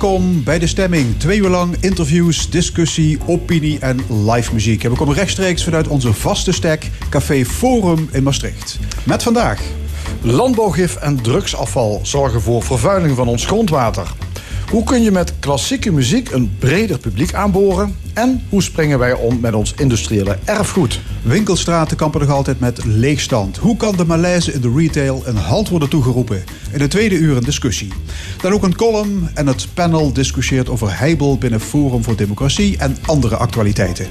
Welkom bij de stemming. Twee uur lang interviews, discussie, opinie en live muziek. En we komen rechtstreeks vanuit onze vaste stek Café Forum in Maastricht. Met vandaag. Landbouwgif en drugsafval zorgen voor vervuiling van ons grondwater. Hoe kun je met klassieke muziek een breder publiek aanboren? En hoe springen wij om met ons industriële erfgoed? Winkelstraten kampen nog altijd met leegstand. Hoe kan de malaise in de retail een halt worden toegeroepen? In de tweede uur een discussie. Dan ook een column en het panel discussieert over heibel binnen Forum voor Democratie en andere actualiteiten.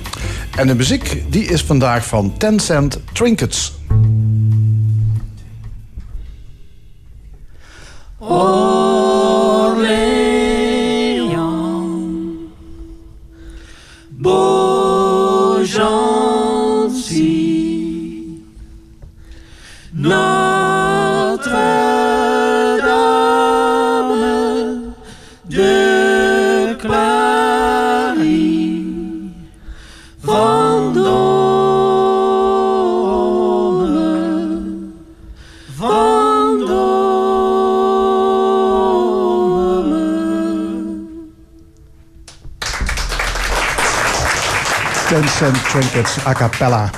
En de muziek die is vandaag van Tencent Trinkets. Beau Beaugency. No. Tencent Trinkets a cappella.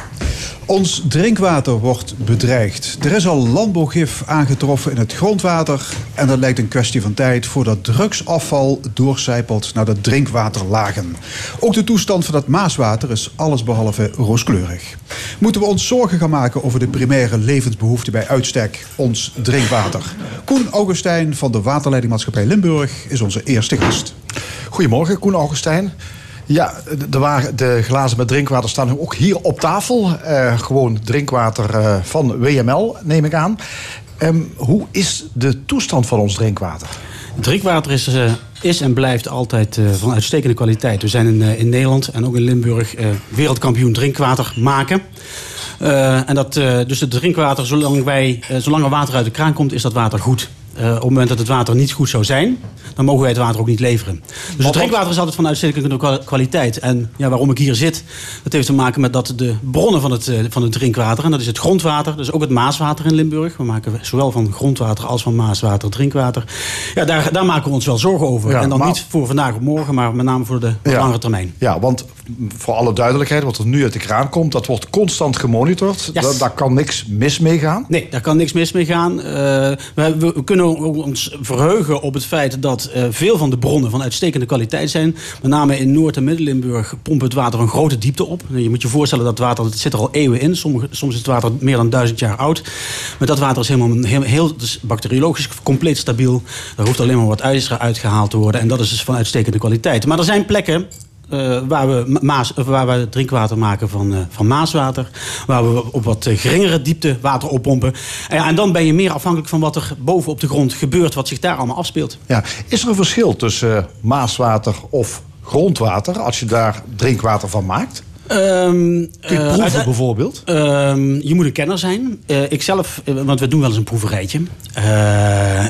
Ons drinkwater wordt bedreigd. Er is al landbouwgif aangetroffen in het grondwater. En dat lijkt een kwestie van tijd voordat drugsafval doorcijpelt naar de drinkwaterlagen. Ook de toestand van het Maaswater is allesbehalve rooskleurig. Moeten we ons zorgen gaan maken over de primaire levensbehoefte bij uitstek, ons drinkwater? Koen Augustijn van de Waterleidingmaatschappij Limburg is onze eerste gast. Goedemorgen, Koen Augustijn. Ja, de, de glazen met drinkwater staan ook hier op tafel. Eh, gewoon drinkwater eh, van WML, neem ik aan. Ehm, hoe is de toestand van ons drinkwater? Drinkwater is, eh, is en blijft altijd van uitstekende kwaliteit. We zijn in, in Nederland en ook in Limburg wereldkampioen drinkwater maken. En dat, dus het drinkwater, zolang, wij, zolang er water uit de kraan komt, is dat water goed. Eh, op het moment dat het water niet goed zou zijn, dan mogen wij het water ook niet leveren. Dus het drinkwater is altijd van uitstekende kwa- kwaliteit. En ja, waarom ik hier zit, dat heeft te maken met dat de bronnen van het, eh, van het drinkwater, en dat is het grondwater, dus ook het maaswater in Limburg. We maken zowel van grondwater als van maaswater drinkwater. Ja, daar, daar maken we ons wel zorgen over. Ja, en dan maar- niet voor vandaag of morgen, maar met name voor de Ja. langere termijn. Ja, want voor alle duidelijkheid, wat er nu uit de kraan komt, dat wordt constant gemonitord. Yes. Daar, daar kan niks mis mee gaan. Nee, daar kan niks mis mee gaan. Eh, we, we kunnen ons verheugen op het feit dat eh, veel van de bronnen van uitstekende kwaliteit zijn. Met name in Noord- en Midden-Limburg pompen het water een grote diepte op. Je moet je voorstellen dat water, het zit er al eeuwen in. Sommige, soms is het water meer dan duizend jaar oud. Maar dat water is helemaal heel, heel bacteriologisch compleet stabiel. Er hoeft alleen maar wat ijzer uitgehaald te worden. En dat is dus van uitstekende kwaliteit. Maar er zijn plekken eh, waar, we ma- maas, waar we drinkwater maken van, eh, van maaswater. Waar we op wat eh, geringere diepte water oppompen. En, dan ben je meer afhankelijk van wat er boven op de grond gebeurt. Wat zich daar allemaal afspeelt. Ja. Is er een verschil tussen maaswater of grondwater als je daar drinkwater van maakt? Ehm, Kun je eh, bijvoorbeeld? Ehm, je moet een kenner zijn. Eh, ik zelf, eh, want we doen wel eens een proeverijtje.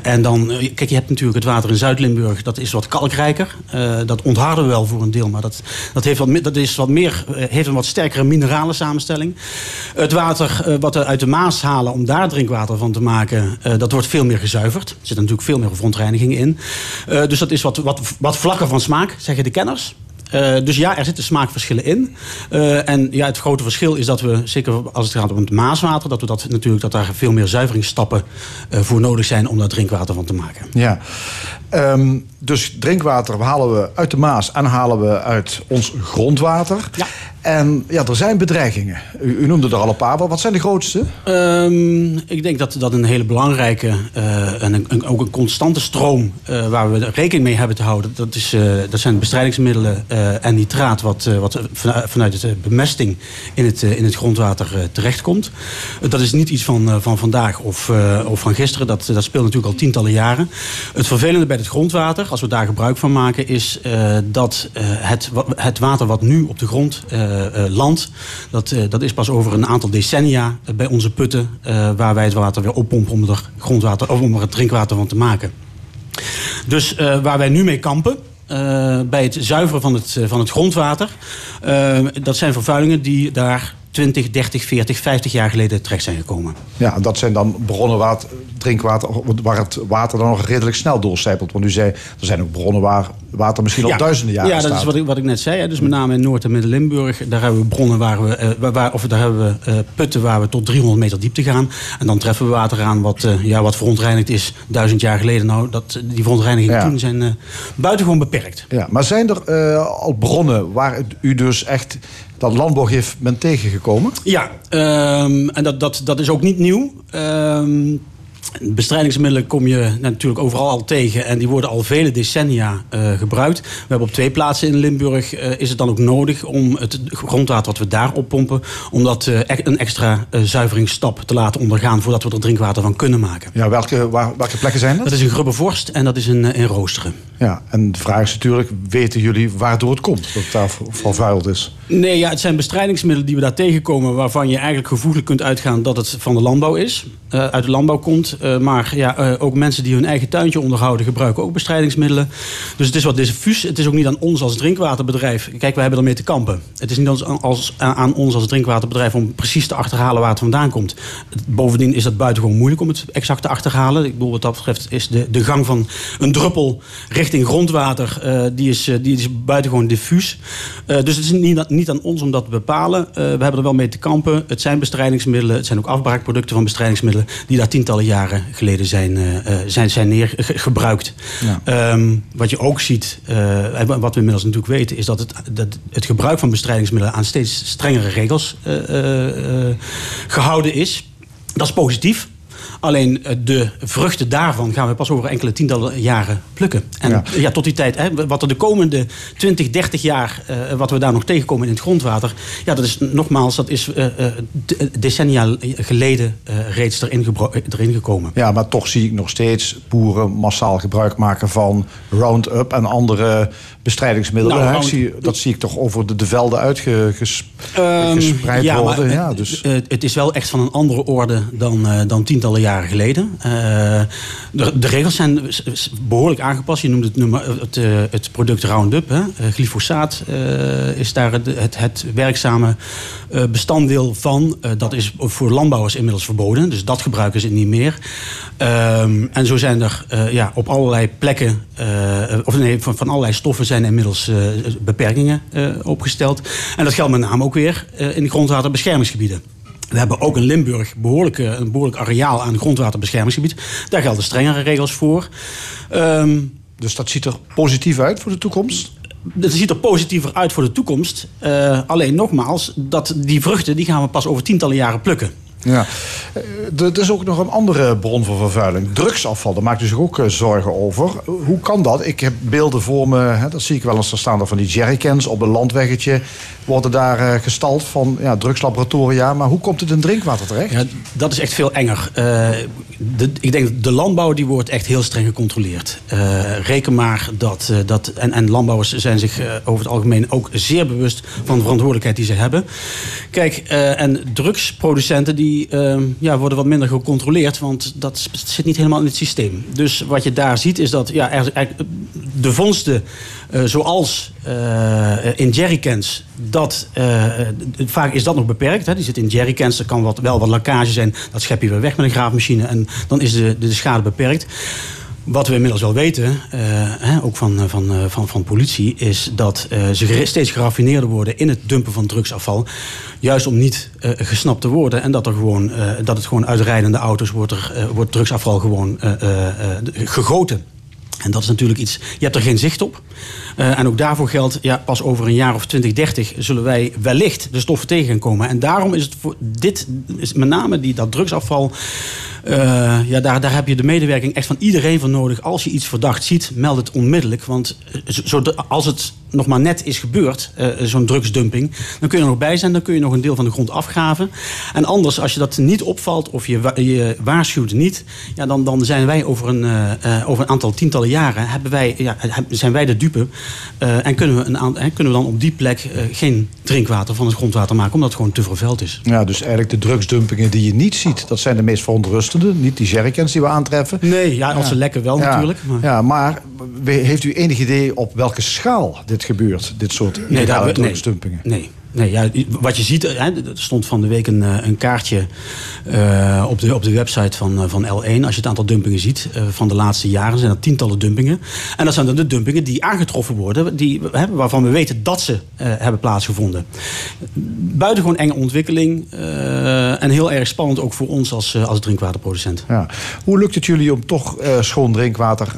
En dan, kijk, je hebt natuurlijk het water in Zuid-Limburg, dat is wat kalkrijker. Dat ontharden we wel voor een deel, maar dat, dat, heeft, wat, dat is wat meer, heeft een wat sterkere minerale samenstelling. Het water wat we uit de Maas halen om daar drinkwater van te maken, dat wordt veel meer gezuiverd. Er zitten natuurlijk veel meer verontreiniging in. Dus dat is wat, wat, wat vlakker van smaak, zeggen de kenners. Eh, dus ja, er zitten smaakverschillen in. Eh, en ja, het grote verschil is dat we, zeker als het gaat om het maaswater, dat we dat natuurlijk dat daar veel meer zuiveringsstappen eh, voor nodig zijn om daar drinkwater van te maken. Ja. Ehm, dus drinkwater halen we uit de Maas en halen we uit ons grondwater. Ja. En ja, er zijn bedreigingen. U, u noemde er al een paar. Wat zijn de grootste? Ehm, ik denk dat dat een hele belangrijke eh, en een, een- ook een constante stroom eh, waar we rekening mee hebben te houden. Dat, is, eh, dat zijn bestrijdingsmiddelen en nitraat wat, wat vanu- vanuit de bemesting in het, in het grondwater terechtkomt. Dat is niet iets van, van vandaag of, of van gisteren. Dat, dat speelt natuurlijk al tientallen jaren. Het vervelende bij het grondwater, als we daar gebruik van maken, is eh, dat eh, het, het water wat nu op de grond eh, landt, dat, dat is pas over een aantal decennia bij onze putten waar wij het water weer oppompen om er, grondwater, of om er het drinkwater van te maken. Dus waar wij nu mee kampen. bij het zuiveren van het, van het grondwater. dat zijn vervuilingen die daar 20, 30, 40, 50 jaar geleden terecht zijn gekomen. Ja, en dat zijn dan bronnen waar het drinkwater, waar het water dan nog redelijk snel doorcijpelt. Want u zei, er zijn ook bronnen waar water misschien al duizenden jaren Ja, staat. dat is wat ik, wat ik net zei. Hè. Dus met name in Noord- en Midden-Limburg. Daar hebben we bronnen waar we, eh, waar- of daar hebben we eh, putten waar we tot 300 meter diepte gaan. En dan treffen we water aan wat, eh, ja, wat verontreinigd is duizend jaar geleden. Nou, dat, die verontreinigingen Ja. toen zijn buitengewoon beperkt. Ja, maar zijn er al bronnen waar u dus echt dat landbouwgif bent tegengekomen? Ja, ehm, en dat, dat, dat is ook niet nieuw. Ehm, bestrijdingsmiddelen kom je natuurlijk overal al tegen. En die worden al vele decennia eh, gebruikt. We hebben op twee plaatsen in Limburg eh, is het dan ook nodig om het grondwater wat we daar oppompen... om dat eh, echt een extra zuiveringsstap te laten ondergaan... voordat we er drinkwater van kunnen maken. Ja, welke, waar, welke plekken zijn dat? Dat is in Grubbevorst en dat is in, in Roosteren. Ja, en de vraag is natuurlijk, weten jullie waardoor het komt? Dat het daar ver- vervuild is. Nee, ja, het zijn bestrijdingsmiddelen die we daar tegenkomen... waarvan je eigenlijk gevoeglijk kunt uitgaan dat het van de landbouw is. uit de landbouw komt. Eh, maar ja, eh, ook mensen die hun eigen tuintje onderhouden... gebruiken ook bestrijdingsmiddelen. Dus het is wat diffuus. Het is ook niet aan ons als drinkwaterbedrijf. Kijk, wij hebben ermee te kampen. Het is niet als, als, aan ons als drinkwaterbedrijf... om precies te achterhalen waar het vandaan komt. Bovendien is dat buitengewoon moeilijk om het exact te achterhalen. Ik bedoel, wat dat betreft is de, de gang van een druppel richting grondwater... eh, die, is, die is buitengewoon diffuus. Dus het is niet, niet aan ons om dat te bepalen. We hebben er wel mee te kampen. Het zijn bestrijdingsmiddelen. Het zijn ook afbraakproducten van bestrijdingsmiddelen... die daar tientallen jaren geleden zijn, eh, eh, zijn, zijn neer, ge- gebruikt. Ja. Ehm, wat je ook ziet, eh, en wat we inmiddels natuurlijk weten... is dat het, dat het gebruik van bestrijdingsmiddelen... aan steeds strengere regels eh, eh, eh, gehouden is. Dat is positief. Alleen eh, de vruchten daarvan gaan we pas over enkele tientallen jaren plukken. En Ja. ja, tot die tijd, hè, wat er de komende 20, 30 jaar, eh, wat we daar nog tegenkomen in het grondwater. Ja, dat is nogmaals, dat is de- decennia geleden reeds erin, erin gekomen. Ja, maar toch zie ik nog steeds boeren massaal gebruik maken van Roundup en andere bestrijdingsmiddelen. Nou, hè? Round- zie, dat zie ik toch over de, de velden uitgespreid Ehm, ja, worden. maar, ja, dus, het is wel echt van een andere orde dan, dan tientallen jaren geleden. Eh, de, de regels zijn behoorlijk aangepast. Je noemde het, nummer, het, eh, het product Roundup. Hè. Eh, glyfosaat is daar het, het, werkzame bestanddeel van. Dat is voor landbouwers inmiddels verboden. Dus dat gebruiken ze niet meer. Ehm, en zo zijn er ja, op allerlei plekken, of nee, van, van allerlei stoffen zijn inmiddels beperkingen opgesteld. En dat geldt met name ook weer in de grondwaterbeschermingsgebieden. We hebben ook in Limburg behoorlijk, eh, een behoorlijk areaal aan grondwaterbeschermingsgebied. Daar gelden strengere regels voor. Ehm, dus dat ziet er positief uit voor de toekomst. het ziet er positiever uit voor de toekomst. Eh, alleen nogmaals, dat die vruchten die gaan we pas over tientallen jaren plukken. Ja. Eh, Er is ook nog een andere bron van vervuiling. Drugsafval, daar maakt u zich ook eh, zorgen over. Hoe kan dat? Ik heb beelden voor me, hè, dat zie ik wel eens. Er staan er van die jerrycans op een landweggetje. Worden daar eh, gestald van ja, drugslaboratoria. Maar hoe komt het in drinkwater terecht? Ja, dat is echt veel enger. De, ik denk dat de landbouw die wordt echt heel streng gecontroleerd. Reken maar dat, dat en, en landbouwers zijn zich over het algemeen ook zeer bewust van de verantwoordelijkheid die ze hebben. Kijk, en drugsproducenten die eh, ja, worden wat minder gecontroleerd, want dat zit niet helemaal in het systeem. Dus wat je daar ziet is dat ja, de vondsten eh, zoals eh, in jerrycans, dat, eh, vaak is dat nog beperkt. Hè. Die zit in jerrycans, er kan wat, wel wat lekkage zijn. Dat schep je weer weg met een graafmachine en dan is de, de schade beperkt. Wat we inmiddels wel weten, eh, ook van, eh, van, eh, van, van politie, is dat ze steeds geraffineerder worden in het dumpen van drugsafval. Juist om niet gesnapt te worden. En dat, er gewoon, dat het gewoon uit rijdende auto's wordt, er, wordt drugsafval gewoon gegoten. En dat is natuurlijk iets, je hebt er geen zicht op. Eh, en ook daarvoor geldt, ja, pas over een jaar of 20, 30 zullen wij wellicht de stoffen tegen gaan komen. En daarom is het voor dit, is met name die, dat drugsafval, eh, ja, daar, daar heb je de medewerking echt van iedereen van nodig. Als je iets verdacht ziet, meld het onmiddellijk. Want zo- als het nog maar net is gebeurd, eh, zo'n drugsdumping, dan kun je er nog bij zijn, dan kun je nog een deel van de grond afgraven. En anders, als je dat niet opvalt of je, wa- je waarschuwt niet, ja, dan, dan zijn wij over een, eh, eh, over een aantal tientallen jaren, hebben wij, ja, zijn wij de dupe. en kunnen we, een kunnen we dan op die plek geen drinkwater van het grondwater maken, omdat het gewoon te vervuild is. Ja, dus eigenlijk de drugsdumpingen die je niet ziet, dat zijn de meest verontrustende. Niet die jerrycans die we aantreffen. Nee, ja, als ze lekken wel Ja, natuurlijk. Maar... Ja, maar heeft u enig idee op welke schaal dit gebeurt? Dit soort Nee, daar, nee, nee, Nee, ja, wat je ziet, hè, er stond van de week een, eh, een kaartje uh, op, de, op de website van, van L1. Als je het aantal dumpingen ziet uh, van de laatste jaren, zijn dat tientallen dumpingen. En dat zijn dan de dumpingen die aangetroffen worden, die, hè, waarvan we weten dat ze uh, hebben plaatsgevonden. Buitengewoon enge ontwikkeling en heel erg spannend ook voor ons als, als drinkwaterproducent. Ja. Hoe lukt het jullie om toch schoon drinkwater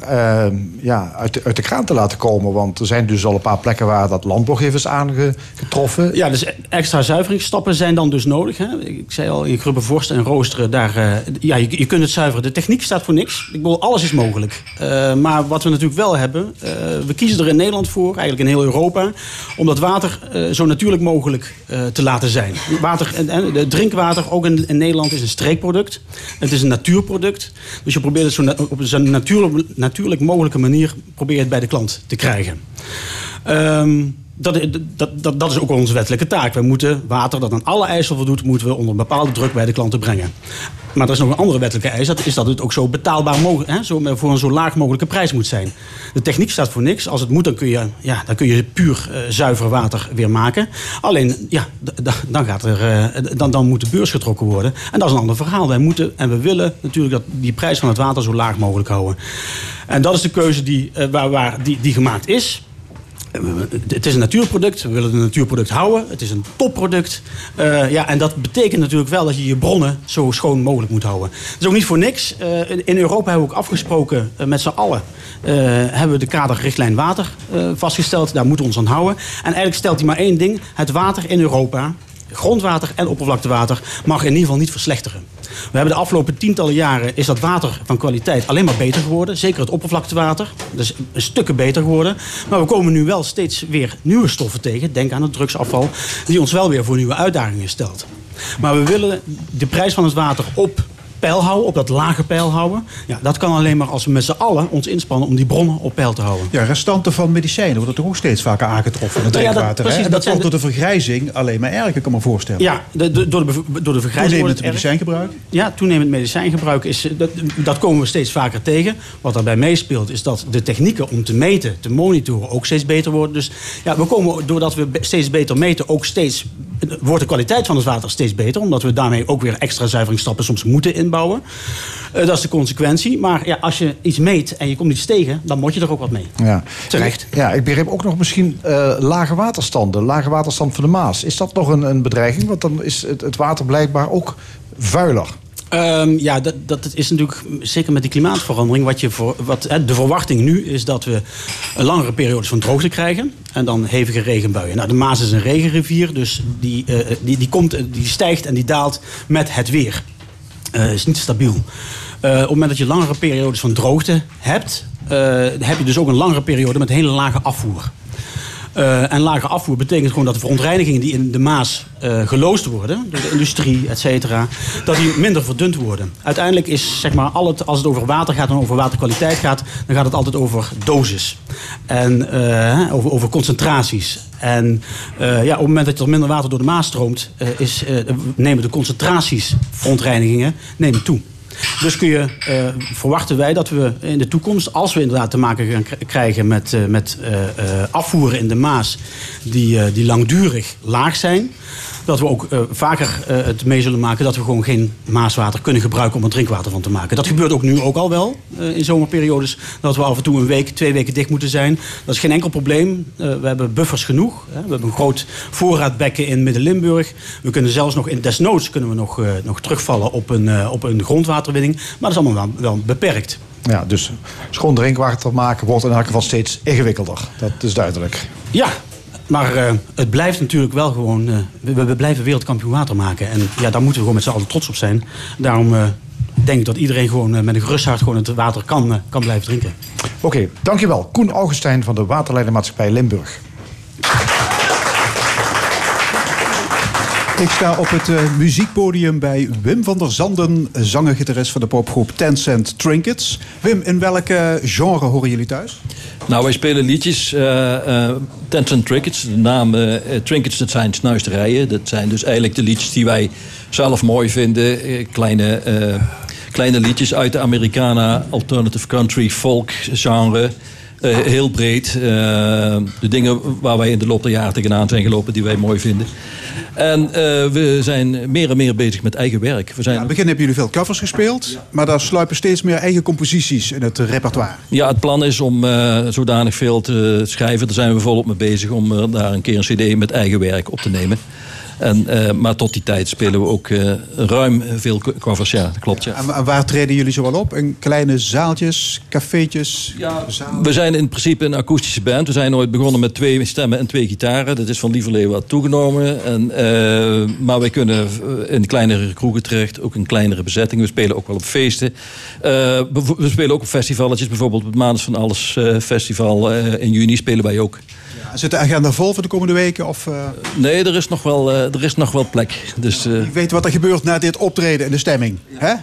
ja, uit, de, uit de kraan te laten komen? Want er zijn dus al een paar plekken waar dat landbouwgif is aangetroffen. Ja, dus extra zuiveringsstappen zijn dan dus nodig. Hè? Ik zei al, in grubbe vorst en roosteren, daar, uh, ja, je, je, kunt het zuiveren. De techniek staat voor niks. Ik bedoel, alles is mogelijk. Uh, maar wat we natuurlijk wel hebben, uh, we kiezen er in Nederland voor, eigenlijk in heel Europa, om dat water zo natuurlijk mogelijk te laten zijn. Water, en, en, drinkwater, ook in, Nederland, is een streekproduct. Het is een natuurproduct. Dus je probeert het zo op een natuurlijk, natuurlijk mogelijke manier probeer het bij de klant te krijgen. Um, dat, dat, dat, dat, is ook onze wettelijke taak. We moeten water dat aan alle eisen voldoet, moeten we onder een bepaalde druk bij de klanten brengen. Maar er is nog een andere wettelijke eis, dat is dat het ook zo betaalbaar mogelijk, hè, zo, voor een zo laag mogelijke prijs moet zijn. De techniek staat voor niks. Als het moet, dan kun je, ja, dan kun je puur uh, zuiver water weer maken. Alleen, ja, dan, gaat er, uh, dan, dan moet de beurs getrokken worden. En dat is een ander verhaal. Wij moeten en we willen natuurlijk dat die prijs van het water zo laag mogelijk houden. En dat is de keuze die, uh, waar, waar, die, die gemaakt is. Het is een natuurproduct. We willen het natuurproduct houden. Het is een topproduct. Uh, ja, en dat betekent natuurlijk wel dat je je bronnen zo schoon mogelijk moet houden. Dat is ook niet voor niks. Uh, in Europa hebben we ook afgesproken met z'n allen. hebben we de kaderrichtlijn water vastgesteld. Daar moeten we ons aan houden. En eigenlijk stelt hij maar één ding. Het water in Europa grondwater en oppervlaktewater mag in ieder geval niet verslechteren. We hebben de afgelopen tientallen jaren is dat water van kwaliteit alleen maar beter geworden. Zeker het oppervlaktewater. Dus een stukken beter geworden. Maar we komen nu wel steeds weer nieuwe stoffen tegen. Denk aan het drugsafval. Die ons wel weer voor nieuwe uitdagingen stelt. Maar we willen de prijs van het water op peil houden, op dat lage peil houden. Ja, dat kan alleen maar als we met z'n allen ons inspannen om die bronnen op peil te houden. Ja, restanten van medicijnen worden toch ook steeds vaker aangetroffen in het drinkwater. Ja, dat, precies, en dat, dat komt door de vergrijzing alleen maar erger, kan me voorstellen. Ja, de, de, door, de, door de vergrijzing. Toenemend medicijngebruik? Ja, toenemend medicijngebruik is, dat, dat komen we steeds vaker tegen. Wat daarbij meespeelt is dat de technieken om te meten, te monitoren ook steeds beter worden. Dus ja, we komen doordat we steeds beter meten ook steeds wordt de kwaliteit van het water steeds beter. Omdat we daarmee ook weer extra zuiveringsstappen soms moeten inbouwen. Uh, dat is de consequentie. Maar ja, als je iets meet en je komt iets tegen, dan moet je er ook wat mee. Ja. Terecht. Ja, ik begreep ook nog misschien uh, lage waterstanden. Lage waterstand van de Maas. Is dat nog een, een bedreiging? Want dan is het, het water blijkbaar ook vuiler. Um, ja, dat, dat is natuurlijk zeker met die klimaatverandering. Wat je voor, wat, de verwachting nu is dat we langere periodes van droogte krijgen. En dan hevige regenbuien. Nou, de Maas is een regenrivier, dus die, uh, die, die, komt, die stijgt en die daalt met het weer. Uh, is niet stabiel. Uh, op het moment dat je langere periodes van droogte hebt, heb je dus ook een langere periode met hele lage afvoer. Uh, en lage afvoer betekent gewoon dat de verontreinigingen die in de Maas uh, geloosd worden, door de industrie, et cetera, dat die minder verdund worden. Uiteindelijk is, zeg maar, als het over water gaat en over waterkwaliteit gaat, dan gaat het altijd over dosis. En uh, over, over concentraties. En ja, op het moment dat er minder water door de Maas stroomt, nemen de concentraties verontreinigingen nemen toe. Dus kun je, uh, verwachten wij dat we in de toekomst, als we inderdaad te maken gaan krijgen met, uh, met uh, afvoeren in de Maas die, die langdurig laag zijn, dat we ook uh, vaker uh, het mee zullen maken dat we gewoon geen maaswater kunnen gebruiken om er drinkwater van te maken. Dat gebeurt ook nu ook al wel uh, in zomerperiodes. Dat we af en toe een week, twee weken dicht moeten zijn. Dat is geen enkel probleem. we hebben buffers genoeg. Hè. We hebben een groot voorraadbekken in Midden-Limburg. We kunnen zelfs nog in desnoods kunnen we nog, nog terugvallen op een, op een grondwaterwinning. Maar dat is allemaal wel, wel beperkt. Ja, dus schoon drinkwater maken wordt in elk geval steeds ingewikkelder. Dat is duidelijk. Ja, maar uh, het blijft natuurlijk wel gewoon... Uh, we, we, blijven wereldkampioen water maken. En ja, daar moeten we gewoon met z'n allen trots op zijn. Daarom uh, denk ik dat iedereen gewoon met een gerust hart... gewoon het water kan, kan blijven drinken. Oké, dankjewel. Koen Augustijn van de Waterleidermaatschappij Limburg. Ik sta op het uh, muziekpodium bij Wim van der Zanden, zanger-gitarist van de popgroep Ten Cent Trinkets. Wim, in welke genre horen jullie thuis? Nou, wij spelen liedjes. Uh, uh, Ten Cent Trinkets, de naam Trinkets, dat zijn snuisterijen. Dat zijn dus eigenlijk de liedjes die wij zelf mooi vinden. kleine, kleine liedjes uit de Americana, alternative country, folk genre. Eh, heel breed. Eh, de dingen waar wij in de loop der jaren tegenaan zijn gelopen, die wij mooi vinden. En eh, we zijn meer en meer bezig met eigen werk. We zijn Ja, in het begin hebben jullie veel covers gespeeld, maar daar sluipen steeds meer eigen composities in het repertoire. Ja, het plan is om zodanig veel te schrijven. Daar zijn we volop mee bezig om daar een keer een cd met eigen werk op te nemen. En, eh, maar tot die tijd spelen we ook eh, ruim veel co- covers. Ja, dat klopt. Ja. En, en waar treden jullie zo wel op? In kleine zaaltjes, cafeetjes? zalen? We zijn in principe een akoestische band. We zijn ooit begonnen met twee stemmen en twee gitaren. Dat is van Lieverlee wat toegenomen. En, eh, maar wij kunnen in kleinere kroegen terecht. Ook in kleinere bezettingen. We spelen ook wel op feesten. We spelen ook op festivaletjes. Bijvoorbeeld het Maandag van Alles festival in juni spelen wij ook. Zit de agenda vol voor de komende weken? Of eh, Nee, er is nog wel, eh, er is nog wel plek. Dus, eh, wie weet wat er gebeurt na dit optreden en de stemming? Hè?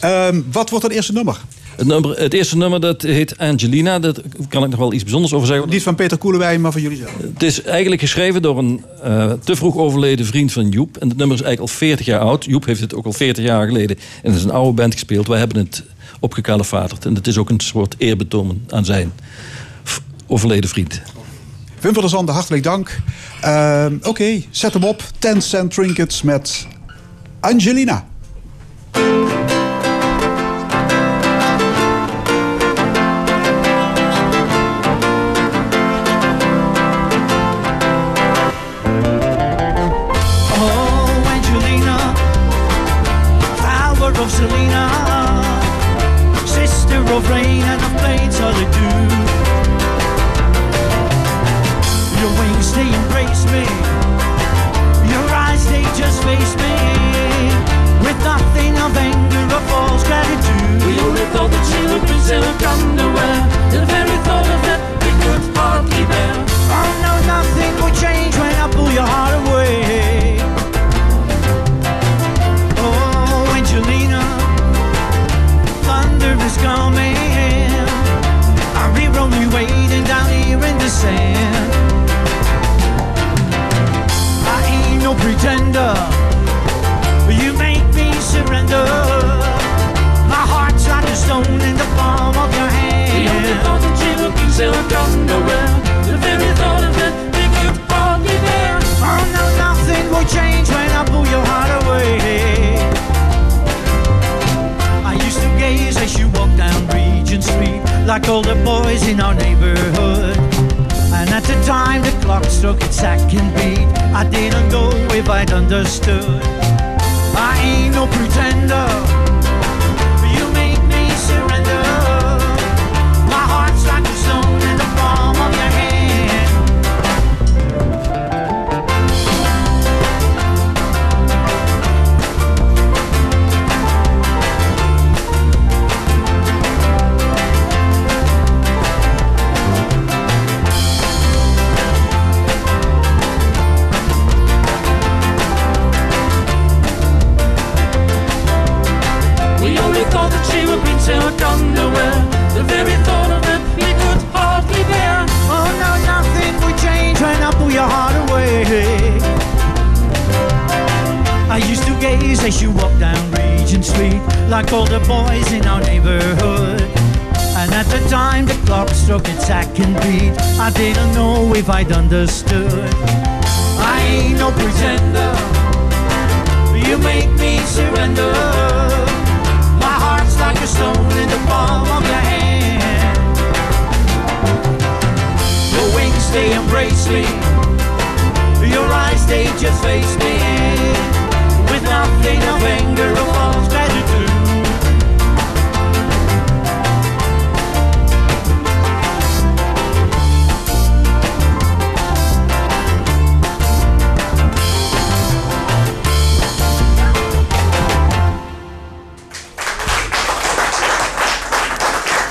Ehm, wat wordt het eerste nummer? het, nummer, het eerste nummer dat heet Angelina. Daar kan ik nog wel iets bijzonders over zeggen. Niet van Peter Koelewijn, maar van jullie zelf. Het is eigenlijk geschreven door een te vroeg overleden vriend van Joep. En het nummer is eigenlijk al 40 jaar oud. Joep heeft het ook al 40 jaar geleden in zijn oude band gespeeld. Wij hebben het opgekalefaterd. En het is ook een soort eerbetoon aan zijn overleden vriend. Wim van der Zanden, hartelijk dank. Ehm, Oké, zet hem op. 10 cent trinkets met Angelina.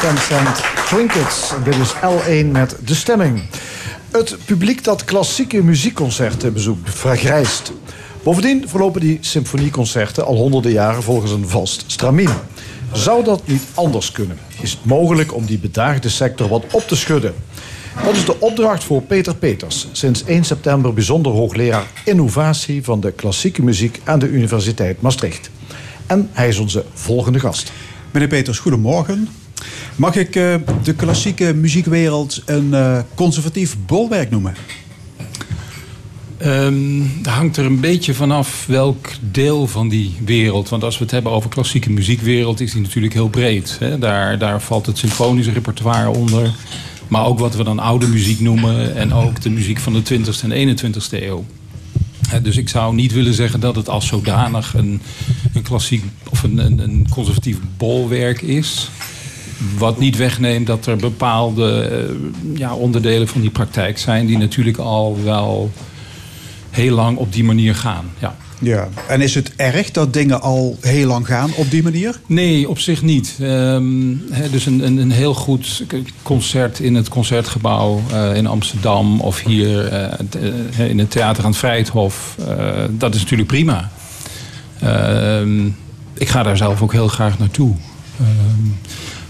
Tencent Trinkets. Dit is L1 met de stemming. Het publiek dat klassieke muziekconcerten bezoekt vergrijst. Bovendien verlopen die symfonieconcerten al honderden jaren volgens een vast stramien. Zou dat niet anders kunnen? Is het mogelijk om die bedaagde sector wat op te schudden? Dat is de opdracht voor Peter Peters, sinds 1 september bijzonder hoogleraar innovatie van de klassieke muziek aan de Universiteit Maastricht. En hij is onze volgende gast. Meneer Peters, goedemorgen. Mag ik eh, de klassieke muziekwereld een eh, conservatief bolwerk noemen? Ehm, dat hangt er een beetje vanaf welk deel van die wereld. Want als we het hebben over klassieke muziekwereld, is die natuurlijk heel breed. Hè? Daar, daar valt het symfonische repertoire onder. Maar ook wat we dan oude muziek noemen. En ook de muziek van de 20e en 21e eeuw. Dus ik zou niet willen zeggen dat het als zodanig een, een klassiek of een, een, een conservatief bolwerk is. Wat niet wegneemt dat er bepaalde eh, ja, onderdelen van die praktijk zijn die natuurlijk al wel heel lang op die manier gaan. Ja. Ja. En is het erg dat dingen al heel lang gaan op die manier? Nee, op zich niet. Ehm, dus een, een, een heel goed concert in het concertgebouw eh, in Amsterdam of hier eh, in het theater aan het Vrijthof, dat is natuurlijk prima. Ehm, ik ga daar zelf ook heel graag naartoe.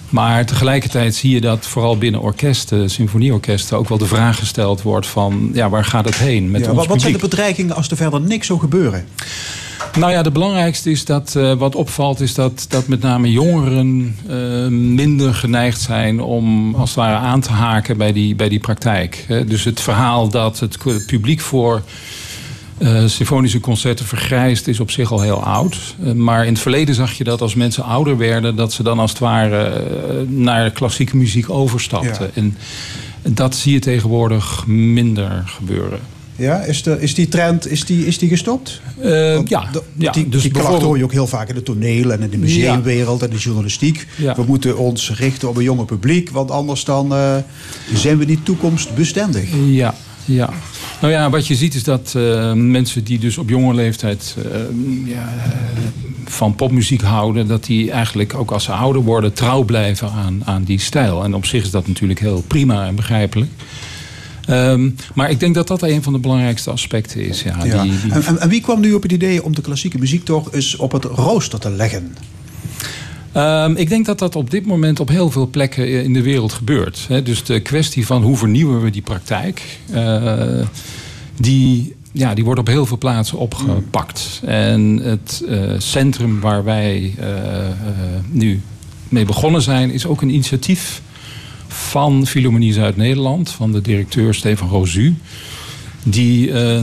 Maar tegelijkertijd zie je dat vooral binnen orkesten, symfonieorkesten, ook wel de vraag gesteld wordt van ja, waar gaat het heen met Ja, ons wat, wat zijn de bedreigingen als er verder niks zou gebeuren? Nou ja, de belangrijkste is dat eh, wat opvalt, is dat, dat met name jongeren eh, minder geneigd zijn om als het ware aan te haken bij die, bij die praktijk. Dus het verhaal dat het publiek voor eh, symfonische concerten vergrijst is op zich al heel oud. Eh, maar in het verleden zag je dat als mensen ouder werden, dat ze dan als het ware eh, naar klassieke muziek overstapten. Ja. En dat zie je tegenwoordig minder gebeuren. Ja, is, de, is die trend is die, is die gestopt? Ja, de- ja, die, dus die klacht bijvoorbeeld- hoor je ook heel vaak in de toneel en in de museumwereld en de journalistiek. Ja. We moeten ons richten op een jonge publiek, want anders dan zijn we niet toekomstbestendig. Ja, ja. Nou ja, wat je ziet is dat eh, mensen die dus op jonge leeftijd eh, ja, eh, van popmuziek houden, dat die eigenlijk ook als ze ouder worden trouw blijven aan, aan die stijl. En op zich is dat natuurlijk heel prima en begrijpelijk. Ehm, maar ik denk dat dat een van de belangrijkste aspecten is. Ja, Ja. Die, die- En, en, en wie kwam nu op het idee om de klassieke muziek toch eens op het rooster te leggen? Ehm, ik denk dat dat op dit moment op heel veel plekken in de wereld gebeurt. Dus de kwestie van hoe vernieuwen we die praktijk, eh, die, ja, die wordt op heel veel plaatsen opgepakt. En het eh, centrum waar wij eh, eh, nu mee begonnen zijn, is ook een initiatief van Philharmonie Zuid-Nederland, van de directeur Stefan Rozu. Die eh,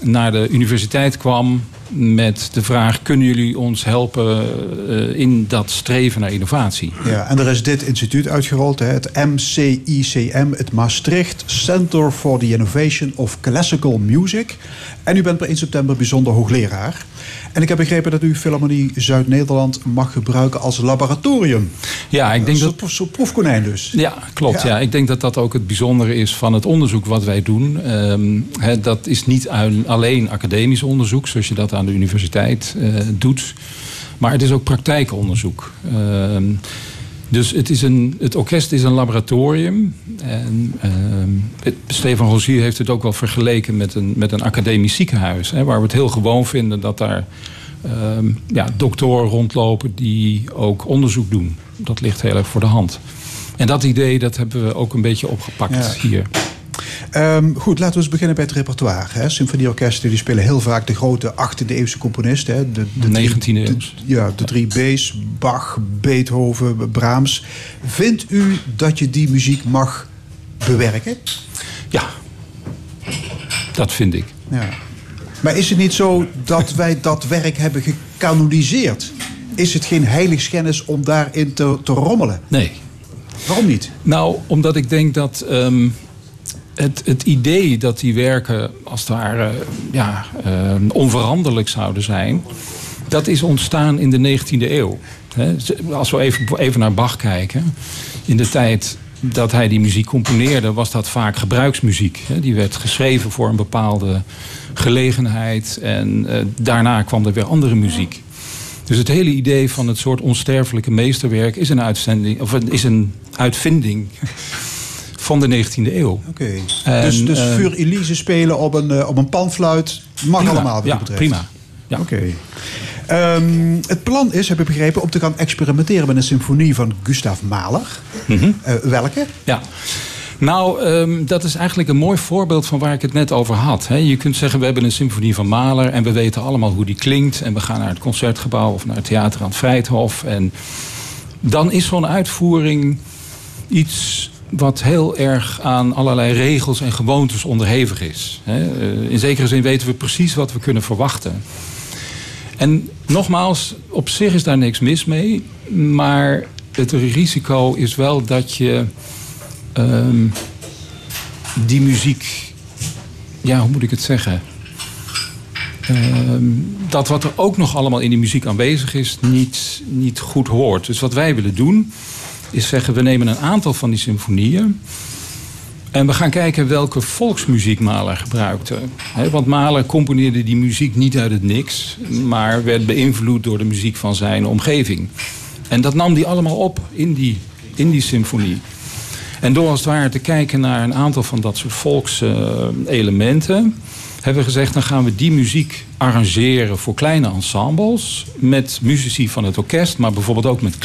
naar de universiteit kwam met de vraag: kunnen jullie ons helpen eh, in dat streven naar innovatie? Ja, en er is dit instituut uitgerold, het MCICM, het Maastricht Center for the Innovation of Classical Music. En u bent per 1 september bijzonder hoogleraar. En ik heb begrepen dat u Philharmonie Zuid-Nederland mag gebruiken als laboratorium. Ja, ik denk dat. Zo'n zo proefkonijn dus. Ja, klopt. Ja. Ja. Ik denk dat dat ook het bijzondere is van het onderzoek wat wij doen. Ehm, dat is niet alleen academisch onderzoek, zoals je dat aan de universiteit eh, doet. Maar het is ook praktijkonderzoek. Ehm, dus het, is een, het orkest is een laboratorium. En ehm, het- Stefan Rosier heeft het ook wel vergeleken met een, met een academisch ziekenhuis. Hè, waar we het heel gewoon vinden dat daar ehm, ja, doktoren rondlopen die ook onderzoek doen. Dat ligt heel erg voor de hand. En dat idee dat hebben we ook een beetje opgepakt Ja. hier. Ehm, goed, laten we eens beginnen bij het repertoire. Hè. Symfonieorkesten die spelen heel vaak de grote 18e eeuwse componisten. Hè. De, de 19e drie- de- eeuws. Ja, de drie B's, Bach, Beethoven, Brahms. Vindt u dat je die muziek mag bewerken? Ja, dat vind ik. Ja. Maar is het niet zo dat wij dat werk hebben gecanoniseerd? Is het geen heiligschennis om daarin te, te rommelen? Nee. Waarom niet? Nou, omdat ik denk dat ehm, het, het idee dat die werken als het ware ja, eh, onveranderlijk zouden zijn, dat is ontstaan in de 19e eeuw. Als we even, even naar Bach kijken, in de tijd dat hij die muziek componeerde, was dat vaak gebruiksmuziek. Die werd geschreven voor een bepaalde gelegenheid en eh, daarna kwam er weer andere muziek. Dus het hele idee van het soort onsterfelijke meesterwerk is een, uitzending, of is een uitvinding van de 19e eeuw. Oké. En, Dus, dus eh, Vuur Elise spelen op een, eh, op een panfluit mag Prima. allemaal wat Ja, betreft. prima. Ja. Oké. Ehm, het plan is, heb ik begrepen, om te gaan experimenteren met een symfonie van Gustav Mahler. Mhm. Eh, welke? Ja. Nou, ehm, dat is eigenlijk een mooi voorbeeld van waar ik het net over had. Je kunt zeggen, we hebben een symfonie van Mahler... en we weten allemaal hoe die klinkt. En we gaan naar het concertgebouw of naar het theater aan het Vrijthof. En dan is zo'n uitvoering iets wat heel erg aan allerlei regels en gewoontes onderhevig is. Eh, In zekere zin weten we precies wat we kunnen verwachten. En nogmaals, op zich is daar niks mis mee. Maar het risico is wel dat je ehm, die muziek. Ja, hoe moet ik het zeggen? Ehm, dat wat er ook nog allemaal in die muziek aanwezig is, niet, niet goed hoort. Dus wat wij willen doen, is zeggen: we nemen een aantal van die symfonieën. En we gaan kijken welke volksmuziek Mahler gebruikte. Want Mahler componeerde die muziek niet uit het niks, maar werd beïnvloed door de muziek van zijn omgeving. En dat nam hij allemaal op in die, in die symfonie. En door als het ware te kijken naar een aantal van dat soort volkselementen, hebben we gezegd: dan gaan we die muziek arrangeren voor kleine ensembles. Met muzici van het orkest, maar bijvoorbeeld ook met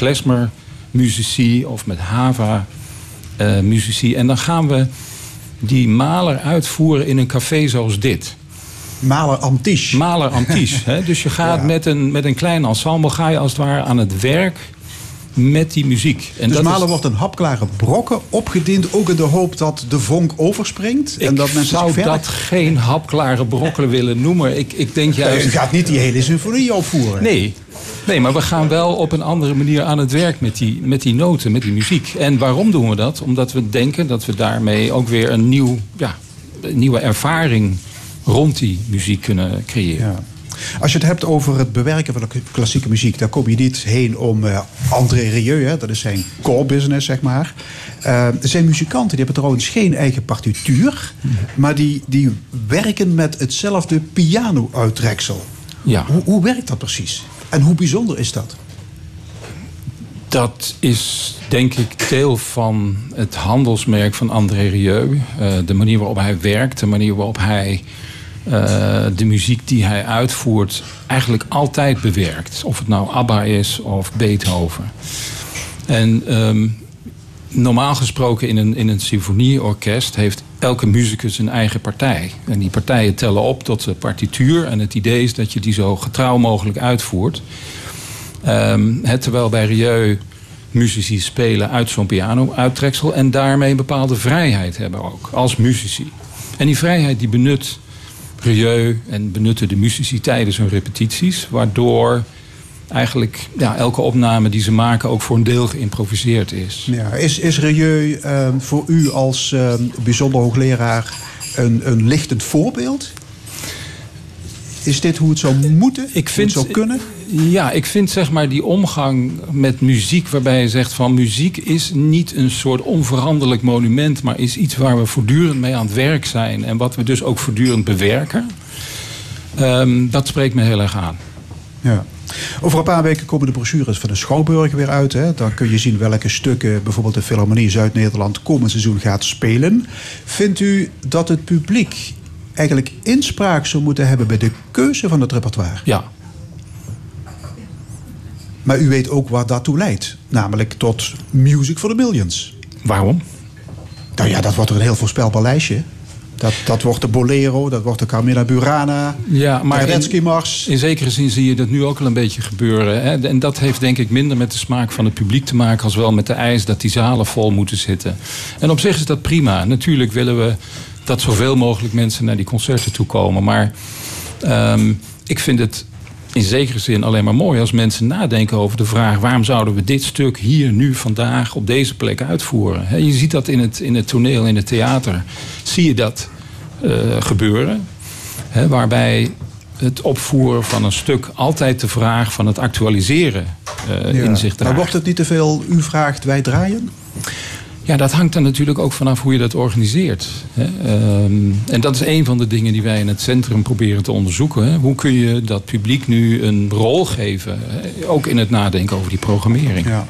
klezmer-muzici of met Hava-muzici. en dan gaan we die maler uitvoeren in een café zoals dit. Maler Antiche. Maler Antiche. hè? Dus je gaat Ja. met, een, met een klein ensemble ga je als het ware aan het werk met die muziek. En dus dat is- wordt een hapklare brokken opgediend, ook in de hoop dat de vonk overspringt. en ik dat mensen zou verder... dat geen hapklare brokkelen willen noemen. Ik, ik denk juist... U gaat niet die hele symfonie opvoeren. Nee. nee, maar we gaan wel op een andere manier aan het werk met die, met die noten, met die muziek. En waarom doen we dat? Omdat we denken dat we daarmee ook weer een, nieuw, ja, een nieuwe ervaring rond die muziek kunnen creëren. Ja. Als je het hebt over het bewerken van de klassieke muziek, daar kom je niet heen om eh, André Rieu, hè, dat is zijn core business, zeg maar. Er zijn muzikanten die hebben trouwens geen eigen partituur, maar die, die werken met hetzelfde piano-uittreksel. Ja. Hoe, hoe werkt dat precies? En hoe bijzonder is dat? Dat is denk ik deel van het handelsmerk van André Rieu. Eh, de manier waarop hij werkt, de manier waarop hij de muziek die hij uitvoert eigenlijk altijd bewerkt. Of het nou ABBA is of Beethoven. En ehm, normaal gesproken in een, in een symfonieorkest heeft elke muzikus een eigen partij. En die partijen tellen op tot de partituur. En het idee is dat je die zo getrouw mogelijk uitvoert. Ehm, het, terwijl bij Rieu muzici spelen uit zo'n piano-uittreksel... en daarmee een bepaalde vrijheid hebben ook, als muzici. En die vrijheid die benut Rieu en benutten de muzici tijdens hun repetities... waardoor eigenlijk ja, elke opname die ze maken ook voor een deel geïmproviseerd is. Ja, is, is Rieu eh, voor u als eh, bijzonder hoogleraar een, een lichtend voorbeeld? Is dit hoe het zou moeten? Ik Hoe vind, het zou kunnen? Ja, ik vind zeg maar die omgang met muziek, waarbij je zegt van muziek is niet een soort onveranderlijk monument, maar is iets waar we voortdurend mee aan het werk zijn en wat we dus ook voortdurend bewerken. Ehm, dat spreekt me heel erg aan. Ja. Over een paar weken komen de brochures van de Schouwburg weer uit. Hè. Dan kun je zien welke stukken bijvoorbeeld de Philharmonie Zuid-Nederland komend seizoen gaat spelen. Vindt u dat het publiek eigenlijk inspraak zou moeten hebben bij de keuze van het repertoire? Ja, Maar u weet ook waar dat toe leidt. Namelijk tot Music for the Millions. waarom? Nou ja, dat wordt er een heel voorspelbaar lijstje. Dat, dat wordt de Bolero, dat wordt de Carmina Burana, Ja, de maar in, Radetzky-mars. in zekere zin zie je dat nu ook al een beetje gebeuren. Hè? En dat heeft denk ik minder met de smaak van het publiek te maken... als wel met de eis dat die zalen vol moeten zitten. En op zich is dat prima. Natuurlijk willen we dat zoveel mogelijk mensen naar die concerten toe komen. Maar ehm, ik vind het in zekere zin alleen maar mooi als mensen nadenken over de vraag... waarom zouden we dit stuk hier, nu, vandaag, op deze plek uitvoeren? Je ziet dat in het, in het toneel, in het theater. Zie je dat eh, gebeuren? Waarbij het opvoeren van een stuk altijd de vraag van het actualiseren eh, Ja. in zich Maar draagt. wordt het niet te veel, u vraagt, wij draaien? Ja, dat hangt er natuurlijk ook vanaf hoe je dat organiseert. Ehm, en dat is een van de dingen die wij in het centrum proberen te onderzoeken. Hoe kun je dat publiek nu een rol geven? Ook in het nadenken over die programmering. Ja.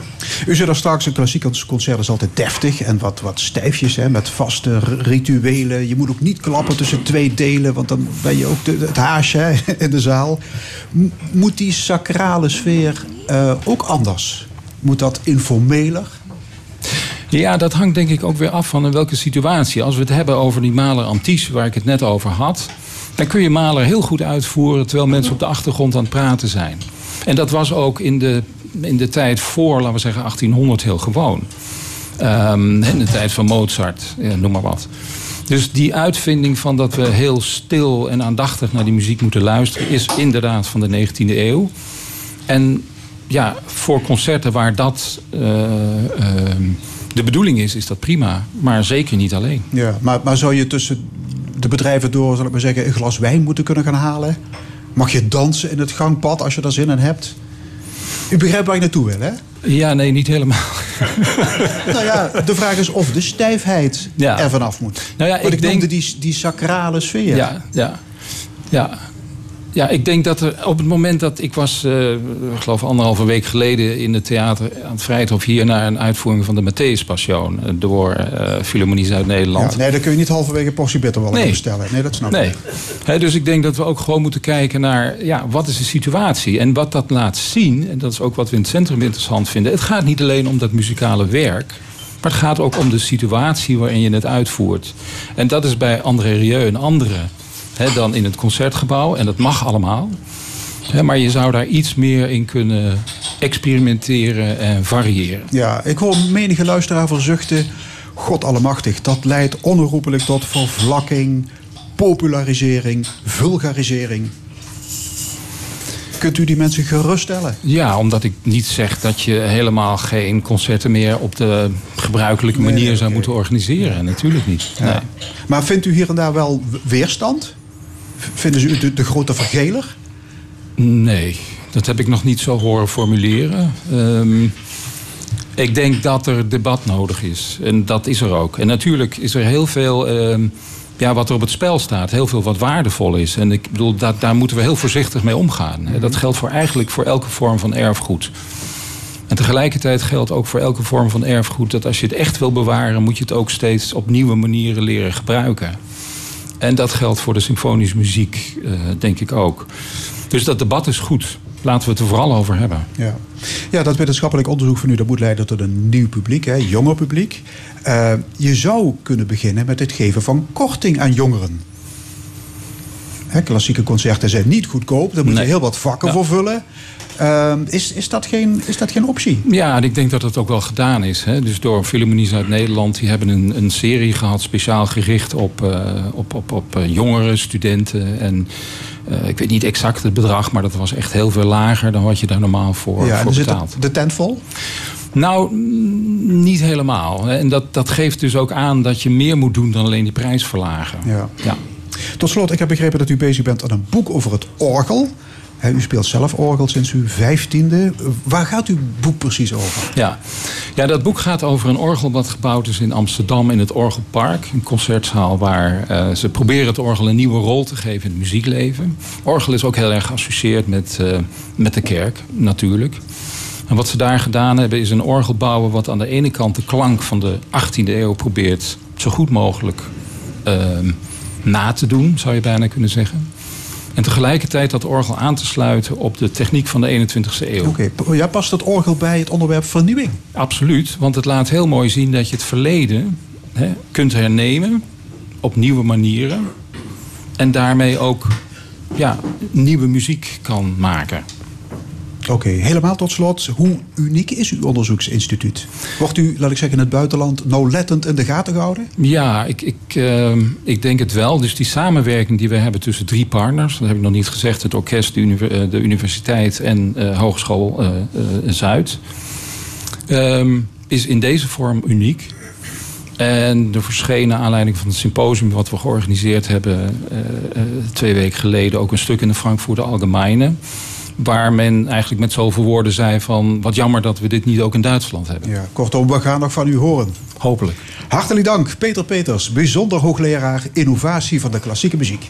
U zei daar straks, een klassiek concert is altijd deftig en wat, wat stijfjes, hè, met vaste rituelen. Je moet ook niet klappen tussen twee delen, want dan ben je ook het haasje in de zaal. Moet die sacrale sfeer eh, ook anders? Moet dat informeler? Ja, dat hangt denk ik ook weer af van in welke situatie. Als we het hebben over die Maler waar ik het net over had... dan kun je Maler heel goed uitvoeren... terwijl mensen op de achtergrond aan het praten zijn. En dat was ook in de in de tijd voor, laten we zeggen, 1800 heel gewoon. Ehm, in de tijd van Mozart, ja, noem maar wat. Dus die uitvinding van dat we heel stil en aandachtig naar die muziek moeten luisteren, is inderdaad van de 19e eeuw. En ja, voor concerten waar dat eh, ehm, de bedoeling is, is dat prima. Maar zeker niet alleen. Ja, maar, maar zou je tussen de bedrijven door, zal ik maar zeggen, een glas wijn moeten kunnen gaan halen? Mag je dansen in het gangpad als je daar zin in hebt? U begrijpt waar ik naartoe wil, hè? Ja, nee, niet helemaal. Nou ja, de vraag is of de stijfheid Ja. er vanaf moet. Nou ja, Want ik ik denk- noemde die, die sacrale sfeer. Ja, ja, ja. Ja, ik denk dat er op het moment dat ik was, eh, ik geloof anderhalve week geleden in het theater aan het Vrijthof hier naar een uitvoering van de Matthäus Passion eh, door eh Philharmonie Zuid-Nederland. Ja, nee, dan kun je niet halverwege portie bitterballen Nee. bestellen. Nee, dat snap Nee. ik. Hè, dus ik denk dat we ook gewoon moeten kijken naar ja, wat is de situatie. En wat dat laat zien, en dat is ook wat we in het centrum interessant vinden. Het gaat niet alleen om dat muzikale werk. Maar het gaat ook om de situatie waarin je het uitvoert. En dat is bij André Rieu een andere hè, dan in het concertgebouw. En dat mag allemaal. Hè, maar je zou daar iets meer in kunnen experimenteren en variëren. Ja, ik hoor menige luisteraar verzuchten... God allemachtig, dat leidt onherroepelijk tot vervlakking... popularisering, vulgarisering. Kunt u die mensen geruststellen? Ja, omdat ik niet zeg dat je helemaal geen concerten meer op de gebruikelijke manier nee, zou moeten organiseren. Natuurlijk niet. Nee. Maar vindt u hier en daar wel weerstand? Vinden ze u de, de grote vergeler? Nee, dat heb ik nog niet zo horen formuleren. Ehm, ik denk dat er debat nodig is. En dat is er ook. En natuurlijk is er heel veel ehm, ja, wat er op het spel staat. Heel veel wat waardevol is. En ik bedoel, dat, daar moeten we heel voorzichtig mee omgaan. Dat geldt voor eigenlijk voor elke vorm van erfgoed. En tegelijkertijd geldt ook voor elke vorm van erfgoed... dat als je het echt wil bewaren... moet je het ook steeds op nieuwe manieren leren gebruiken. En dat geldt voor de symfonische muziek, eh, denk ik ook. Dus dat debat is goed. Laten we het er vooral over hebben. Ja. ja, dat wetenschappelijk onderzoek van u dat moet leiden tot een nieuw publiek, hè, jonger publiek. Eh, je zou kunnen beginnen met het geven van korting aan jongeren. Hè, klassieke concerten zijn niet goedkoop, daar moet je Nee. heel wat vakken Ja. voor vullen. Eh, is, is, dat geen, is dat geen optie? Ja, en ik denk dat het ook wel gedaan is. Hè. Dus door Philharmonie uit Nederland. Die hebben een, een serie gehad speciaal gericht op, eh, op, op, op eh, jongeren, studenten. En eh, ik weet niet exact het bedrag, maar dat was echt heel veel lager dan wat je daar normaal voor, ja, voor betaalt. de, tent vol? Nou, niet helemaal. En dat, dat geeft dus ook aan dat je meer moet doen dan alleen die prijs verlagen. Ja. Ja. Tot slot, ik heb begrepen dat u bezig bent aan een boek over het orgel. U speelt zelf orgel sinds uw vijftiende. Waar gaat uw boek precies over? Ja. ja, dat boek gaat over een orgel wat gebouwd is in Amsterdam in het Orgelpark. Een concertzaal waar eh, ze proberen het orgel een nieuwe rol te geven in het muziekleven. Orgel is ook heel erg geassocieerd met, eh, met de kerk, natuurlijk. En wat ze daar gedaan hebben is een orgel bouwen wat aan de ene kant de klank van de 18e eeuw probeert zo goed mogelijk ehm, na te doen, zou je bijna kunnen zeggen. En tegelijkertijd dat orgel aan te sluiten op de techniek van de 21e eeuw. Oké, ja, past het orgel bij het onderwerp vernieuwing? Absoluut, want het laat heel mooi zien dat je het verleden hè, kunt hernemen op nieuwe manieren. En daarmee ook ja, nieuwe muziek kan maken. Oké, helemaal tot slot. Hoe uniek is uw onderzoeksinstituut? Wordt u, laat ik zeggen, in het buitenland nauwlettend in de gaten gehouden? Ja, ik, ik, eh, ik denk het wel. Dus die samenwerking die we hebben tussen drie partners... dat heb ik nog niet gezegd, het orkest, de, eh, de universiteit en eh, Hogeschool Zuid... ehm, is in deze vorm uniek. En verscheen naar aanleiding van het symposium wat we georganiseerd hebben... twee weken geleden ook een stuk in de Frankfurter Allgemeine... waar men eigenlijk met zoveel woorden zei van... wat jammer dat we dit niet ook in Duitsland hebben. Ja, kortom, we gaan nog van u horen. Hopelijk. Hartelijk dank, Peter Peters, bijzonder hoogleraar innovatie van de klassieke muziek.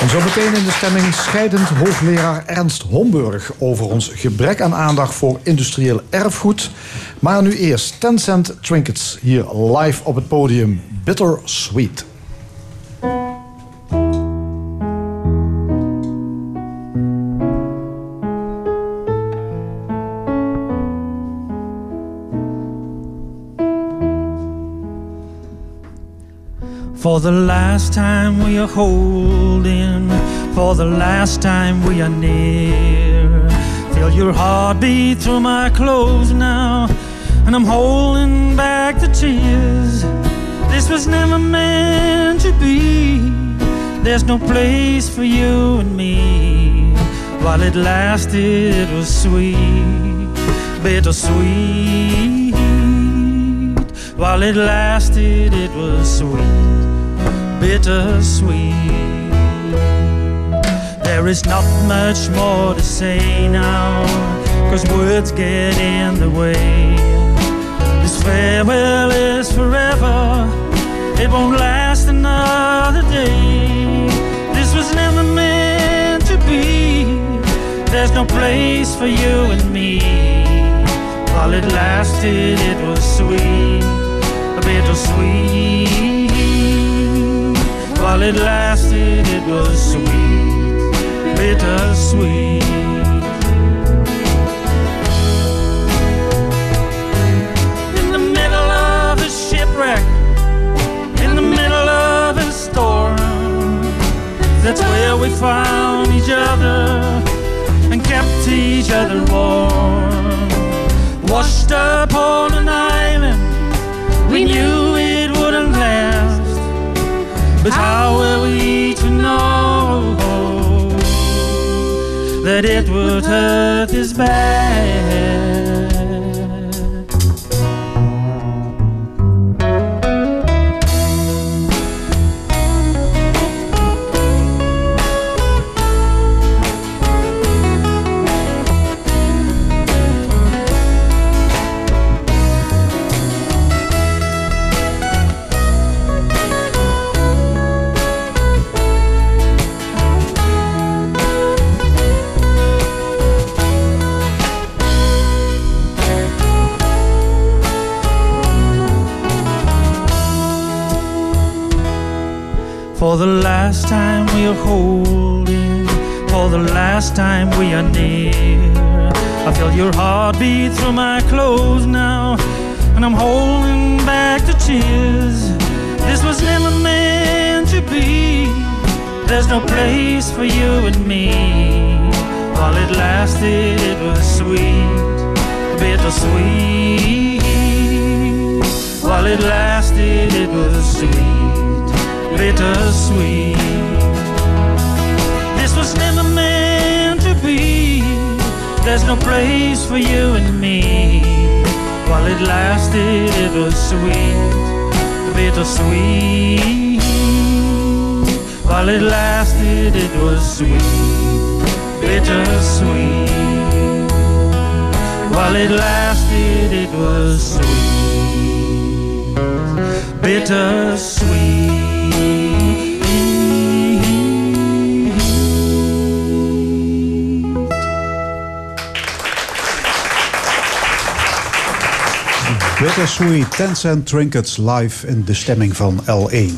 En zo meteen in de stemming scheidend hoogleraar Ernst Homburg over ons gebrek aan aandacht voor industrieel erfgoed. Maar nu eerst Tencent Trinkets hier live op het podium Bitter Sweet. For the last time we are holding, for the last time we are near. Feel your heartbeat through my clothes now, and I'm holding back the tears. This was never meant to be. There's no place for you and me. While it lasted, it was sweet, bittersweet. While it lasted, it was sweet, bittersweet. There is not much more to say now, cause words get in the way. This farewell is forever, it won't last another day. This was never meant to be, there's no place for you and me. While it lasted, it was sweet, A bittersweet. While it lasted, it was sweet, bittersweet. In the middle of a shipwreck, in the middle of a storm, that's where we found each other and kept each other warm. Washed up on an island, we knew it. But how were we to know that it would hurt this bad? Holding, for the last time we are near. I feel your heartbeat through my clothes now, and I'm holding back the tears. This was never meant to be. There's no place for you and me. While it lasted, it was sweet, bittersweet. While it lasted, it was sweet, bittersweet. There's no place for you and me. While it lasted, it was sweet, bittersweet. While it lasted, it was sweet, bittersweet. While it lasted, it was sweet, bittersweet. Bittersweet, Tencent Trinkets live in de stemming van L1.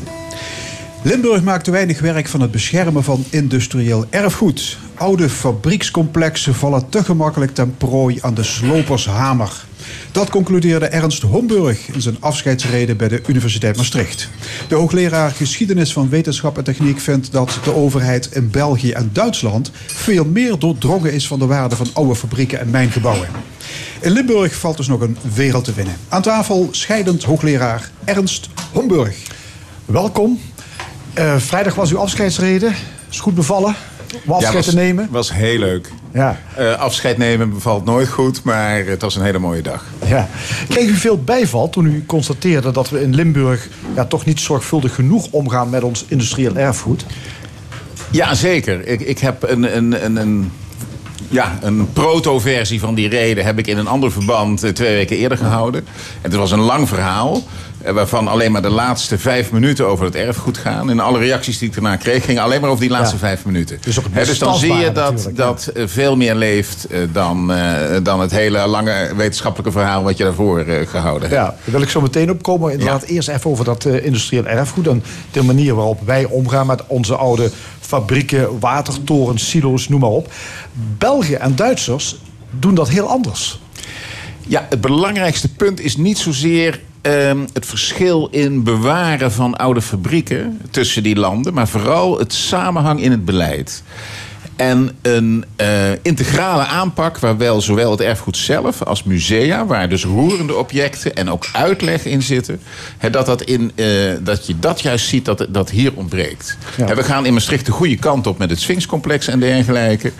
Limburg maakt weinig werk van het beschermen van industrieel erfgoed. Oude fabriekscomplexen vallen te gemakkelijk ten prooi aan de slopershamer. Dat concludeerde Ernst Homburg in zijn afscheidsreden bij de Universiteit Maastricht. De hoogleraar geschiedenis van wetenschap en techniek vindt dat de overheid in België en Duitsland veel meer doordrongen is van de waarde van oude fabrieken en mijngebouwen. In Limburg valt dus nog een wereld te winnen. Aan tafel scheidend hoogleraar Ernst Homburg. Welkom. Eh, vrijdag was uw afscheidsreden. Is goed bevallen om afscheid was, te nemen. was heel leuk. Ja. Eh, afscheid nemen bevalt nooit goed, maar het was een hele mooie dag. Ja. Kreeg u veel bijval toen u constateerde dat we in Limburg ja, toch niet zorgvuldig genoeg omgaan met ons industrieel erfgoed? Ja, zeker. Ik, ik heb een, een, een, een, ja, een proto-versie van die reden heb ik in een ander verband eh, twee weken eerder gehouden. En het was een lang verhaal. Eh, Waarvan alleen maar de laatste vijf minuten over het erfgoed gaan. En alle reacties die ik daarna kreeg, gingen alleen maar over die laatste Ja. vijf minuten. Dus dus dan zie je dat, ja. dat eh, veel meer leeft eh, dan, dan het hele lange wetenschappelijke verhaal wat je daarvoor eh, gehouden hebt. Ja, daar wil ik zo meteen op komen. Inderdaad, eerst even over dat eh, industrieel erfgoed. En de manier waarop wij omgaan met onze oude fabrieken, watertorens, silo's, noem maar op. België en Duitsers doen dat heel anders. Ja, het belangrijkste punt is niet zozeer ehm, het verschil in bewaren van oude fabrieken tussen die landen, maar vooral het samenhang in het beleid. En een eh, integrale aanpak waar wel zowel het erfgoed zelf als musea, waar dus roerende objecten en ook uitleg in zitten, dat, dat, in, eh, dat je dat juist ziet dat dat hier ontbreekt. Ja. We gaan in Maastricht de goede kant op met het Sphinxcomplex en dergelijke.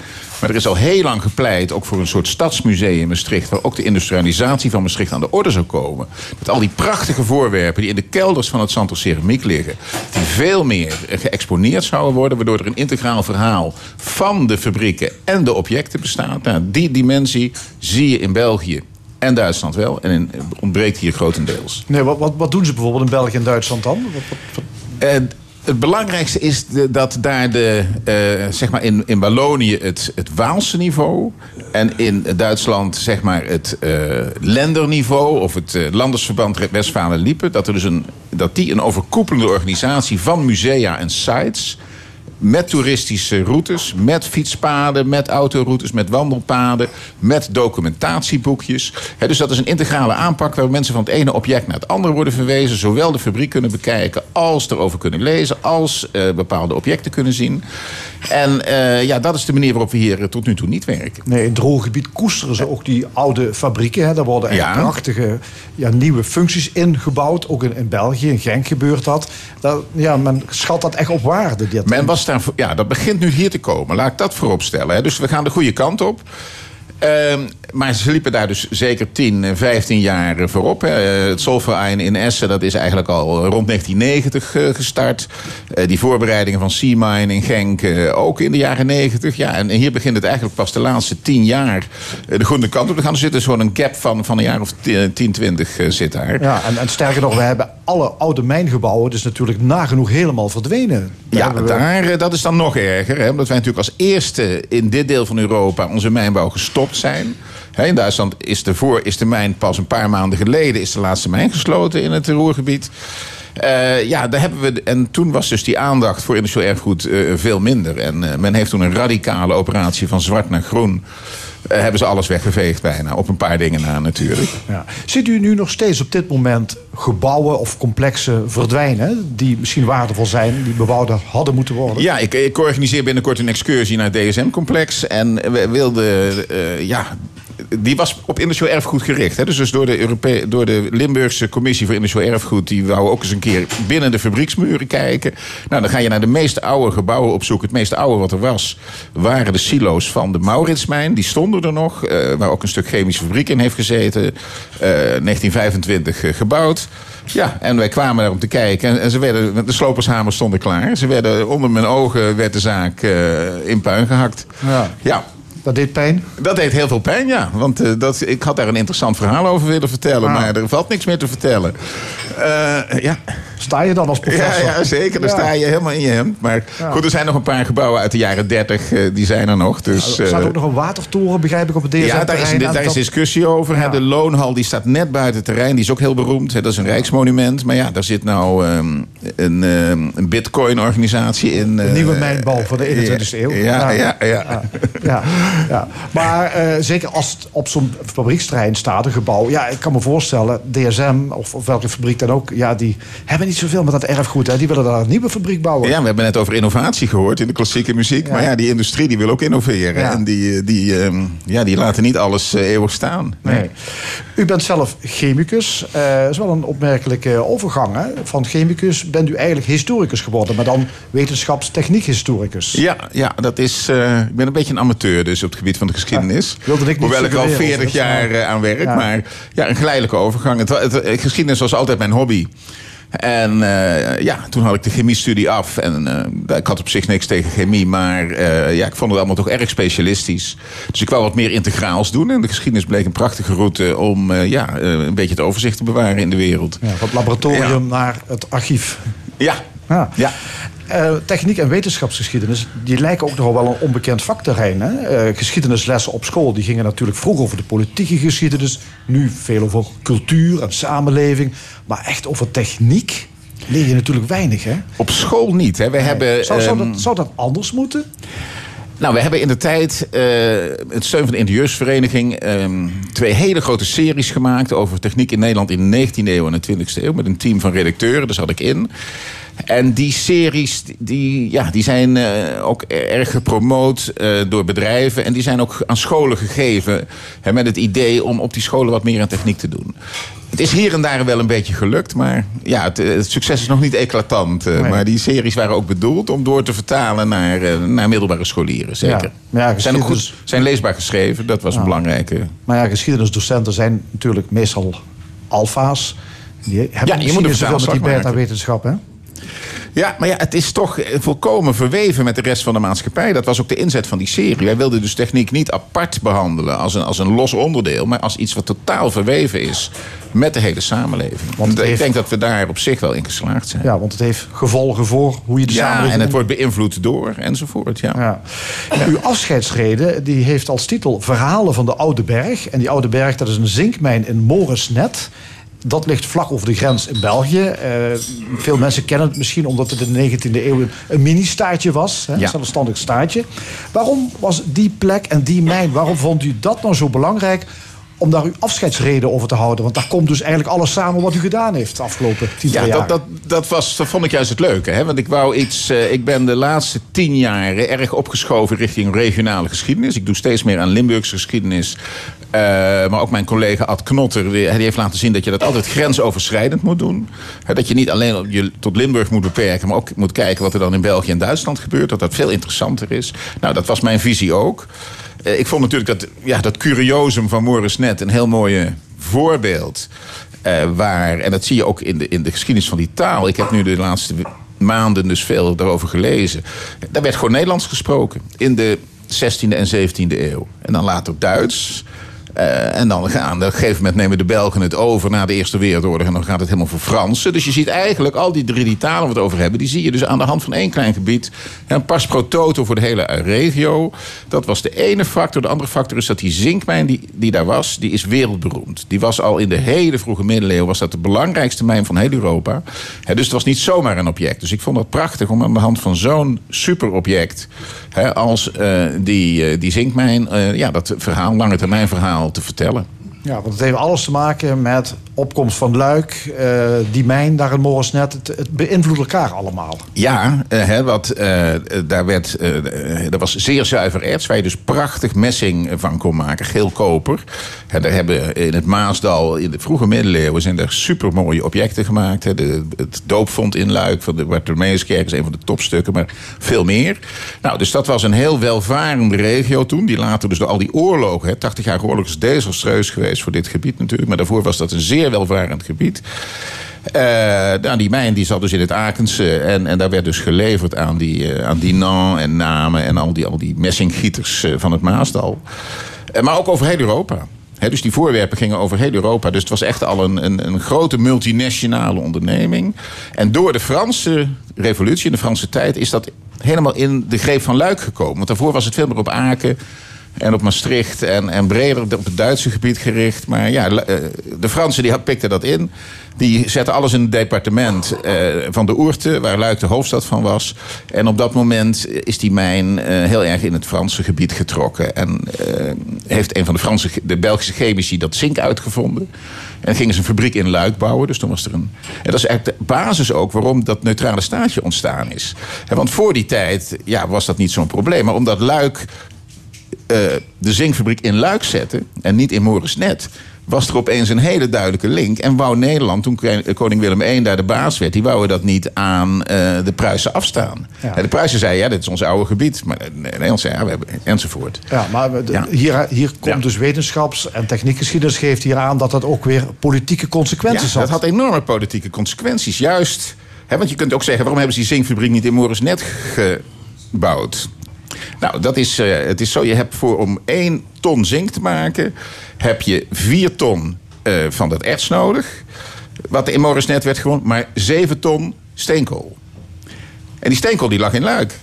Maar er is al heel lang gepleit, ook voor een soort stadsmuseum in Maastricht, waar ook de industrialisatie van Maastricht aan de orde zou komen. Dat al die prachtige voorwerpen die in de kelders van het Santos Ceramiek liggen, die veel meer geëxponeerd zouden worden, waardoor er een integraal verhaal van de fabrieken en de objecten bestaat. Nou, die dimensie zie je in België en Duitsland wel en in, ontbreekt hier grotendeels. Nee, wat, wat, wat doen ze bijvoorbeeld in België en Duitsland dan? Wat, wat, wat- Eh, het belangrijkste is dat daar de, eh, zeg maar in, in Wallonië het, het Waalse niveau. En in Duitsland zeg maar het eh lenderniveau of het eh, Landersverband Westfalen-Liepen. Dat, er dus een, dat die een overkoepelende organisatie van musea en sites. Met toeristische routes, met fietspaden, met autoroutes, met wandelpaden, met documentatieboekjes. Dus dat is een integrale aanpak waar mensen van het ene object naar het andere worden verwezen. Zowel de fabriek kunnen bekijken, als erover kunnen lezen, als eh, bepaalde objecten kunnen zien. En eh, ja, dat is de manier waarop we hier eh, tot nu toe niet werken. Nee, in het drooggebied koesteren ze ook die oude fabrieken. Hè. Daar worden echt Ja. prachtige ja, nieuwe functies ingebouwd. Ook in, in België, in Genk gebeurt dat. dat. Ja, men schat dat echt op waarde. Dit. Men was daar, ja, dat begint nu hier te komen. Laat ik dat voorop stellen. Hè. Dus we gaan de goede kant op. Ehm, maar ze liepen daar dus zeker 10, eh, 15 jaar eh, voorop. Hè. Eh, Het Solverein in Essen, dat is eigenlijk al rond 1990 eh, gestart. Eh, die voorbereidingen van Seamine in Genk eh, ook in de jaren 90. Ja, en hier begint het eigenlijk pas de laatste 10 jaar eh, de goede kant op te gaan. Er zit dus zo'n een gap van, van een jaar of 10, 20 eh, zit daar. Ja, en, en sterker nog, we hebben alle oude mijngebouwen... dus natuurlijk nagenoeg helemaal verdwenen. Daar Ja, hebben we- daar, eh, dat is dan nog erger. Hè, omdat wij natuurlijk als eerste in dit deel van Europa onze mijnbouw gestopt zijn. In Duitsland is de, voor, is de mijn pas een paar maanden geleden... is de laatste mijn gesloten in het Roergebied. Eh, ja, daar hebben we, en toen was dus die aandacht voor industrieel erfgoed eh, veel minder. En eh, men heeft toen een radicale operatie van zwart naar groen... hebben ze alles weggeveegd bijna. Op een paar dingen na natuurlijk. Ja. Ziet u nu nog steeds op dit moment gebouwen of complexen verdwijnen... die misschien waardevol zijn, die bebouwd hadden moeten worden? Ja, ik, ik organiseer binnenkort een excursie naar het DSM-complex. En we wilden, ja, die was op industrieel erfgoed gericht. Hè? Dus, dus door, de door de Limburgse Commissie voor Industrieel Erfgoed... die wou ook eens een keer binnen de fabrieksmuren kijken. Nou, dan ga je naar de meest oude gebouwen opzoeken. Het meest oude wat er was, waren de silo's van de Mauritsmijn. Die stonden er nog, eh, waar ook een stuk chemische fabriek in heeft gezeten. Eh 1925 eh, gebouwd. Ja, en wij kwamen daar om te kijken. En, en ze werden, de slopershamers stonden klaar. Ze werden onder mijn ogen werd de zaak eh, in puin gehakt. Ja. Ja, Dat deed pijn? dat deed heel veel pijn, ja. Want eh, dat, ik had daar een interessant verhaal over willen vertellen. Ah. Maar er valt niks meer te vertellen. Eh, ja. Sta je dan als professor? ja, zeker. Dan Ja. sta je helemaal in je hemd. Maar Ja. goed, er zijn nog een paar gebouwen uit de jaren 30. eh, die zijn er nog. Dus, Er staat ook nog een watertoren, begrijp ik, op het DSM ja, daar is, daar is discussie over. hè. De loonhal die staat net buiten het terrein. Die is ook heel beroemd. hè. Dat is een rijksmonument. Maar ja, daar zit nou ehm, een, ehm, een bitcoin-organisatie in. De eh, nieuwe mijnbouw van de 21e eeuw. Ja, ja, ja. Ja, ja. Maar eh, zeker als het op zo'n fabrieksterrein staat, een gebouw. Ja, ik kan me voorstellen, DSM of, of welke fabriek dan ook. Ja, die hebben niet zoveel met dat erfgoed. Hè. Die willen daar een nieuwe fabriek bouwen. Ja, we hebben net over innovatie gehoord in de klassieke muziek. Ja. Maar ja, die industrie die wil ook innoveren. Ja. En die, die, ehm, ja, die laten niet alles eh, eeuwig staan. Nee. U bent zelf chemicus. Eh dat is wel een opmerkelijke overgang. Hè? Van chemicus bent u eigenlijk historicus geworden, maar dan wetenschapstechniek-historicus. Ja, ja dat is, ik ben een beetje een amateur dus op het gebied van de geschiedenis. Ja, ik niet Hoewel ik al suggereren, 40 of dat, jaar eh, aan werk. Ja. Maar ja, een geleidelijke overgang. Het, het, het- geschiedenis was altijd mijn hobby. En eh, ja, toen had ik de chemiestudie af. En eh, ik had op zich niks tegen chemie. Maar eh, ja, ik vond het allemaal toch erg specialistisch. Dus ik wou wat meer integraals doen. En de geschiedenis bleek een prachtige route om eh, ja, eh, een beetje het overzicht te bewaren in de wereld. Ja, van het laboratorium naar het archief. Ja, Ja. ja. Eh, techniek en wetenschapsgeschiedenis, die lijken ook nogal wel een onbekend vakterrein. Hè? Eh, geschiedenislessen op school, die gingen natuurlijk vroeger over de politieke geschiedenis. Nu veel over cultuur en samenleving. Maar echt over techniek leer je natuurlijk weinig, hè? Op school niet. Hè. We hebben, zou, zou, ehm, dat, zou dat anders moeten? Nou, we hebben in de tijd, eh het steun van de ingenieursvereniging, ehm, twee hele grote series gemaakt over techniek in Nederland in de 19e eeuw en de 20e eeuw. Met een team van redacteuren, daar zat ik in. En die series die, ja, die zijn eh, ook erg gepromoot eh, door bedrijven. En die zijn ook aan scholen gegeven. Hè, met het idee om op die scholen wat meer aan techniek te doen. Het is hier en daar wel een beetje gelukt. Maar ja, het, het succes is nog niet eclatant. eh, Nee. Maar die series waren ook bedoeld om door te vertalen naar, eh, naar middelbare scholieren. Zeker. Ja. Ja, zijn ook goed, zijn leesbaar geschreven. Dat was een belangrijke. Maar ja, geschiedenisdocenten zijn natuurlijk meestal alfa's. Die hebben Ja, je moet zoveel met die beta-wetenschap, hè? Ja, maar ja, het is toch eh, volkomen verweven met de rest van de maatschappij. Dat was ook de inzet van die serie. Wij wilden dus techniek niet apart behandelen als een, als een los onderdeel, maar als iets wat totaal verweven is met de hele samenleving. Want ik heeft- denk dat we daar op zich wel in geslaagd zijn. Ja, want het heeft gevolgen voor hoe je de Ja, samenleving... en het wordt beïnvloed door enzovoort. Ja. Ja. Uw afscheidsrede die heeft als titel Verhalen van de Oude Berg. En die Oude Berg dat is een zinkmijn in Morisnet. Dat ligt vlak over de grens in België. Eh, veel mensen kennen het misschien omdat het in de 19e eeuw een, mini-staatje was. Hè, Ja. Een zelfstandig staatje. Waarom was die plek en die mijn, waarom vond u dat nou zo belangrijk... om daar uw afscheidsrede over te houden? Want daar komt dus eigenlijk alles samen wat u gedaan heeft de afgelopen Ja, jaar. dat, dat, dat, was, dat vond ik juist het leuke. Hè? Want ik wou iets. eh, ik ben de laatste tien jaar erg opgeschoven richting regionale geschiedenis. Ik doe steeds meer aan Limburgse geschiedenis. Eh, maar ook mijn collega Ad Knotter, die, heeft laten zien dat je dat altijd grensoverschrijdend moet doen. Dat je niet alleen je tot Limburg moet beperken, maar ook moet kijken wat er dan in België en Duitsland gebeurt. Dat dat veel interessanter is. Nou, dat was mijn visie ook. Eh, ik vond natuurlijk dat, ja, dat curiosum van Morris Net een heel mooie voorbeeld. eh, waar, en dat zie je ook in de, in de geschiedenis van die taal. Ik heb nu de laatste maanden dus veel daarover gelezen. Daar werd gewoon Nederlands gesproken. In de 16e en 17e eeuw. En dan later Duits. Eh, en dan gaan, op een gegeven moment nemen de Belgen het over na de Eerste Wereldoorlog. En dan gaat het helemaal voor Fransen. Dus je ziet eigenlijk al die drie die talen we het over hebben. Die zie je dus aan de hand van één klein gebied. En pas pro toto voor de hele regio. Dat was de ene factor. De andere factor is dat die zinkmijn die, die daar was. Die is wereldberoemd. Die was al in de hele vroege middeleeuwen. Was dat de belangrijkste mijn van heel Europa. Dus het was niet zomaar een object. Dus ik vond het prachtig om aan de hand van zo'n superobject. Als eh, die, eh, die zinkmijn. ja, dat verhaal, lange termijn verhaal te vertellen. Ja, want het heeft alles te maken met opkomst van Luik, eh, die mijn daar in Morisnet. Het, het beïnvloedt elkaar allemaal. Ja, eh, hè, wat, eh, daar werd, dat was zeer zuiver erts, waar je dus prachtig messing van kon maken, geel koper. Hè, daar hebben in het Maasdal in de vroege middeleeuwen zijn er supermooie objecten gemaakt. Hè. De, het doopvond in Luik van de Bartholomeuskerk is een van de topstukken, maar veel meer. Nou, dus dat was een heel welvarende regio toen, die later dus door al die oorlogen, hè, 80 jaar oorlog is desastreus geweest voor dit gebied natuurlijk, maar daarvoor was dat een zeer welvarend gebied. Nou, die mijn die zat dus in het Akense. En, en daar werd dus geleverd aan die, eh, aan en Namen en al die, al die messinggieters eh, van het Maasdal. Maar ook over heel Europa. Dus die voorwerpen gingen over heel Europa. Dus het was echt al een, een, een grote multinationale onderneming. En door de Franse revolutie, in de Franse tijd, is dat helemaal in de greep van Luik gekomen. Want daarvoor was het veel meer op Aken en op Maastricht en, en breder op het Duitse gebied gericht. Maar ja, eh, de Fransen die pikten dat in. Die zetten alles in het departement eh, van de Oerte, waar Luik de hoofdstad van was. En op dat moment is die mijn eh, heel erg in het Franse gebied getrokken. En heeft een van de, Franse, de Belgische chemici dat zink uitgevonden. En gingen ze een fabriek in Luik bouwen. Dus toen was er een. En dat is eigenlijk de basis ook waarom dat neutrale staatje ontstaan is. Want voor die tijd ja, was dat niet zo'n probleem. Maar omdat Luik de zinkfabriek in Luik zette en niet in Morisnet, was er opeens een hele duidelijke link. En wou Nederland, toen ke- koning Willem I daar de baas werd, die wouden dat niet aan eh, de Pruisen afstaan. Ja. En de Pruisen zeiden, ja, dit is ons oude gebied. Maar de Nederland zei, ja, we hebben, enzovoort. Ja, maar de- Ja. Hier, hier komt Ja. dus wetenschaps- en techniekgeschiedenis geeft hier aan dat dat ook weer politieke consequenties Ja, had. dat had enorme politieke consequenties. Juist, hè, want je kunt ook zeggen... waarom hebben ze die zinkfabriek niet in Morisnet gebouwd? Nou, dat is, eh, het is zo, je hebt voor om één ton zink te maken... heb je vier ton eh, van dat erts nodig. Wat in Morisnet werd gewoon maar zeven ton steenkool. En die steenkool die lag in Luik.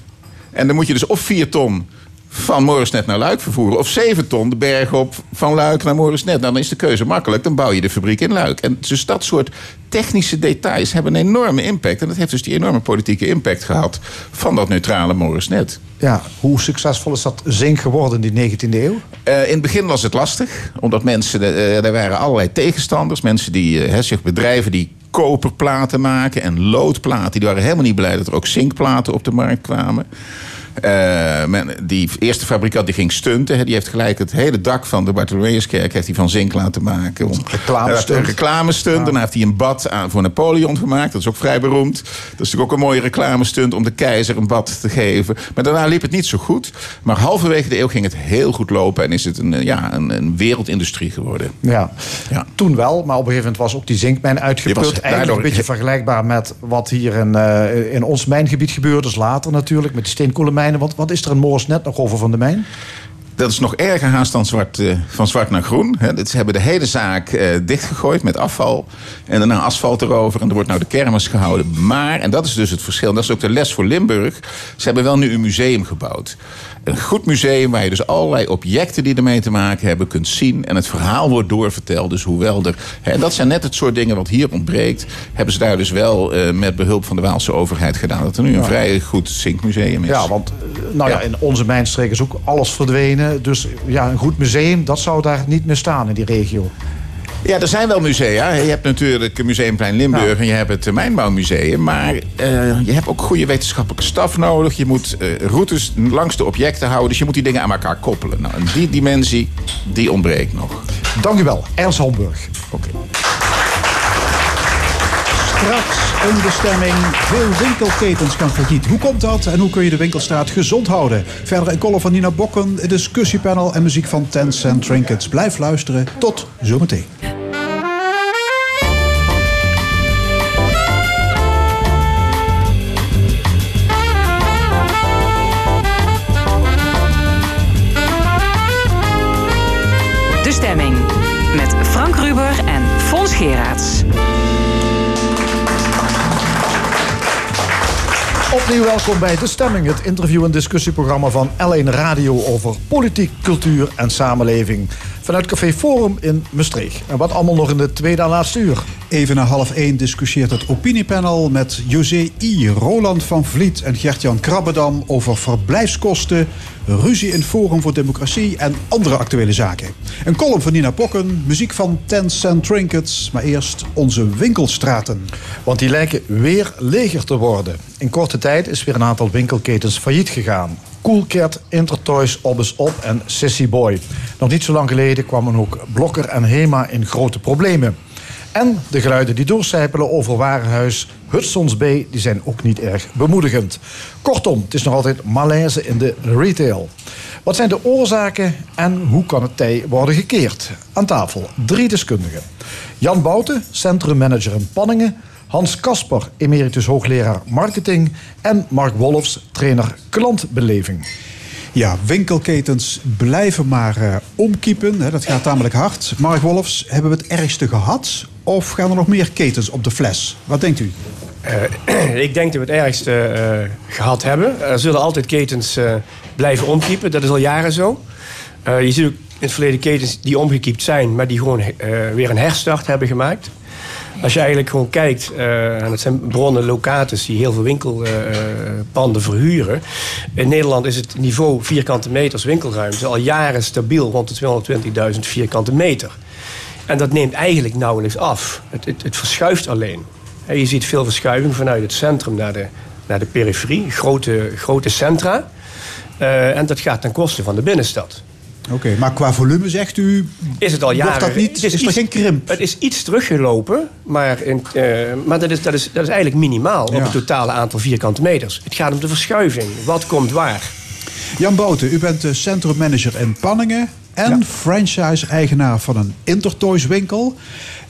En dan moet je dus of vier ton van Morisnet naar Luik vervoeren. Of 7 ton de berg op van Luik naar Morisnet. Nou, dan is de keuze makkelijk. Dan bouw je de fabriek in Luik. En dus dat soort technische details hebben een enorme impact. En dat heeft dus die enorme politieke impact gehad van dat neutrale Morisnet. Ja, hoe succesvol is dat zink geworden in die 19e eeuw? Eh, in het begin was het lastig, omdat mensen, eh, er waren allerlei tegenstanders. Mensen die, eh, hè, zeg, bedrijven die koperplaten maken en loodplaten. Die waren helemaal niet blij dat er ook zinkplaten op de markt kwamen. Men, die eerste fabrikant die ging stunten. hè, Die heeft gelijk het hele dak van de Bartholomeuskerk heeft hij van zink laten maken. Om- reclamestunt. Een reclamestunt. Daarna heeft hij een bad aan, voor Napoleon gemaakt. Dat is ook vrij beroemd. Dat is natuurlijk ook een mooie reclamestunt om de keizer een bad te geven. Maar daarna liep het niet zo goed. Maar halverwege de eeuw ging het heel goed lopen. En is het een, ja, een, een wereldindustrie geworden. Ja. Ja. toen wel, maar op een gegeven moment was ook die zinkmijn uitgeput. Eigenlijk daardoor- een beetje vergelijkbaar met wat hier in, eh, in ons mijngebied gebeurt. Dus later natuurlijk, met die wat is er in Moors net nog over van de mijn? Dat is nog erger haast dan zwart, eh, van zwart naar groen. Dat- Ze hebben de hele zaak eh, dichtgegooid met afval. En daarna asfalt erover. En er wordt nou de kermis gehouden. Maar, en dat is dus het verschil. Dat is ook de les voor Limburg. Ze hebben wel nu een museum gebouwd. Een goed museum waar je dus allerlei objecten die ermee te maken hebben kunt zien. En het verhaal wordt doorverteld. Dus hoewel er. Hè, en dat zijn net het soort dingen wat hier ontbreekt. Hebben ze daar dus wel eh, met behulp van de Waalse overheid gedaan. Dat er nu een vrij goed zinkmuseum is. Ja, want eh, nou ja. Ja. in onze mijnstreek is ook alles verdwenen. Dus ja, een goed museum, dat zou daar niet meer staan in die regio. Ja, er zijn wel musea. Je hebt natuurlijk Museumplein Limburg Ja. en je hebt het Mijnbouwmuseum. Maar eh, je hebt ook goede wetenschappelijke staf nodig. Je moet eh, routes langs de objecten houden. Dus je moet die dingen aan elkaar koppelen. Nou, en die dimensie, die ontbreekt nog. Dank u wel, Ernst Hamburg. Oké. Straks een bestemming. Veel winkelketens gaan failliet. Hoe komt dat en hoe kun je de winkelstraat gezond houden? Verder een column van Nina Bokken, discussiepanel en muziek van Ten Cent Trinkets. Blijf luisteren. Tot zometeen. Fons Geraerts. Opnieuw welkom bij De Stemming, het interview- en discussieprogramma van L1 Radio over politiek, cultuur en samenleving. Vanuit Café Forum in Maastricht. En wat allemaal nog in de tweede en laatste uur. Even na half één discussieert het opiniepanel met José I, Roland van Vliet en Gert-Jan Krabbedam over verblijfskosten, ruzie in Forum voor Democratie en andere actuele zaken. Een column van Nina Pokken, muziek van Ten Cent Trinkets, maar eerst onze winkelstraten. Want die lijken weer leger te worden. In korte tijd is weer een aantal winkelketens failliet gegaan. Coolcat, Intertoys, Obbes Op en Sissy Boy. Nog niet zo lang geleden kwamen ook Blokker en Hema in grote problemen. En de geluiden die doorcijpelen over Warenhuis Hudson's Bay... die zijn ook niet erg bemoedigend. Kortom, het is nog altijd malaise in de retail. Wat zijn de oorzaken en hoe kan het tij worden gekeerd? Aan tafel drie deskundigen. Jan Bouten, centrummanager in Panningen... Hans Kasper, emeritus hoogleraar marketing... en Mark Wolfs, trainer klantbeleving. Ja, winkelketens blijven maar eh, omkiepen. Hè, dat gaat tamelijk hard. Mark Wolfs, hebben we het ergste gehad? Of gaan er nog meer ketens op de fles? Wat denkt u? Eh, ik denk dat we het ergste eh, gehad hebben. Er zullen altijd ketens eh, blijven omkiepen. Dat is al jaren zo. Je ziet ook in het verleden ketens die omgekiept zijn... maar die gewoon weer een herstart hebben gemaakt. Als je eigenlijk gewoon kijkt... en het zijn bronnen, locaties die heel veel winkelpanden verhuren. In Nederland is het niveau vierkante meters winkelruimte... al jaren stabiel rond de 220.000 vierkante meter. En dat neemt eigenlijk nauwelijks af. Het, het, het verschuift alleen. Je ziet veel verschuiving vanuit het centrum naar de, naar de periferie, grote, grote centra. Eh, en dat gaat ten koste van de binnenstad. Oké, maar qua volume zegt u... Is het al jaren... Dat niet? het Is, iets- geen krimp? Het is iets teruggelopen, maar, in, eh, maar dat, is, dat, is, dat is eigenlijk minimaal Ja. op het totale aantal vierkante meters. Het gaat om de verschuiving. Wat komt waar? Jan Bouten, u bent de centrummanager in Panningen... en franchise-eigenaar van een Intertoys winkel.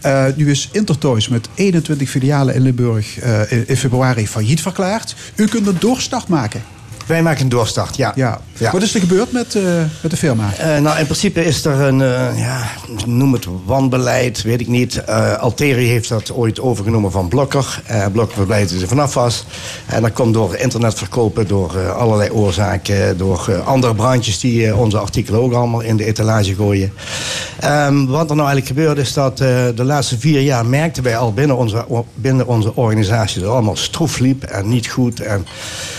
Eh, nu is Intertoys met 21 filialen in Limburg eh, in, in februari failliet verklaard. U kunt een doorstart maken. Wij maken een doorstart, ja. Ja. Ja. Wat is er gebeurd met, eh, met de firma? Eh, nou, in principe is er een, eh, ja, noem het wanbeleid, weet ik niet. Alteri heeft dat ooit overgenomen van Blokker. Blokker hij er vanaf was. En dat komt door internetverkopen, door allerlei oorzaken... door andere brandjes die onze artikelen ook allemaal in de etalage gooien. Ehm, wat er nou eigenlijk gebeurde is dat de laatste vier jaar merkten wij al binnen onze, binnen onze organisatie... dat het allemaal stroef liep en niet goed. En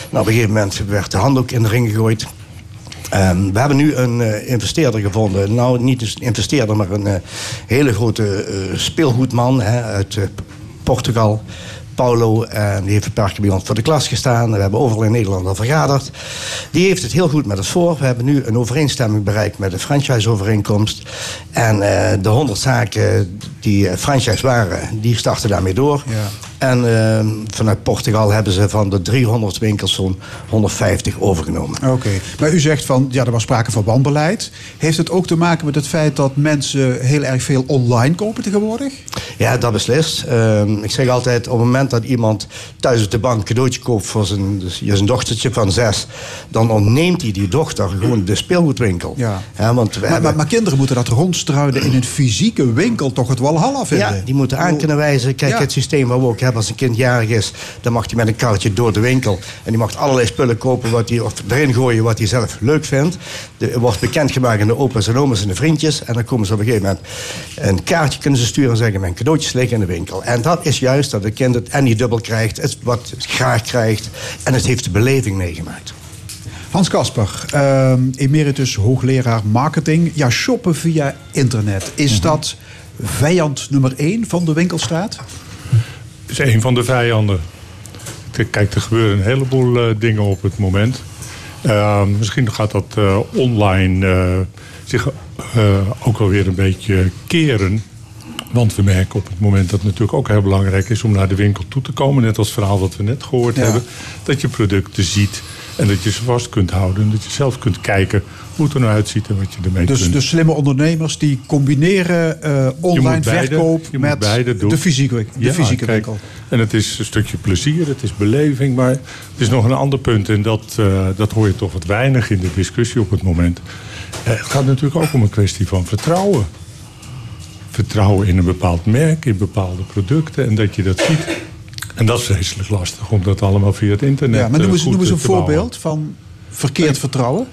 nou, op een gegeven moment werd de handdoek in de ring gegooid... Ehm, we hebben nu een eh, investeerder gevonden. Nou, niet een investeerder, maar een eh, hele grote eh, speelgoedman hè, uit Portugal. Paulo, die heeft een paar keer bij ons voor de klas gestaan. We hebben overal in Nederland al vergaderd. Die heeft het heel goed met ons voor. We hebben nu een overeenstemming bereikt met de franchise-overeenkomst. En de 100 zaken die franchise waren, die starten daarmee door. En eh, vanuit Portugal hebben ze van de 300 winkels zo'n 150 overgenomen. Oké, maar u zegt van, ja, er was sprake van wanbeleid. Heeft het ook te maken met het feit dat mensen heel erg veel online kopen tegenwoordig? Ja, dat beslist. Ehm, ik zeg altijd, op het moment dat iemand thuis op de bank een cadeautje koopt voor zijn, dus zijn dochtertje van zes, dan ontneemt hij die dochter gewoon de speelgoedwinkel. Ja. want we Maar, hebben- maar, maar kinderen moeten dat rondstruiden in een fysieke winkel toch het walhalla vinden? Ja, die moeten aan kunnen wijzen. Kijk, Ja. het systeem wat we ook hebben als een kind jarig is... dan mag hij met een karretje door de winkel. En die mag allerlei spullen kopen wat hij, of erin gooien wat hij zelf leuk vindt. De, er wordt bekendgemaakt aan de opa's en oma's en de vriendjes. En dan komen ze op een gegeven moment een kaartje kunnen ze sturen... en zeggen, mijn cadeautjes liggen in de winkel. En dat is juist dat het kind het en niet dubbel krijgt... het wat het graag krijgt en het heeft de beleving meegemaakt. Hans Kasper, ehm, emeritus hoogleraar marketing. Ja, shoppen via internet. Is Mhm. dat vijand nummer één van de winkelstraat? Is een van de vijanden. Kijk, er gebeuren een heleboel eh, dingen op het moment. Eh, misschien gaat dat eh, online eh, zich ook wel weer een beetje keren. Want we merken op het moment dat het natuurlijk ook heel belangrijk is om naar de winkel toe te komen. Net als het verhaal wat we net gehoord Ja. hebben. Dat je producten ziet en dat je ze vast kunt houden. En dat je zelf kunt kijken hoe het er nou uitziet en wat je ermee Dus kunt. de slimme ondernemers die combineren eh, online beide- verkoop met de fysieke, de Ja, fysieke kijk, winkel. En het is een stukje plezier, het is beleving. Maar het is nog een ander punt. En dat, eh, dat hoor je toch wat weinig in de discussie op het moment. Eh, het gaat natuurlijk ook om een kwestie van vertrouwen. Vertrouwen in een bepaald merk, in bepaalde producten. En dat je dat ziet. En dat is vreselijk lastig, om dat allemaal via het internet Ja, maar noem eh, eens, noem eens een voorbeeld van verkeerd vertrouwen.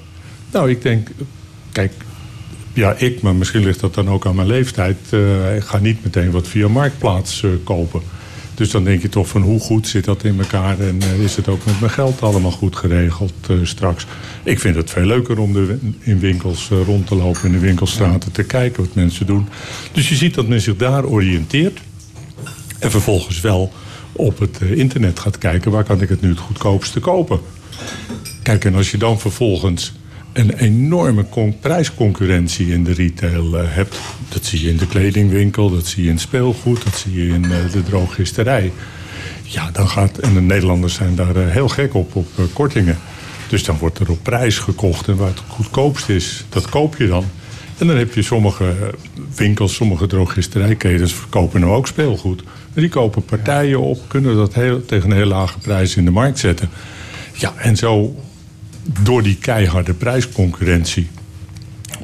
Nou, ik denk, kijk, ja, ik, maar misschien ligt dat dan ook aan mijn leeftijd. eh, ik ga niet meteen wat via Marktplaats eh, kopen. Dus dan denk je toch van hoe goed zit dat in elkaar en is het ook met mijn geld allemaal goed geregeld straks. Ik vind het veel leuker om de, in winkels rond te lopen, in de winkelstraten te kijken wat mensen doen. Dus je ziet dat men zich daar oriënteert en vervolgens wel op het eh, internet gaat kijken waar kan ik het nu het goedkoopste kopen. Kijk, en als je dan vervolgens een enorme con- prijsconcurrentie in de retail eh, hebt. Dat zie je in de kledingwinkel, dat zie je in speelgoed, dat zie je in eh, de drogisterij. Ja, dan gaat. En de Nederlanders zijn daar heel gek op, op kortingen. Dus dan wordt er op prijs gekocht. En waar het goedkoopst is, dat koop je dan. En dan heb je sommige winkels, sommige drogisterijketens verkopen nou ook speelgoed. Die kopen partijen op, kunnen dat heel, tegen een heel lage prijs in de markt zetten. Ja, en zo door die keiharde prijsconcurrentie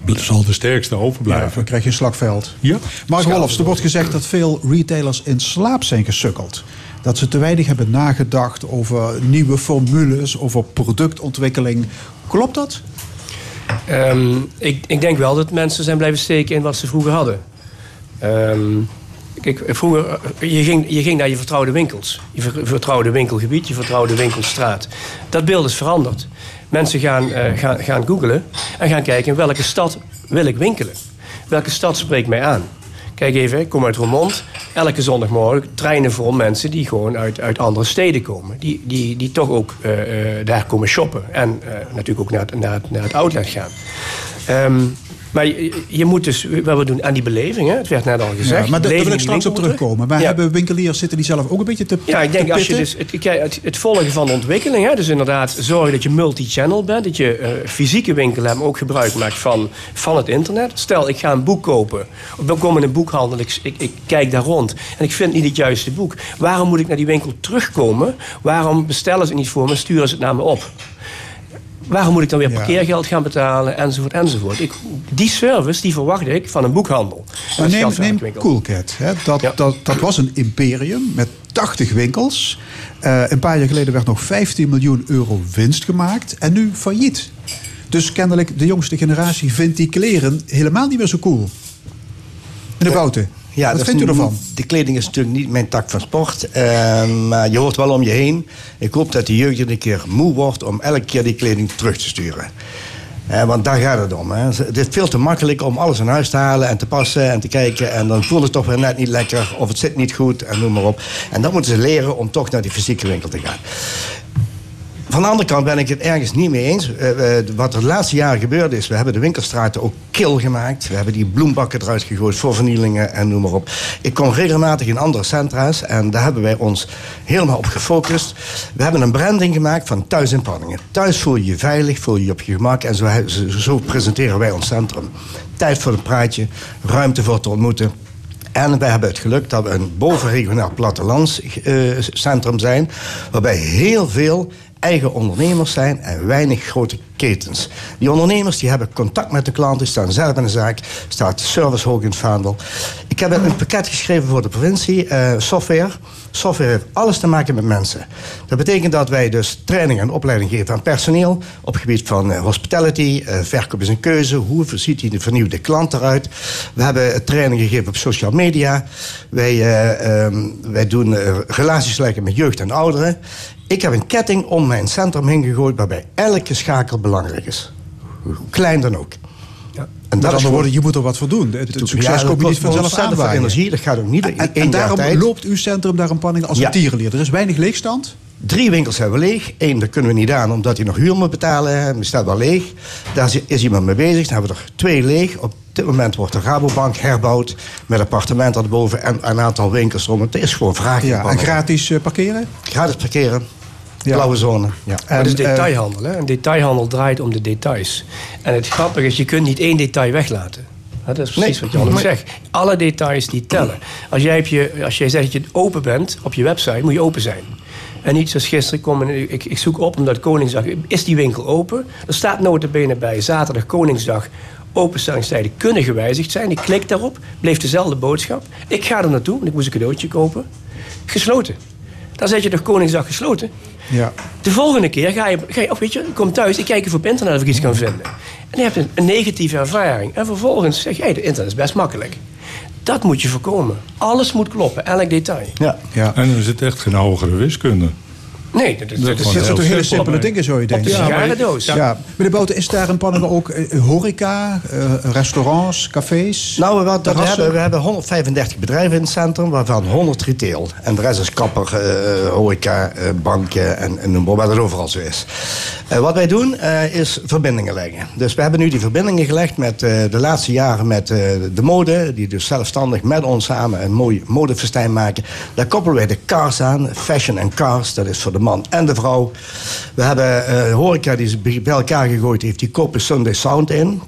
zal de sterkste Ja, overblijven. dan krijg je een slagveld. Ja. Mark Wolfs, er wordt gezegd dat veel retailers in slaap zijn gesukkeld. Dat ze te weinig hebben nagedacht over nieuwe formules, over productontwikkeling. Klopt dat? Ehm, ik, ik denk wel dat mensen zijn blijven steken in wat ze vroeger hadden. Ehm, kijk, vroeger, je ging, je ging naar je vertrouwde winkels. Je ver- vertrouwde winkelgebied, je vertrouwde winkelstraat. Dat beeld is veranderd. Mensen gaan, eh, gaan, gaan googlen en gaan kijken in welke stad wil ik winkelen. Welke stad spreekt mij aan? Kijk even, ik kom uit Roermond. Elke zondagmorgen treinen vol mensen die gewoon uit, uit andere steden komen. Die, die, die toch ook eh, eh, daar komen shoppen. En natuurlijk ook naar het, naar, naar het outlet gaan. Ehm, maar je, je moet dus wat we doen aan die beleving. Hè? Het werd net al gezegd. Ja, maar daar wil ik straks op terugkomen. Maar Ja. hebben winkeliers zitten die zelf ook een beetje te Ja, ik denk als je dus het, het, het volgen van de ontwikkeling, hè, dus inderdaad zorgen dat je multi-channel bent, dat je eh, fysieke winkel hebt, maar ook gebruik maakt van, van het internet. Stel, ik ga een boek kopen, of ik kom in een boekhandel, ik, ik, ik kijk daar rond en ik vind niet het juiste boek. Waarom moet ik naar die winkel terugkomen? Waarom bestellen ze het niet voor me, sturen ze het naar me op? Waarom moet ik dan weer parkeergeld gaan betalen, enzovoort, enzovoort. Ik, die service, die verwacht ik van een boekhandel. Maar neem, neem. Coolcat. Hè? Dat, Ja. dat, dat was een imperium met 80 winkels. Eh, een paar jaar geleden werd nog 15 miljoen euro winst gemaakt. En nu failliet. Dus kennelijk, de jongste generatie vindt die kleren helemaal niet meer zo cool. Meneer Bouten, Ja, wat dat vindt u ervan? De kleding is natuurlijk niet mijn tak van sport. eh, maar je hoort wel om je heen. Ik hoop dat de jeugd een keer moe wordt om elke keer die kleding terug te sturen. Eh, want daar gaat het om. Hè. Het is veel te makkelijk om alles in huis te halen en te passen en te kijken. En dan voelt het toch weer net niet lekker of het zit niet goed en noem maar op. En dan moeten ze leren om toch naar die fysieke winkel te gaan. Van de andere kant ben ik het ergens niet mee eens. Eh, eh, wat er de laatste jaren gebeurd is, we hebben de winkelstraten ook kil gemaakt. We hebben die bloembakken eruit gegooid voor vernielingen en noem maar op. Ik kom regelmatig in andere centra's en daar hebben wij ons helemaal op gefocust. We hebben een branding gemaakt van thuis in Panningen. Thuis voel je je veilig, voel je je op je gemak en zo, zo, presenteren wij ons centrum. Tijd voor een praatje, ruimte voor te ontmoeten. En we hebben het geluk dat we een bovenregionaal plattelandscentrum zijn, waarbij heel veel eigen ondernemers zijn en weinig grote ketens. Die ondernemers die hebben contact met de klanten, staan zelf in de zaak, staat service hoog in het vaandel. Ik heb een pakket geschreven voor de provincie, eh, software. Software heeft alles te maken met mensen. Dat betekent dat wij dus training en opleiding geven aan personeel op het gebied van eh, hospitality, eh, verkoop is een keuze, hoe ziet die de vernieuwde klant eruit. We hebben training gegeven op social media. Wij, eh, ehm, wij doen relaties leggen met jeugd en ouderen. Ik heb een ketting om mijn centrum heen gegooid waarbij elke schakel belangrijk is. Hoe klein dan ook. En Met andere woorden, je moet er wat voor doen. Het, het succes Ja, komt je dat niet vanzelf veel aanwaaien. energie, dat gaat ook niet in En, en daarom tijd. loopt uw centrum daar een panning als Ja. een tierenlier. Er is weinig leegstand. Drie winkels hebben we leeg. Eén, daar kunnen we niet aan omdat hij nog huur moet betalen. Hij staat wel leeg. Daar is- iemand mee bezig. Dan hebben we er twee leeg. Op dit moment wordt de Rabobank herbouwd met appartementen erboven en een aantal winkels erom. Het is gewoon vraag. Ja, en gratis eh, parkeren? Gratis parkeren. Ja. Blauwe zone. Ja. Het is En, eh, detailhandel. Hè? Een detailhandel draait om de details. En het grappige is, je kunt niet één detail weglaten. Dat is precies Nee. wat Jan Nee. zegt. Alle details die tellen. Als jij, je, als jij zegt dat je open bent op je website, moet je open zijn. En niet zoals gisteren, kom en ik, ik zoek op omdat Koningsdag... Is die winkel open? Er staat notabene bij zaterdag Koningsdag... Openstellingstijden kunnen gewijzigd zijn. Ik klik daarop, bleef dezelfde boodschap. Ik ga er naartoe, want ik moest een cadeautje kopen. Gesloten. Dan zet je toch Koningsdag gesloten. Ja. De volgende keer ga je, ga je of weet je, ik kom thuis, ik kijk even op internet of ik iets kan vinden. En je hebt een, een negatieve ervaring. En vervolgens zeg je, hey, de internet is best makkelijk. Dat moet je voorkomen. Alles moet kloppen, elk detail. Ja. Ja. En er zit echt geen hogere wiskunde. Nee, dat, is- Dat dat is gewoon Dat zijn toch hele simpel. simpele dingen, zou je denken. de sigarendoos. Ja. Meneer Bouten, is daar in Panningen ook eh, horeca, eh, restaurants, cafés? Nou, wat, dat hebben, we hebben 135 bedrijven in het centrum, waarvan 100 retail. En de rest is kapper, eh, horeca, eh, banken en, en noem maar wat het overal zo is. Wat wij doen, eh, is verbindingen leggen. Dus we hebben nu die verbindingen gelegd met eh, de laatste jaren met eh, de mode, die dus zelfstandig met ons samen een mooi modefestijn maken. Daar koppelen wij de cars aan, fashion en cars, dat is voor de man en de vrouw. We hebben eh, horeca die ze bij elkaar gegooid heeft, die kopen Sunday Sound in.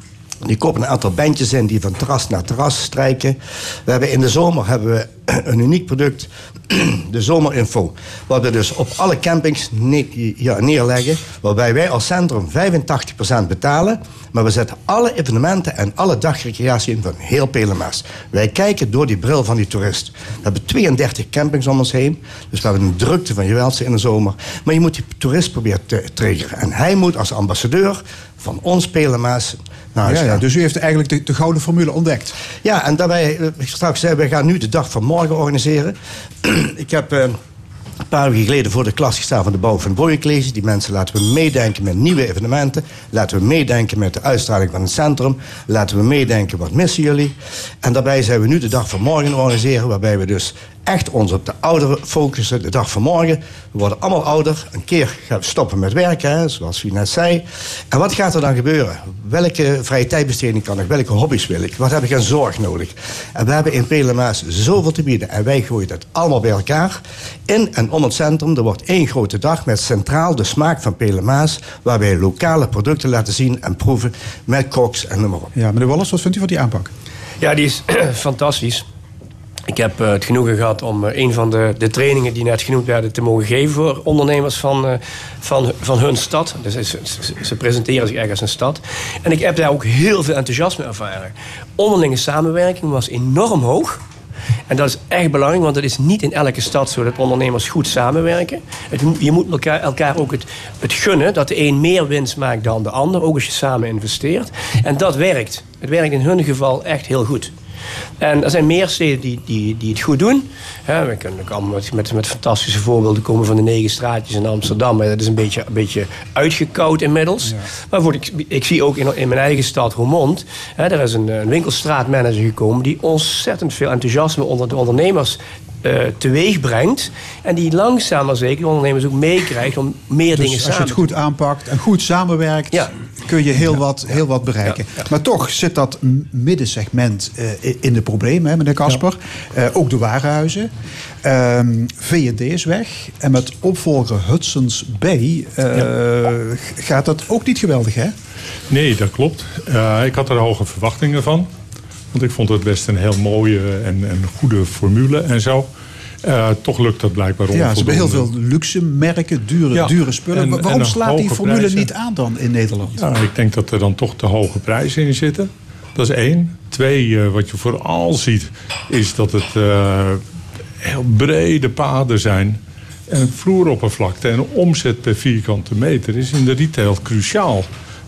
Die kopen een aantal bandjes in die van terras naar terras strijken. We hebben in de zomer hebben we een uniek product, de zomerinfo. Wat we dus op alle campings ne- ja, neerleggen. Waarbij wij als centrum 85% betalen. Maar we zetten alle evenementen en alle dagrecreatie in van heel Pelemaas. Wij kijken door die bril van die toerist. We hebben 32 campings om ons heen. Dus we hebben een drukte van geweldsche in de zomer. Maar je moet die toerist proberen te triggeren. En hij moet als ambassadeur van ons Pelemaas naar huis ja, ja, dus u heeft eigenlijk de, de gouden formule ontdekt. Ja, en daarbij, eh, straks zei, we gaan nu de dag van morgen organiseren. ik heb eh, een paar weken geleden voor de klas gestaan van de bouw van Boyencollege. Die mensen laten we meedenken met nieuwe evenementen. Laten we meedenken met de uitstraling van het centrum. Laten we meedenken, wat missen jullie? En daarbij zijn we nu de dag van morgen organiseren. Waarbij we dus echt ons op de ouderen focussen. De dag van morgen. We worden allemaal ouder. Een keer gaan we stoppen met werken, hè, zoals u net zei. En wat gaat er dan gebeuren? Welke vrije tijdbesteding kan ik? Welke hobby's wil ik? Wat heb ik aan zorg nodig? En we hebben in Pelemaas zoveel te bieden. En wij gooien dat allemaal bij elkaar. In en om het centrum. Er wordt één grote dag met centraal de smaak van Pelemaas. Waar wij lokale producten laten zien en proeven. Met koks en noem maar op. Ja, meneer Wallace, wat vindt u van die aanpak? Ja, die is fantastisch. Ik heb eh, het genoegen gehad om eh, een van de, de trainingen die net genoemd werden te mogen geven voor ondernemers van, eh, van, van hun stad. Dus ze, ze- presenteren zich als een stad. En ik heb daar ook heel veel enthousiasme ervaren. Onderlinge samenwerking was enorm hoog. En dat is echt belangrijk, want het is niet in elke stad zo dat ondernemers goed samenwerken. Je moet elkaar, elkaar ook het, het gunnen dat de een meer winst maakt dan de ander, ook als je samen investeert. En dat werkt. Het werkt in hun geval echt heel goed. En er zijn meer steden die, die, die het goed doen. We kunnen ook allemaal met, met, met fantastische voorbeelden komen van de negen straatjes in Amsterdam. Maar dat is een beetje, een beetje uitgekoud inmiddels. Maar voor, ik, ik zie ook in, in mijn eigen stad Roermond... Er is een, een winkelstraatmanager gekomen... die ontzettend veel enthousiasme onder de ondernemers eh, teweeg brengt. En die langzaam maar zeker de ondernemers ook meekrijgt om meer dingen Dus als je samen het te goed aanpakt en goed samenwerkt, kun je heel, wat, heel wat bereiken. Maar toch zit dat middensegment eh, in de problemen, hè, meneer Kasper. Eh, ook de warenhuizen. Ehm V&D is weg. En met opvolger Hudson's Bay eh, gaat dat ook niet geweldig, hè? Nee, dat klopt. Eh, ik had er hoge verwachtingen van. Want ik vond het best een heel mooie en, en goede formule en zo. Eh, toch lukt dat blijkbaar Ja, ze hebben heel onvoldoende. veel luxe merken, dure, Ja, dure spullen. en- Wa- en Waarom slaat die formule prijzen. niet aan dan in Nederland? Ja, ik denk dat er dan toch te hoge prijzen in zitten. Dat is één. Twee, eh, wat je vooral ziet, is dat het eh, heel brede paden zijn. En vloeroppervlakte en omzet per vierkante meter is in de retail cruciaal.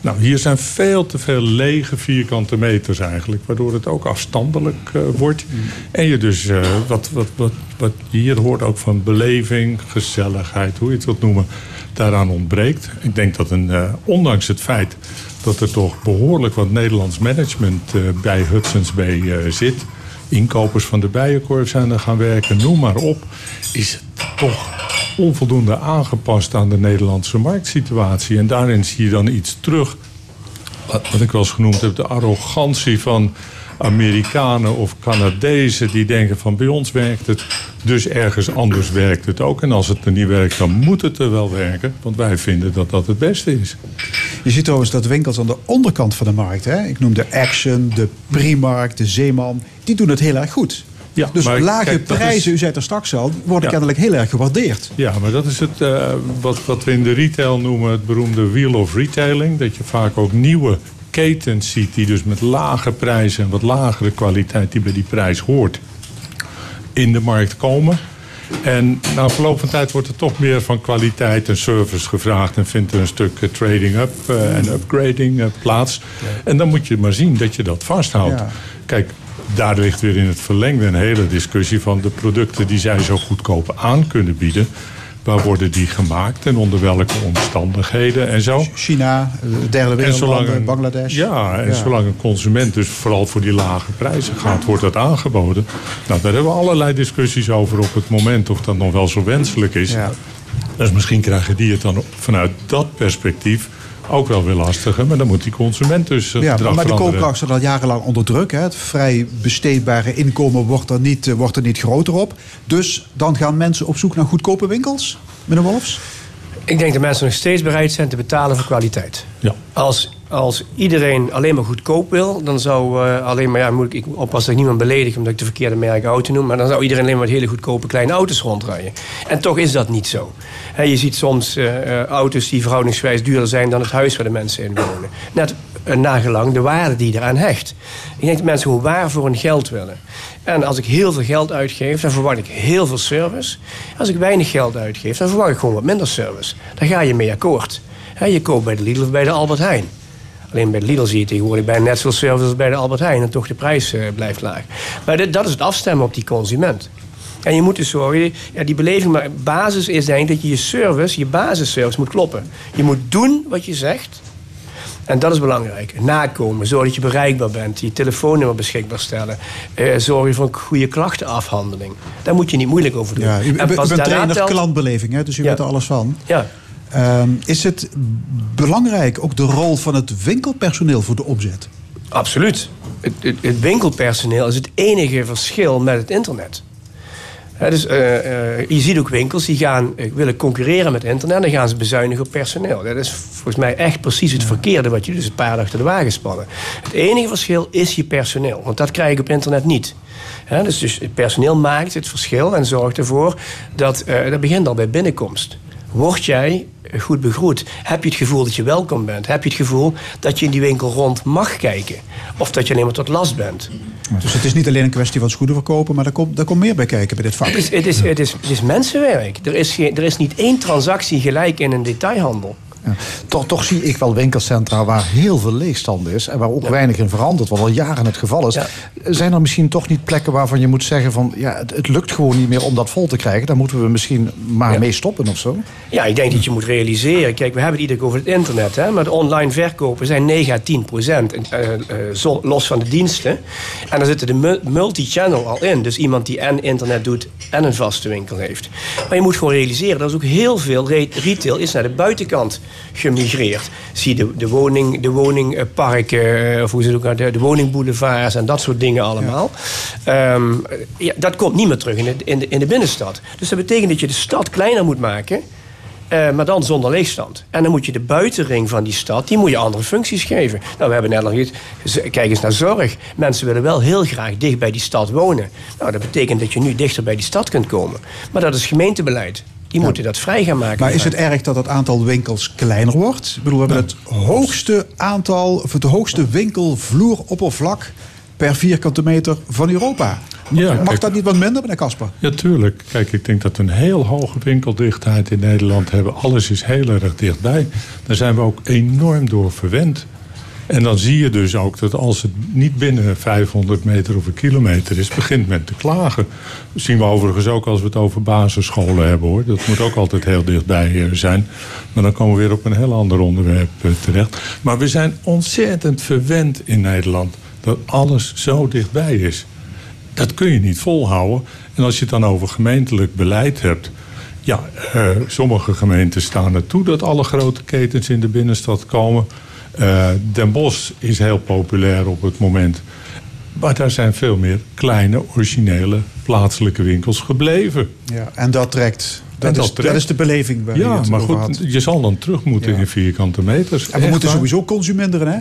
Nou, hier zijn veel te veel lege vierkante meters eigenlijk, waardoor het ook afstandelijk eh, wordt. En je dus, eh, wat, wat, wat, wat hier hoort ook van beleving, gezelligheid, hoe je het wilt noemen, daaraan ontbreekt. Ik denk dat een, eh, ondanks het feit dat er toch behoorlijk wat Nederlands management bij Hudson's Bay zit, inkopers van de Bijenkorf zijn er gaan werken, noem maar op, is het toch onvoldoende aangepast aan de Nederlandse marktsituatie. En daarin zie je dan iets terug, wat wat ik wel eens genoemd heb, de arrogantie van Amerikanen of Canadezen die denken van bij ons werkt het, dus ergens anders werkt het ook. En als het er niet werkt, dan moet het er wel werken, want wij vinden dat dat het beste is. Je ziet trouwens dat winkels aan de onderkant van de markt, hè? ik noem de Action, de Primark, de Zeeman, die doen het heel erg goed. Ja, dus maar lage kijk, prijzen, is- u zei het er straks al, worden Ja. kennelijk heel erg gewaardeerd. Ja, maar dat is het, eh, wat, wat we in de retail noemen het beroemde wheel of retailing. Dat je vaak ook nieuwe ketens ziet die dus met lage prijzen en wat lagere kwaliteit die bij die prijs hoort in de markt komen. En na verloop van tijd wordt er toch meer van kwaliteit en service gevraagd. En vindt er een stuk eh, trading up eh, en upgrading eh, plaats. En dan moet je maar zien dat je dat vasthoudt. Ja. Kijk, daar ligt weer in het verlengde een hele discussie van de producten die zij zo goedkoop aan kunnen bieden. Waar worden die gemaakt en onder welke omstandigheden en zo? China, eh, derde wereldlanden, Bangladesh. Ja, en Ja. zolang een consument dus vooral voor die lage prijzen gaat, wordt dat aangeboden. Nou, daar hebben we allerlei discussies over op het moment of dat nog wel zo wenselijk is. Ja. Dus misschien krijgen die het dan vanuit dat perspectief ook wel weer lastiger. Maar dan moet die consument dus het Ja, maar de veranderen. koopkracht staat al jarenlang onder druk. Hè. Het vrij besteedbare inkomen wordt er, niet, eh, wordt er niet groter op. Dus dan gaan mensen op zoek naar goedkope winkels, meneer Wolfs? Ik denk dat mensen nog steeds bereid zijn te betalen voor kwaliteit. Ja. Als, als iedereen alleen maar goedkoop wil, dan zou eh, alleen maar, ja, moet ik, ik oppassen dat ik niemand beledig omdat ik de verkeerde merken auto noem, maar dan zou iedereen alleen maar hele goedkope kleine auto's rondrijden. En toch is dat niet zo. Je ziet soms eh, eh, auto's die verhoudingsgewijs duurder zijn dan het huis waar de mensen in wonen. Net nagelang de waarde die je eraan hecht. Ik denk dat mensen gewoon waar voor hun geld willen. En als ik heel veel geld uitgeef, dan verwacht ik heel veel service. Als ik weinig geld uitgeef, dan verwacht ik gewoon wat minder service. Daar ga je mee akkoord. Je koopt bij de Lidl of bij de Albert Heijn. Alleen bij Lidl zie je tegenwoordig bijna net zoveel service als bij de Albert Heijn. En toch de prijs eh, blijft laag. Maar dit- dat is het afstemmen op die consument. En je moet dus zorgen, ja, die beleving, maar basis is denk ik dat je je service, je basisservice moet kloppen. Je moet doen wat je zegt. En dat is belangrijk. Nakomen, zorg dat je bereikbaar bent, je telefoonnummer beschikbaar stellen. Eh, zorg je voor een goede klachtenafhandeling. Daar moet je niet moeilijk over doen. Ja, u, u, En bent- u trainer telt- klantbeleving, hè, dus u Ja. weet er alles van. Ja. Ehm, is het belangrijk, ook de rol van het winkelpersoneel voor de omzet? Absoluut. Het, het, het winkelpersoneel is het enige verschil met het internet. Dus, eh, eh, je ziet ook winkels die gaan, eh, willen concurreren met internet. Dan gaan ze bezuinigen op personeel. Dat is volgens mij echt precies het verkeerde wat je dus een paar achter de wagen spannen. Het enige verschil is je personeel. Want dat krijg je op internet niet. Dus, dus het personeel maakt het verschil en zorgt ervoor dat... dat begint al bij binnenkomst. Word jij goed begroet? Heb je het gevoel dat je welkom bent? Heb je het gevoel dat je in die winkel rond mag kijken? Of dat je alleen maar tot last bent? Dus het is niet alleen een kwestie van schoenen verkopen, maar er komt, er komt meer bij kijken bij dit vak. Het is, het is, het is, het is mensenwerk. Er is, geen, er is niet één transactie gelijk in een detailhandel. Ja. Toch, toch zie ik wel winkelcentra waar heel veel leegstand is en waar ook weinig in verandert, wat al jaren het geval is. Zijn er misschien toch niet plekken waarvan je moet zeggen van ja, het, het lukt gewoon niet meer om dat vol te krijgen? Daar moeten we misschien maar mee stoppen of zo? Ja, ik denk dat je moet realiseren. Kijk, we hebben het iedere keer over het internet. Hè, maar de online verkopen zijn 9 à 10 procent. eh, eh, los van de diensten. En daar zitten de mu- multi-channel al in. Dus iemand die en internet doet en een vaste winkel heeft. Maar je moet gewoon realiseren. Dat is ook heel veel re- retail is naar de buitenkant gemigreerd. Zie de, de, woning, de woningparken, eh, of hoe ze het ook de, de woningboulevards en dat soort dingen allemaal. Ehm, ja, dat komt niet meer terug in de, in, de, in de binnenstad. Dus dat betekent dat je de stad kleiner moet maken. Eh, maar dan zonder leegstand. En dan moet je de buitenring van die stad, die moet je andere functies geven. Nou, we hebben net nog iets. Kijk eens naar zorg. Mensen willen wel heel graag dicht bij die stad wonen. Nou, dat betekent dat je nu dichter bij die stad kunt komen. Maar dat is gemeentebeleid. Die moeten dat vrij gaan maken. Maar is het erg dat het aantal winkels kleiner wordt? Ik bedoel, we hebben het hoogste aantal, of het hoogste winkelvloeroppervlak per vierkante meter van Europa. Ja, Mag kijk. dat niet wat minder, meneer Kasper? Ja, tuurlijk. Kijk, ik denk dat we een heel hoge winkeldichtheid in Nederland hebben. Alles is heel erg dichtbij. Daar zijn we ook enorm door verwend. En dan zie je dus ook dat als het niet binnen 500 meter of een kilometer is, begint men te klagen. Dat zien we overigens ook als we het over basisscholen hebben hoor. Dat moet ook altijd heel dichtbij eh, zijn. Maar dan komen we weer op een heel ander onderwerp eh, terecht. Maar we zijn ontzettend verwend in Nederland dat alles zo dichtbij is. Dat kun je niet volhouden. En als je het dan over gemeentelijk beleid hebt. Ja, eh, sommige gemeenten staan er toe dat alle grote ketens in de binnenstad komen. Eh, Den Bosch is heel populair op het moment. Maar daar zijn veel meer kleine, originele, plaatselijke winkels gebleven. Ja, en dat trekt. Dat, is, trekt. dat is de beleving waar je Ja, het maar goed, had. je zal dan terug moeten Ja. in vierkante meters. En we Echt moeten waar. sowieso consuminderen, hè?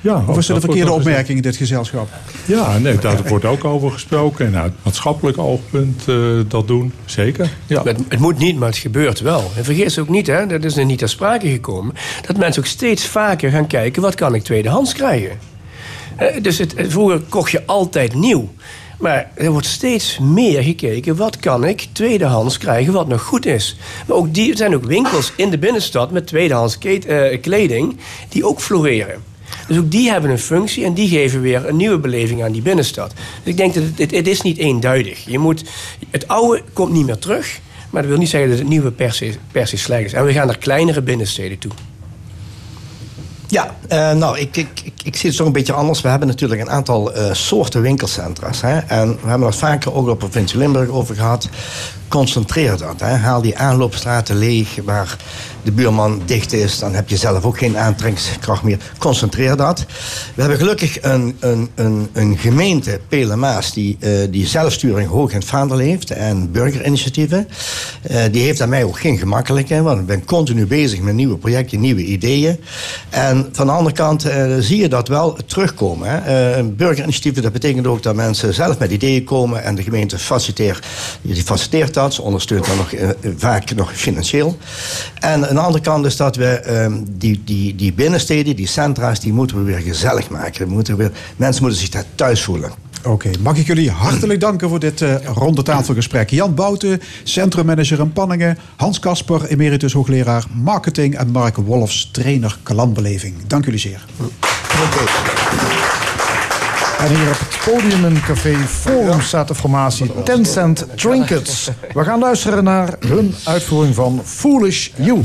Ja, Of is dat dat een verkeerde opmerking in dit gezelschap? Ja, nee, daar wordt ook over gesproken. En uit maatschappelijk oogpunt eh, dat doen, zeker. Ja. Het, het moet niet, maar het gebeurt wel. En vergeet ze ook niet, hè, dat is nog niet ter sprake gekomen... dat mensen ook steeds vaker gaan kijken... wat kan ik tweedehands krijgen? Eh, Dus het, vroeger kocht je altijd nieuw. Maar er wordt steeds meer gekeken... wat kan ik tweedehands krijgen wat nog goed is. Maar ook die, er zijn ook winkels in de binnenstad... met tweedehands eh, kleding die ook floreren. Dus ook die hebben een functie en die geven weer een nieuwe beleving aan die binnenstad. Dus ik denk dat het, het, is niet eenduidig. Je moet, het oude komt niet meer terug, maar dat wil niet zeggen dat het nieuwe per se, per slecht is. En we gaan naar kleinere binnensteden toe. Ja, eh, nou, ik, ik, ik, zie het toch een beetje anders. We hebben natuurlijk een aantal eh, soorten winkelcentra's. Hè? En we hebben het vaker ook op provincie Limburg over gehad. Concentreer dat. Hè? Haal die aanloopstraten leeg waar de buurman dicht is. Dan heb je zelf ook geen aantrekkingskracht meer. Concentreer dat. We hebben gelukkig een, een, een, een gemeente, Pelemaas, die, eh, die zelfsturing hoog in het vaandel heeft. En burgerinitiatieven. Eh, die heeft aan mij ook geen gemakkelijke. Want ik ben continu bezig met nieuwe projecten, nieuwe ideeën. En van de andere kant eh, zie je dat wel terugkomen. Hè. Burgerinitiatieven, dat betekent ook dat mensen zelf met ideeën komen. En de gemeente faciliteert, die faciliteert dat. Ze ondersteunt dat nog, eh, vaak nog financieel. En aan de andere kant is dat we eh, die, die, die binnensteden, die centra's, die moeten we weer gezellig maken. We moeten weer, mensen moeten zich daar thuis voelen. Oké, mag ik jullie hartelijk danken voor dit eh ronde tafelgesprek. Jan Bouten, centrummanager in Panningen. Hans Kasper, emeritus hoogleraar marketing. En Mark Wolfs, trainer klantbeleving. Dank jullie zeer. En hier op het podium in Café Forum staat de formatie Tencent Trinkets. We gaan luisteren naar hun uitvoering van Foolish You.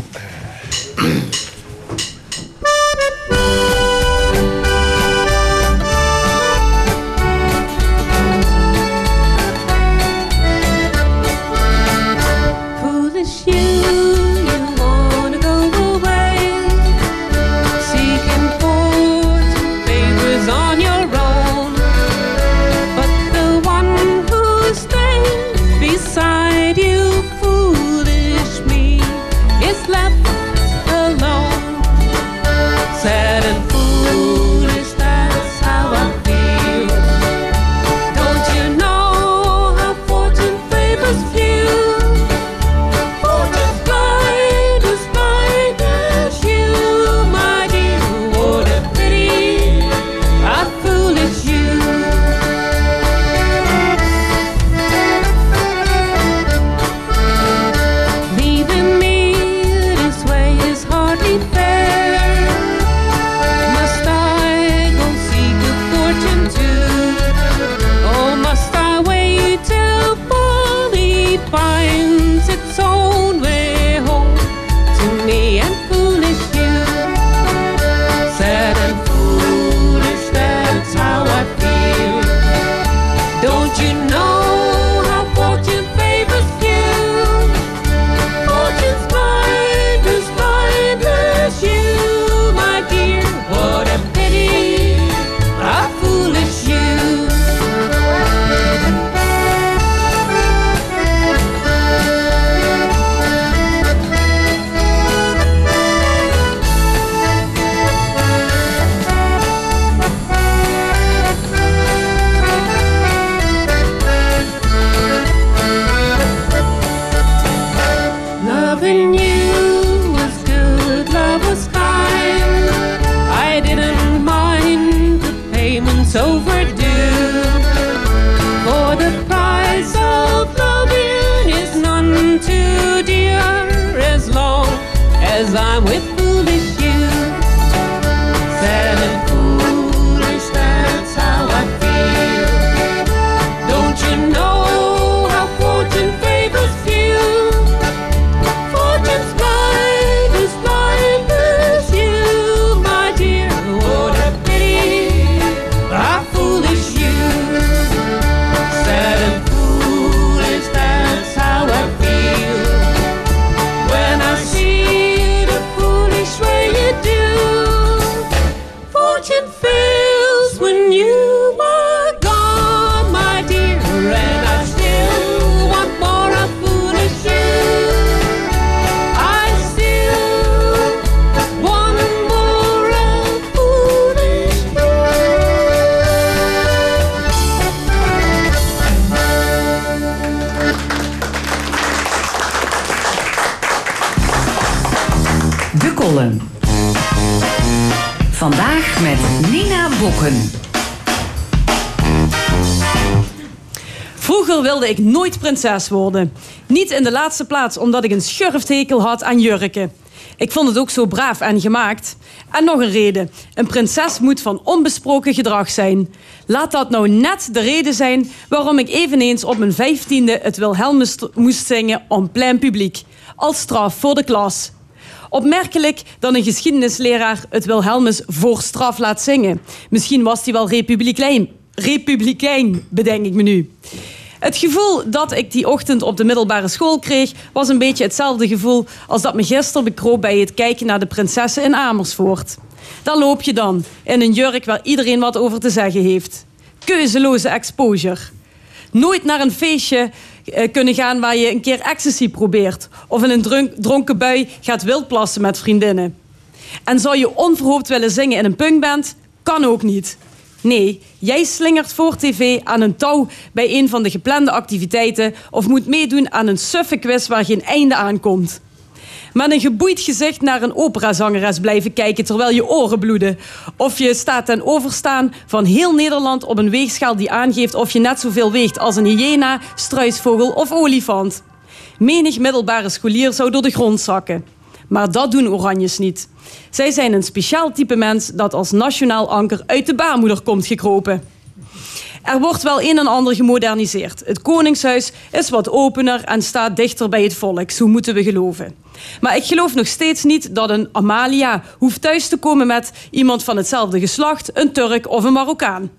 Prinses worden. Niet in de laatste plaats omdat ik een schurfthekel had aan jurken. Ik vond het ook zo braaf en gemaakt. En nog een reden. Een prinses moet van onbesproken gedrag zijn. Laat dat nou net de reden zijn waarom ik eveneens op mijn vijftiende het Wilhelmus moest zingen om plein publiek. Als straf voor de klas. Opmerkelijk dat een geschiedenisleraar het Wilhelmus voor straf laat zingen. Misschien was hij wel republikein, republikein, bedenk ik me nu. Het gevoel dat ik die ochtend op de middelbare school kreeg... was een beetje hetzelfde gevoel als dat me gisteren bekroop... bij het kijken naar de prinsessen in Amersfoort. Daar loop je dan, in een jurk waar iedereen wat over te zeggen heeft. Keuzeloze exposure. Nooit naar een feestje eh, kunnen gaan waar je een keer ecstasy probeert. Of in een dronken bui gaat wildplassen met vriendinnen. En zou je onverhoopt willen zingen in een punkband? Kan ook niet. Nee, jij slingert voor tv aan een touw bij een van de geplande activiteiten... of moet meedoen aan een suffe quiz waar geen einde aan komt. Met een geboeid gezicht naar een operazangeres blijven kijken terwijl je oren bloeden. Of je staat ten overstaan van heel Nederland op een weegschaal die aangeeft of je net zoveel weegt als een hyena, struisvogel of olifant. Menig middelbare scholier zou door de grond zakken. Maar dat doen Oranjes niet. Zij zijn een speciaal type mens dat als nationaal anker uit de baarmoeder komt gekropen. Er wordt wel een en ander gemoderniseerd. Het Koningshuis is wat opener en staat dichter bij het volk, zo moeten we geloven. Maar ik geloof nog steeds niet dat een Amalia hoeft thuis te komen met iemand van hetzelfde geslacht, een Turk of een Marokkaan.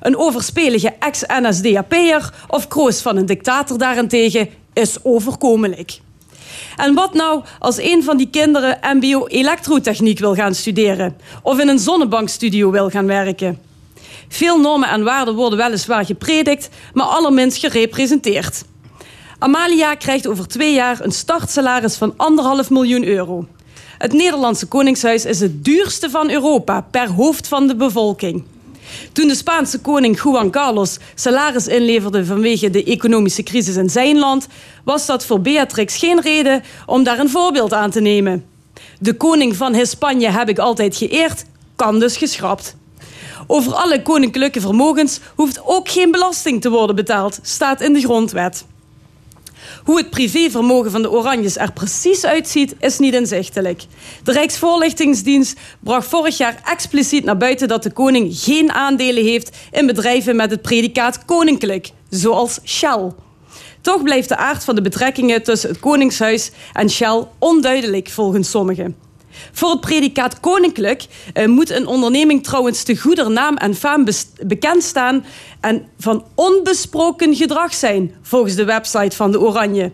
Een overspelige ex-NSDAP'er of kroos van een dictator daarentegen is overkomelijk. En wat nou als een van die kinderen MBO-elektrotechniek wil gaan studeren? Of in een zonnebankstudio wil gaan werken? Veel normen en waarden worden weliswaar gepredikt, maar allerminst gerepresenteerd. Amalia krijgt over twee jaar een startsalaris van anderhalf miljoen euro. Het Nederlandse Koningshuis is het duurste van Europa per hoofd van de bevolking. Toen de Spaanse koning Juan Carlos salaris inleverde vanwege de economische crisis in zijn land, was dat voor Beatrix geen reden om daar een voorbeeld aan te nemen. De koning van Hispanje heb ik altijd geëerd, kan dus geschrapt. Over alle koninklijke vermogens hoeft ook geen belasting te worden betaald, staat in de grondwet. Hoe het privévermogen van de Oranjes er precies uitziet, is niet inzichtelijk. De Rijksvoorlichtingsdienst bracht vorig jaar expliciet naar buiten dat de koning geen aandelen heeft in bedrijven met het predicaat koninklijk, zoals Shell. Toch blijft de aard van de betrekkingen tussen het Koningshuis en Shell onduidelijk volgens sommigen. Voor het predicaat koninklijk eh, moet een onderneming trouwens te goeder naam en faam bekend staan en van onbesproken gedrag zijn, volgens de website van de Oranje.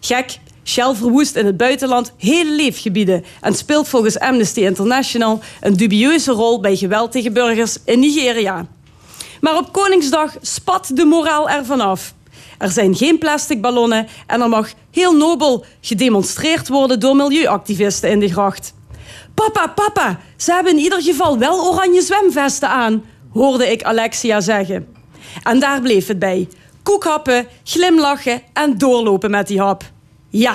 Gek, Shell verwoest in het buitenland hele leefgebieden en speelt volgens Amnesty International een dubieuze rol bij geweld tegen burgers in Nigeria. Maar op Koningsdag spat de moraal ervan af. Er zijn geen plastic ballonnen en er mag heel nobel gedemonstreerd worden door milieuactivisten in de gracht. Papa, papa, ze hebben in ieder geval wel oranje zwemvesten aan, hoorde ik Alexia zeggen. En daar bleef het bij. Koekhappen, glimlachen en doorlopen met die hap. Ja,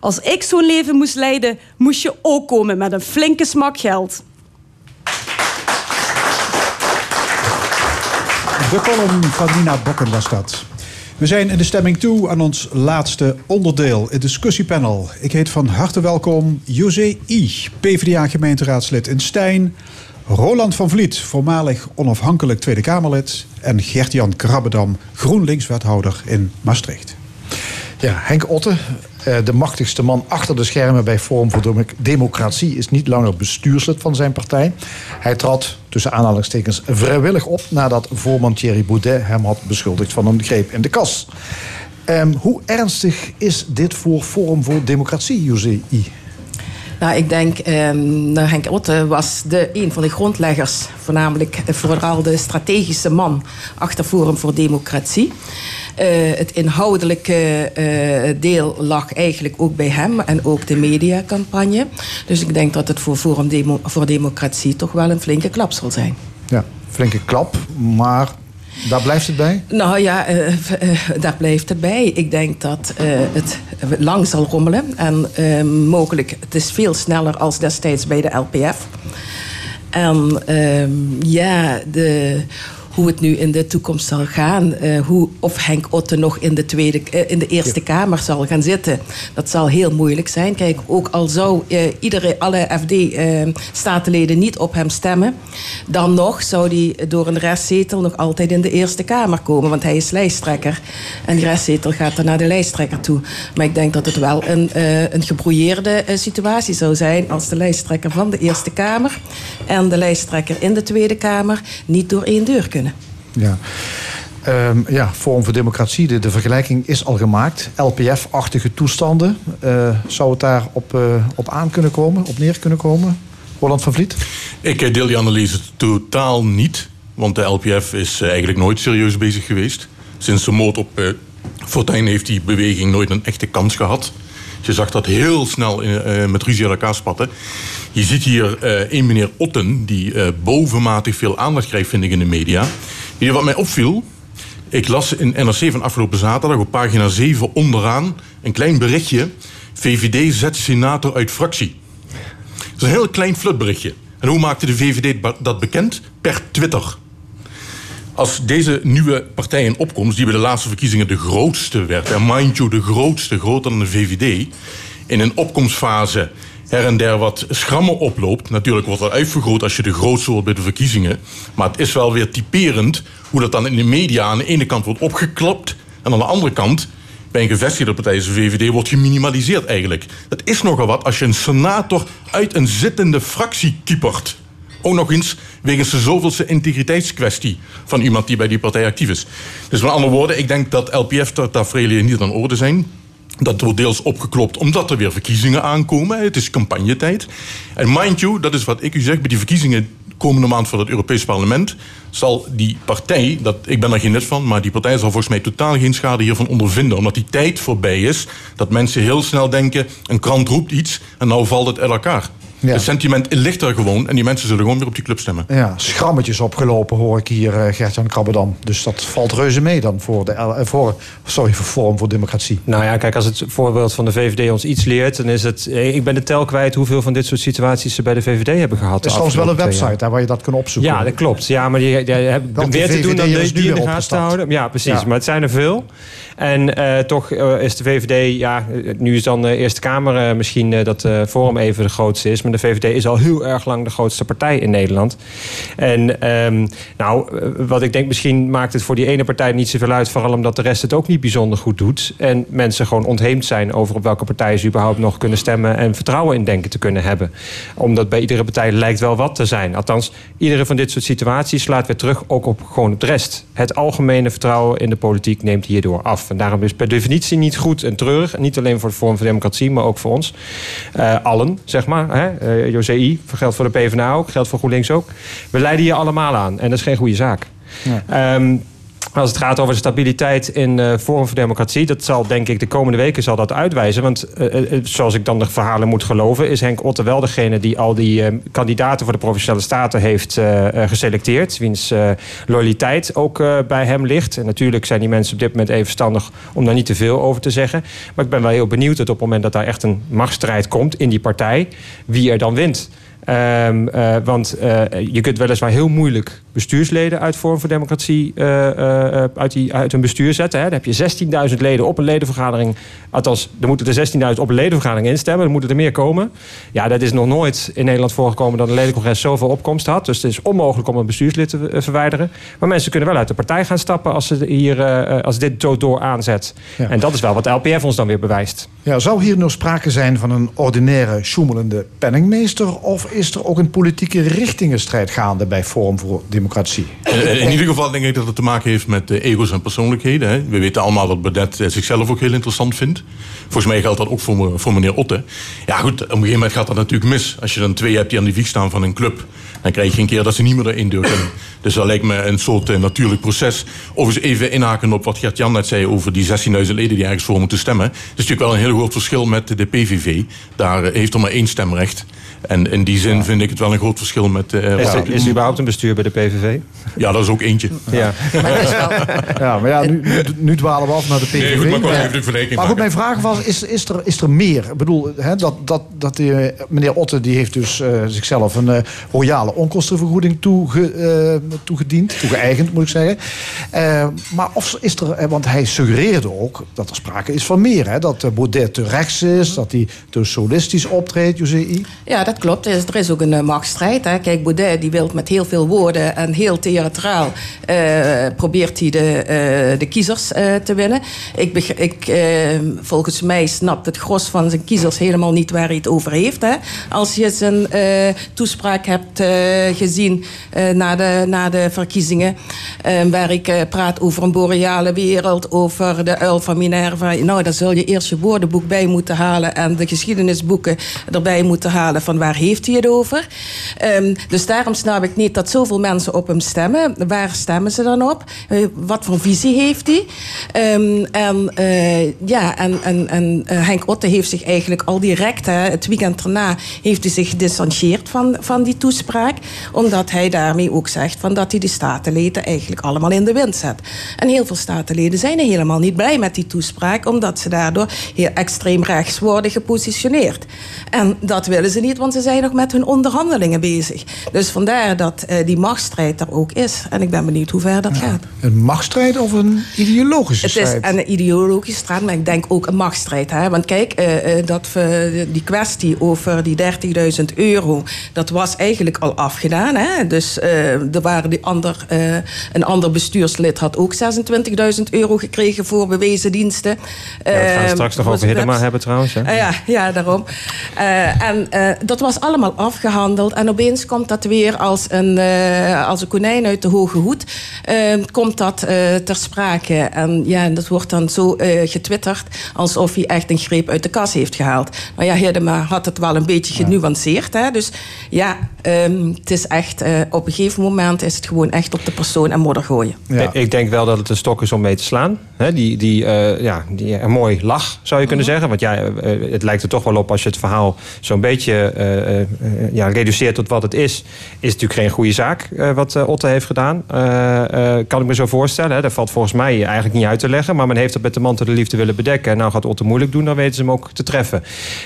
als ik zo'n leven moest leiden, moest je ook komen met een flinke smak geld. De column van Nina Bokken was dat. We zijn in de stemming toe aan ons laatste onderdeel, het discussiepanel. Ik heet van harte welkom José I, PvdA-gemeenteraadslid in Stijn... Roland van Vliet, voormalig onafhankelijk Tweede Kamerlid... en Gert-Jan Krabbedam, GroenLinks-wethouder in Maastricht. Ja, Henk Otte, de machtigste man achter de schermen bij Forum voor Demo- Democratie, is niet langer bestuurslid van zijn partij. Hij trad tussen aanhalingstekens vrijwillig op nadat voorman Thierry Boudet hem had beschuldigd van een greep in de kas. Ehm, hoe ernstig is dit voor Forum voor Democratie, José I? Nou, ik denk, ehm, nou, Henk Otte was de, een van de grondleggers, voornamelijk eh, vooral de strategische man achter Forum voor Democratie. Eh, het inhoudelijke eh, deel lag eigenlijk ook bij hem en ook de mediacampagne. Dus ik denk dat het voor Forum Demo voor Democratie toch wel een flinke klap zal zijn. Ja, flinke klap, maar daar blijft het bij? Nou ja, eh, daar blijft het bij. Ik denk dat het lang zal rommelen. En eh, mogelijk, het is veel sneller als destijds bij de LPF. En ehm, ja, de, hoe het nu in de toekomst zal gaan. eh, hoe, of Henk Otte nog in de, tweede, eh, in de Eerste Kamer zal gaan zitten. Dat zal heel moeilijk zijn. Kijk, ook al zou eh, iedere, alle FD-statenleden niet op hem stemmen... dan nog zou hij door een restzetel nog altijd in de Eerste Kamer komen. Want hij is lijsttrekker. En die restzetel gaat dan naar de lijsttrekker toe. Maar ik denk dat het wel een, een gebrouilleerde eh, situatie zou zijn... als de lijsttrekker van de Eerste Kamer... en de lijsttrekker in de Tweede Kamer niet door één deur kunnen. Ja. Ehm, ja, Forum voor Democratie, de, de vergelijking is al gemaakt. LPF-achtige toestanden. Eh, zou het daar op, eh, op aan kunnen komen, op neer kunnen komen? Roland van Vliet? Ik eh, deel die analyse totaal niet. Want de LPF is eigenlijk nooit serieus bezig geweest. Sinds de moord op eh, Fortuyn heeft die beweging nooit een echte kans gehad. Je zag dat heel snel eh, met ruzie uit elkaar spatten. Je ziet hier eh een meneer Otten... die bovenmatig veel aandacht krijgt, vind ik, in de media. Hier, wat mij opviel... Ik las in NRC van afgelopen zaterdag op pagina 7 onderaan... een klein berichtje. VVD zet senator uit fractie. Dat is een heel klein flutberichtje. En hoe maakte de VVD dat bekend? Per Twitter. Als deze nieuwe partij in opkomst, die bij de laatste verkiezingen de grootste werd, en mind you, de grootste, groter dan de VVD, in een opkomstfase her en der wat schrammen oploopt. Natuurlijk wordt dat uitvergroot als je de grootste wordt bij de verkiezingen. Maar het is wel weer typerend hoe dat dan in de media aan de ene kant wordt opgeklapt. En aan de andere kant, bij een gevestigde partij als de VVD, wordt geminimaliseerd eigenlijk. Dat is nogal wat als je een senator uit een zittende fractie kiepert. Ook nog eens wegens de zoveelste integriteitskwestie van iemand die bij die partij actief is. Dus met andere woorden, ik denk dat LPF-tafereelen niet aan orde zijn. Dat wordt deels opgeklopt omdat er weer verkiezingen aankomen. Het is campagnetijd. En mind you, dat is wat ik u zeg, bij die verkiezingen komende maand voor het Europees Parlement zal die partij, dat, ik ben er geen lid van, maar die partij zal volgens mij totaal geen schade hiervan ondervinden. Omdat die tijd voorbij is dat mensen heel snel denken, een krant roept iets en nou valt het uit elkaar. Het sentiment ligt er gewoon en die mensen zullen gewoon weer op die club stemmen. Ja, schrammetjes opgelopen hoor ik hier, eh, Gert-Jan Krabbedam. Dus dat valt reuze mee dan voor, de, eh, voor, sorry, voor Forum voor Democratie. Nou ja, kijk, als het voorbeeld van de VVD ons iets leert, dan is het. eh, Ik ben de tel kwijt hoeveel van dit soort situaties ze bij de VVD hebben gehad. Er is trouwens wel een website daar waar je dat kunt opzoeken. Ja, dat klopt. Ja, maar die, die hebben Welke meer te doen dan VVD'ers de nu die in weer de gaten te houden. Ja, precies. Ja. Maar het zijn er veel. En eh, toch is de VVD, ja, nu is dan de Eerste Kamer misschien dat eh Forum even de grootste is. De VVD is al heel erg lang de grootste partij in Nederland. En ehm, nou, eh, wat ik denk, misschien maakt het voor die ene partij niet zoveel uit, vooral omdat de rest het ook niet bijzonder goed doet. En mensen gewoon ontheemd zijn over op welke partij ze überhaupt nog kunnen stemmen en vertrouwen in denken te kunnen hebben. Omdat bij iedere partij lijkt wel wat te zijn. Althans, iedere van dit soort situaties slaat weer terug ook op gewoon de rest. Het algemene vertrouwen in de politiek neemt hierdoor af. En daarom is per definitie niet goed en treurig. Niet alleen voor de vorm van democratie, maar ook voor ons. Eh, allen, zeg maar. Hè? Eh, José I, geldt voor de PvdA ook, geldt voor GroenLinks ook. We leiden hier allemaal aan en dat is geen goede zaak. Ehm, als het gaat over de stabiliteit in uh, Forum voor Democratie, dat zal denk ik de komende weken zal dat uitwijzen. Want uh, uh, zoals ik dan de verhalen moet geloven, is Henk Otte wel degene die al die kandidaten voor de provinciale staten heeft geselecteerd. Wiens loyaliteit ook bij hem ligt. En natuurlijk zijn die mensen op dit moment even om daar niet te veel over te zeggen. Maar ik ben wel heel benieuwd dat op het moment dat daar echt een machtsstrijd komt in die partij, wie er dan wint. Uh, want je kunt weliswaar heel moeilijk bestuursleden uit Vorm voor Democratie uh, uit, die, uit een bestuur zetten. Hè. Dan heb je 16.000 leden op een ledenvergadering. Althans, er moeten er 16.000 op een ledenvergadering instemmen. Er moeten er meer komen. Ja, dat is nog nooit in Nederland voorgekomen dat een ledencongres zoveel opkomst had. Dus het is onmogelijk om een bestuurslid te verwijderen. Maar mensen kunnen wel uit de partij gaan stappen als, ze hier, als dit zo door aanzet. Ja. En dat is wel wat de LPF ons dan weer bewijst. Ja, zou hier nog sprake zijn van een ordinaire, sjoemelende penningmeester? Of is er ook een politieke richtingenstrijd gaande bij Forum voor Democratie? In, in ieder geval denk ik dat het te maken heeft met uh, ego's en persoonlijkheden. Hè. We weten allemaal dat Baudet uh, zichzelf ook heel interessant vindt. Volgens mij geldt dat ook voor, voor meneer Otte. Ja goed, op een gegeven moment gaat dat natuurlijk mis. Als je dan twee hebt die aan de wieg staan van een club... dan krijg je een keer dat ze niet meer erin deur kunnen. Dus dat lijkt me een soort uh, natuurlijk proces. Overigens even inhaken op wat Gert-Jan net zei... over die 16.000 leden die ergens voor moeten stemmen. Dat is natuurlijk wel een heel groot verschil met de PVV. Daar heeft er maar één stemrecht... En in die zin ja. vind ik het wel een groot verschil met... Uh, is, er, is er überhaupt een bestuur bij de PVV? Ja, dat is ook eentje. Ja, ja maar ja, nu, nu, nu dwalen we af naar de PVV. Nee, goed, maar, goed, mijn vraag was, is, is, er, is er meer? Ik bedoel, hè, dat, dat, dat die, meneer Otte die heeft dus uh, zichzelf een uh, royale onkostenvergoeding toege, uh, toegediend. Toegeëigend, moet ik zeggen. maar of is er... Want hij suggereerde ook dat er sprake is van meer. Hè? Dat Baudet te rechts is, dat hij te solistisch optreedt, José Ja, dat klopt. Er is, er is ook een uh, machtsstrijd. Hè. Kijk, Baudet die wil met heel veel woorden en heel theatraal uh, probeert hij de, uh, de kiezers te winnen. Ik, ik, volgens mij snapt het gros van zijn kiezers helemaal niet waar hij het over heeft. Hè. Als je zijn toespraak hebt gezien na, de, na de verkiezingen, waar ik praat over een boreale wereld, over de uil van Minerva. Nou, daar zul je eerst je woordenboek bij moeten halen en de geschiedenisboeken erbij moeten halen van waar heeft hij het over. Um, dus daarom snap ik niet dat zoveel mensen op hem stemmen. Waar stemmen ze dan op? Wat voor visie heeft hij? Um, en ja, en, en, en Henk Otte heeft zich eigenlijk al direct, hè, het weekend erna, heeft hij zich gedistanceerd van, van die toespraak. Omdat hij daarmee ook zegt van dat hij de statenleden eigenlijk allemaal in de wind zet. En heel veel statenleden zijn er helemaal niet blij met die toespraak, omdat ze daardoor heel extreem rechts worden gepositioneerd. En dat willen ze niet, want ze zijn nog met hun onderhandelingen bezig. Dus vandaar dat uh, die machtsstrijd er ook is. En ik ben benieuwd hoe ver dat ja. gaat. Een machtsstrijd of een ideologische het strijd? Het is een ideologische strijd, maar ik denk ook een machtsstrijd. Hè? Want kijk, uh, uh, dat we, die kwestie over die 30.000 euro... dat was eigenlijk al afgedaan. Hè? Dus er waren die ander, een ander bestuurslid had ook 26.000 euro gekregen... voor bewezen diensten. Ja, we gaan het straks nog over Hiddema hebben trouwens. Hè? ja, ja, daarom. en dat was allemaal afgehandeld. En opeens komt dat weer als een, als een konijn uit de hoge hoed. Uh, komt dat ter sprake. En ja, dat wordt dan zo getwitterd alsof hij echt een greep uit de kas heeft gehaald. Maar ja, Hiddema had het wel een beetje genuanceerd. Hè? Dus ja, um, het is echt, op een gegeven moment is het gewoon echt op de persoon en modder gooien. Ja. Ik denk wel dat het een stok is om mee te slaan. Hè? Die, die, ja, die er mooi lach, zou je kunnen zeggen. Want ja, het lijkt er toch wel op als je het verhaal zo'n beetje uh, ja, reduceert tot wat het is, is natuurlijk geen goede zaak uh, wat uh, Otte heeft gedaan. kan ik me zo voorstellen. Hè? Dat valt volgens mij eigenlijk niet uit te leggen. Maar men heeft het met de mantel de liefde willen bedekken. En nou gaat Otte moeilijk doen, dan weten ze hem ook te treffen.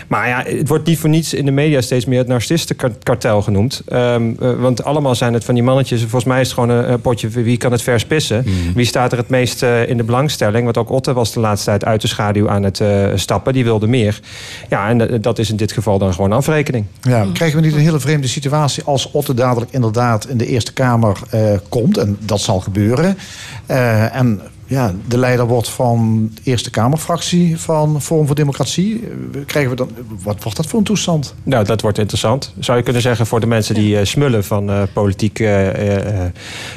Maar ja, het wordt niet voor niets in de media steeds meer het narcististenkartel genoemd. Ehm, eh, want allemaal zijn het van die mannetjes. Volgens mij is het gewoon een, een potje wie kan het vers pissen. Mhm. Wie staat er het meest eh, in de belangstelling? Want ook Otte was de laatste tijd uit de schaduw aan het eh, stappen. Die wilde meer. Ja, en dat is in dit geval dan gewoon afrekening. Ja, krijgen we niet een hele vreemde situatie als Otte dadelijk inderdaad in de Eerste Kamer eh, komt, en dat zal gebeuren. eh, en ja, de leider wordt van de Eerste Kamerfractie van Forum voor Democratie. Krijgen we dan, wat wordt dat voor een toestand? Nou, dat wordt interessant. Zou je kunnen zeggen voor de mensen die eh, smullen van eh, politiek eh, eh,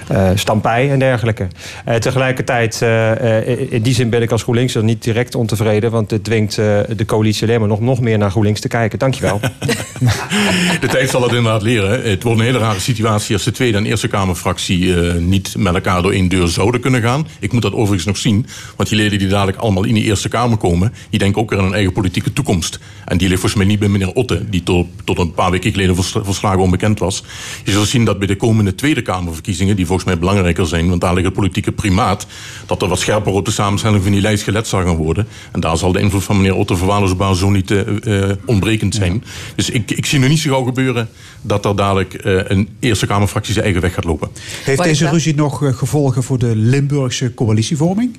eh, stampij en dergelijke. Eh, tegelijkertijd, eh, eh, in die zin ben ik als GroenLinks er niet direct ontevreden. Want het dwingt eh, de coalitie alleen maar nog, nog meer naar GroenLinks te kijken. Dankjewel. De tijd zal het inderdaad leren. Het wordt een hele rare situatie als de Tweede en Eerste Kamerfractie eh, niet met elkaar door één deur zouden kunnen gaan. Ik moet dat overigens nog zien, want die leden die dadelijk allemaal in die Eerste Kamer komen, die denken ook weer aan hun eigen politieke toekomst. En die ligt volgens mij niet bij meneer Otte, die tot, tot een paar weken geleden verslagen onbekend was. Je zult zien dat bij de komende Tweede Kamerverkiezingen, die volgens mij belangrijker zijn, want daar ligt het politieke primaat, dat er wat scherper op de samenstelling van die lijst gelet zal gaan worden. En daar zal de invloed van meneer Otte Verwaarloosbaar zo niet eh, eh, ontbrekend zijn. Dus ik, ik zie nog niet zo gauw gebeuren dat er dadelijk eh, een Eerste Kamerfractie zijn eigen weg gaat lopen. Heeft deze ruzie nog gevolgen voor de Limburgse coalitievorming?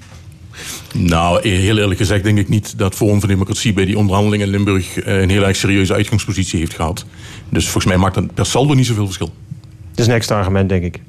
Nou, heel eerlijk gezegd denk ik niet dat Forum voor Democratie bij die onderhandelingen in Limburg eh, een heel erg serieuze uitgangspositie heeft gehad. Dus volgens mij maakt dat per saldo niet zoveel verschil. Dat is een extra argument, denk ik.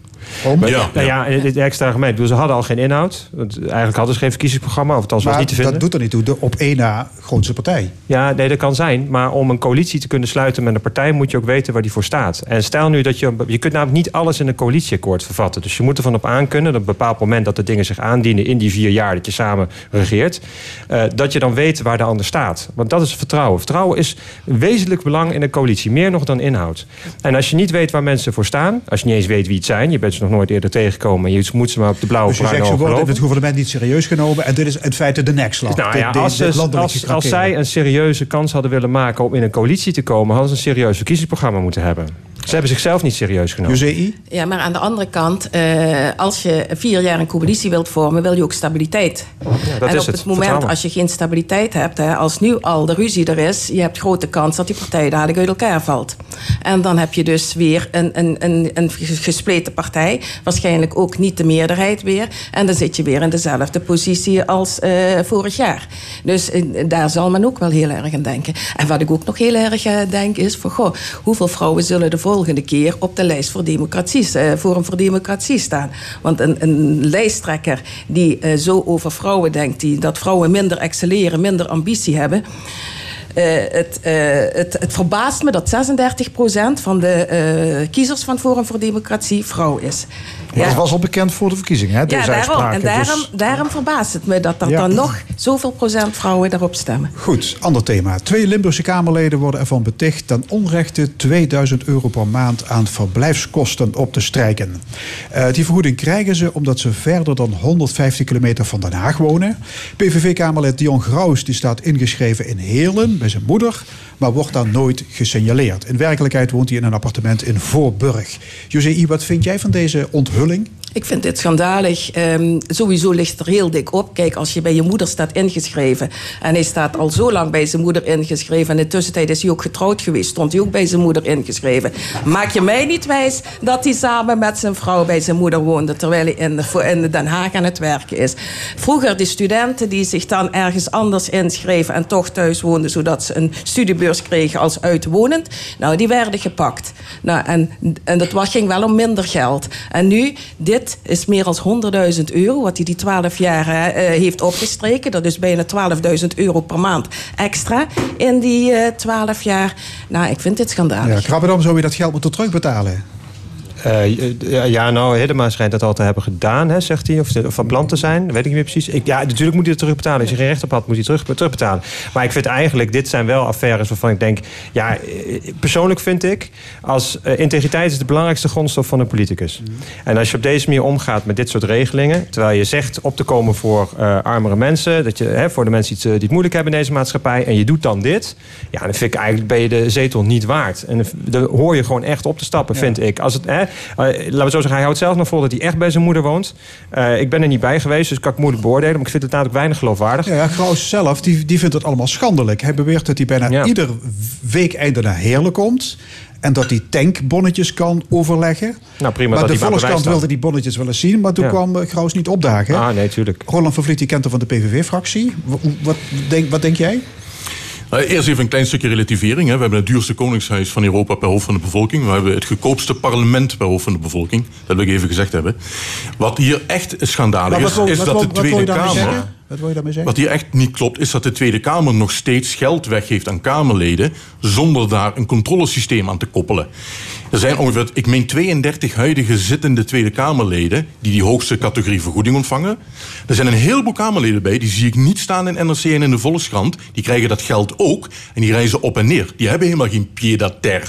Ja, ja, ja. het extra. Dus ze hadden al geen inhoud. Want eigenlijk hadden ze geen verkiezingsprogramma. Of althans was niet te vinden. dat doet er niet toe. De op één na grootste partij. Ja, nee, dat kan zijn. Maar om een coalitie te kunnen sluiten met een partij... moet je ook weten waar die voor staat. En stel nu dat je... Je kunt namelijk niet alles in een coalitieakkoord vervatten. Dus je moet ervan op aankunnen... dat op een bepaald moment dat de dingen zich aandienen... in die vier jaar dat je samen regeert... eh, dat je dan weet waar de ander staat. Want dat is vertrouwen. Vertrouwen is wezenlijk belang in een coalitie. Meer nog dan inhoud. En als je niet weet waar mensen voor staan... als je niet eens weet wie het zijn... je bent ze nog nooit eerder tegengekomen... en je moet ze maar op de blauwe Dus je zegt, ze worden in het gouvernement niet serieus genomen. En dit is in feite de nekslag. Nou ja, als, dit als, als zij een serieuze kans hadden willen maken om in een coalitie te komen, hadden ze een serieus verkiezingsprogramma moeten hebben. Ze hebben zichzelf niet serieus genomen. Ja, maar aan de andere kant, eh, als je vier jaar een coalitie wilt vormen, wil je ook stabiliteit. dat en is op het, het, moment vertrouwen. als je geen stabiliteit hebt, hè, als nu al de ruzie er is, je hebt grote kans dat die partij dadelijk uit elkaar valt. En dan heb je dus weer een, een, een, een gespleten partij, waarschijnlijk ook niet de meerderheid weer. En dan zit je weer in dezelfde positie als eh, vorig jaar. Dus eh, daar zal men ook wel heel erg aan denken. En wat ik ook nog heel erg denk is, voor, goh, hoeveel vrouwen zullen de volgende keer op de lijst voor democratie, eh, voor Democratie staan? Want een, een lijsttrekker die eh, zo over vrouwen denkt, die, dat vrouwen minder excelleren, minder ambitie hebben. Eh, het, eh, het, het verbaast me dat 36% van de eh, kiezers van Forum voor Democratie vrouw is. Ja. Dat was al bekend voor de verkiezingen, hè, deze Ja, daarom, en daarom, Dus- daarom verbaast het me dat er Ja. dan nog zoveel procent vrouwen daarop stemmen. Goed, ander thema. Twee Limburgse Kamerleden worden ervan beticht ten onrechte 2000 euro per maand aan verblijfskosten op te strijken. Die vergoeding krijgen ze omdat ze verder dan 150 kilometer van Den Haag wonen. PVV-Kamerlid Dion Graus die staat ingeschreven in Heerlen bij zijn moeder, maar wordt daar nooit gesignaleerd. In werkelijkheid woont hij in een appartement in Voorburg. José, wat vind jij van deze onthulling? Ik vind dit schandalig. Ehm, sowieso ligt er heel dik op. Kijk, als je bij je moeder staat ingeschreven... en hij staat al zo lang bij zijn moeder ingeschreven... en in de tussentijd is hij ook getrouwd geweest... stond hij ook bij zijn moeder ingeschreven. Maak je mij niet wijs dat hij samen met zijn vrouw bij zijn moeder woonde... terwijl hij in, voor- in Den Haag aan het werken is. Vroeger die studenten die zich dan ergens anders inschreven... en toch thuis woonden... zodat ze een studiebeurs kregen als uitwonend... nou, die werden gepakt. Nou, en, en dat was, ging wel om minder geld. En nu, dit is meer dan 100.000 euro... wat hij die 12 jaar eh, heeft opgestreken. Dat is bijna 12.000 euro per maand extra in die eh 12 jaar. Nou, ik vind dit schandalig. Ja, Krabbedam zou je dat geld moeten terugbetalen. Eh, ja, nou, Hiddema schijnt dat al te hebben gedaan, hè, zegt hij. Of, of van plan te zijn, weet ik niet meer precies. Ik, ja, natuurlijk moet hij het terugbetalen. Als je geen recht op had, moet hij terug, terugbetalen. Maar ik vind eigenlijk, dit zijn wel affaires waarvan ik denk... Ja, eh, persoonlijk vind ik... als eh, integriteit is de belangrijkste grondstof van een politicus. En als je op deze manier omgaat met dit soort regelingen... terwijl je zegt op te komen voor armere mensen... Dat je, hè, voor de mensen die het, die het moeilijk hebben in deze maatschappij... en je doet dan dit... ja, dan vind ik eigenlijk ben je de zetel niet waard. En dan hoor je gewoon echt op te stappen, vind ik. Als het, hè, laten we zo zeggen, hij houdt zelf nog vol dat hij echt bij zijn moeder woont. Eh, ik ben er niet bij geweest, dus kan ik moeilijk beoordelen. Maar ik vind het namelijk weinig geloofwaardig. Ja, ja Graus zelf die, die vindt het allemaal schandelijk. Hij beweert dat hij bijna ieder weekeinde naar Heerlen komt. En dat die tankbonnetjes kan overleggen. Nou, prima maar dat de dan. wilde die bonnetjes wel eens zien. Maar toen Ja. kwam Graus niet opdagen. Ah, nee, tuurlijk. Roland van Vliet, die kent er van de PVV-fractie. Wat, wat, denk, wat denk jij? Nou, eerst even een klein stukje relativering. Hè. We hebben het duurste koningshuis van Europa per hoofd van de bevolking. We hebben het goedkoopste parlement per hoofd van de bevolking. Dat wil ik even gezegd hebben. Wat hier echt schandalig is, wil- is dat wil- de Tweede Kamer... Wat wil je daarmee zeggen? Wat hier echt niet klopt, is dat de Tweede Kamer nog steeds geld weggeeft aan Kamerleden. zonder daar een controlesysteem aan te koppelen. Er zijn ongeveer, ik meen 32 huidige zittende Tweede Kamerleden. die die hoogste categorie vergoeding ontvangen. Er zijn een heleboel Kamerleden bij, die zie ik niet staan in NRC en in de Volkskrant. Die krijgen dat geld ook en die reizen op en neer. Die hebben helemaal geen pied à terre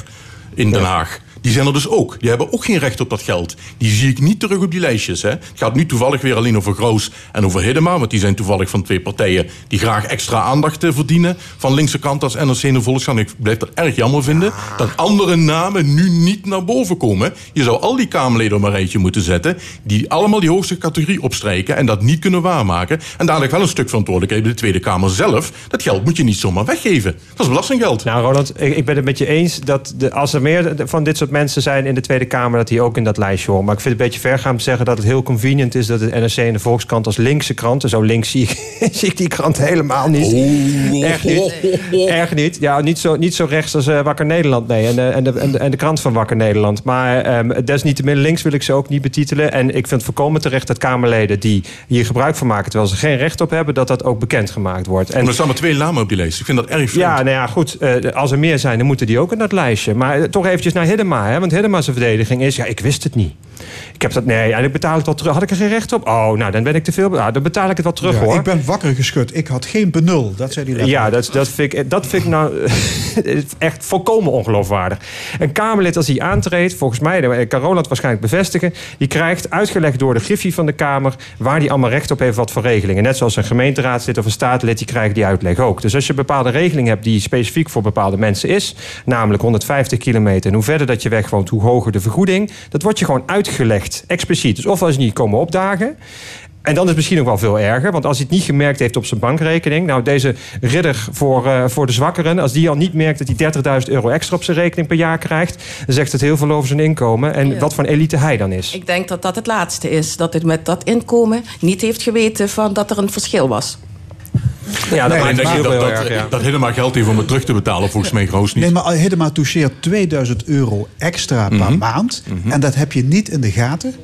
in Den Haag. Die zijn er dus ook. Die hebben ook geen recht op dat geld. Die zie ik niet terug op die lijstjes. Hè. Het gaat nu toevallig weer alleen over Graus en over Hiddema. Want die zijn toevallig van twee partijen die graag extra aandacht eh, verdienen. Van linkse kant als NRC en de. Ik blijf dat erg jammer vinden. Dat andere namen nu niet naar boven komen. Je zou al die Kamerleden op een rijtje moeten zetten. Die allemaal die hoogste categorie opstrijken. En dat niet kunnen waarmaken. En dadelijk wel een stuk verantwoordelijkheid bij de Tweede Kamer zelf. Dat geld moet je niet zomaar weggeven. Dat is belastinggeld. Nou, Roland, ik, ik ben het met je eens dat de, als er meer van dit soort mensen zijn in de Tweede Kamer, dat die ook in dat lijstje horen. Maar ik vind het een beetje ver gaan om te zeggen dat het heel convenient is dat het NRC en de Volkskrant als linkse kranten, zo links zie ik, zie ik die krant helemaal niet. Echt niet. Erg niet. Ja, niet zo, niet zo rechts als eh, Wakker Nederland, nee. En, eh, en, de, en, de, en de krant van Wakker Nederland. Maar ehm desniettemin links wil ik ze ook niet betitelen. En ik vind het voorkomen terecht dat Kamerleden die hier gebruik van maken, terwijl ze geen recht op hebben, dat dat ook bekendgemaakt wordt. En Maar er staan maar twee namen op die lijst. Ik vind dat erg vreemd. ja, nou ja, goed. eh, als er meer zijn, dan moeten die ook in dat lijstje. Maar toch eventjes naar Hiddema. Want Hiddema's verdediging is... Ja, ik wist het niet. Ik heb dat... Nee, en ik betaal het wel terug. Had ik er geen recht op? Oh, nou, dan ben ik te veel... Nou, dan betaal ik het wel terug, Ja, hoor. ik ben wakker geschud. Ik had geen benul. Dat zei die. Ja, dat, dat, vind ik, dat vind ik nou echt volkomen ongeloofwaardig. Een Kamerlid als hij aantreedt, volgens mij, dat kan Roland waarschijnlijk bevestigen... die krijgt uitgelegd door de griffie van de Kamer... waar die allemaal recht op heeft wat voor regelingen. Net zoals een gemeenteraadslid of een statenlid, die krijgt die uitleg ook. Dus als je een bepaalde regeling hebt die specifiek voor bepaalde mensen is... namelijk 150 kilometer, en hoe verder dat je weg woont... hoe hoger de vergoeding, dat wordt je gewoon uitgelegd, expliciet. Dus of als niet komen opdagen... En dan is het misschien nog wel veel erger. Want als hij het niet gemerkt heeft op zijn bankrekening. Nou, deze ridder voor, eh, voor de zwakkeren. Als die al niet merkt dat hij 30.000 euro extra op zijn rekening per jaar krijgt. Dan zegt het heel veel over zijn inkomen. En Ja. wat voor een elite hij dan is. Ik denk dat dat het laatste is. Dat het met dat inkomen niet heeft geweten van dat er een verschil was. Ja, dat Nee, je dat, erg, dat, ja. dat helemaal geld heeft om het terug te betalen, volgens mij Groos niet. Nee, maar Hiddema toucheert 2000 euro extra per Mhm. maand. En dat heb je niet in de gaten.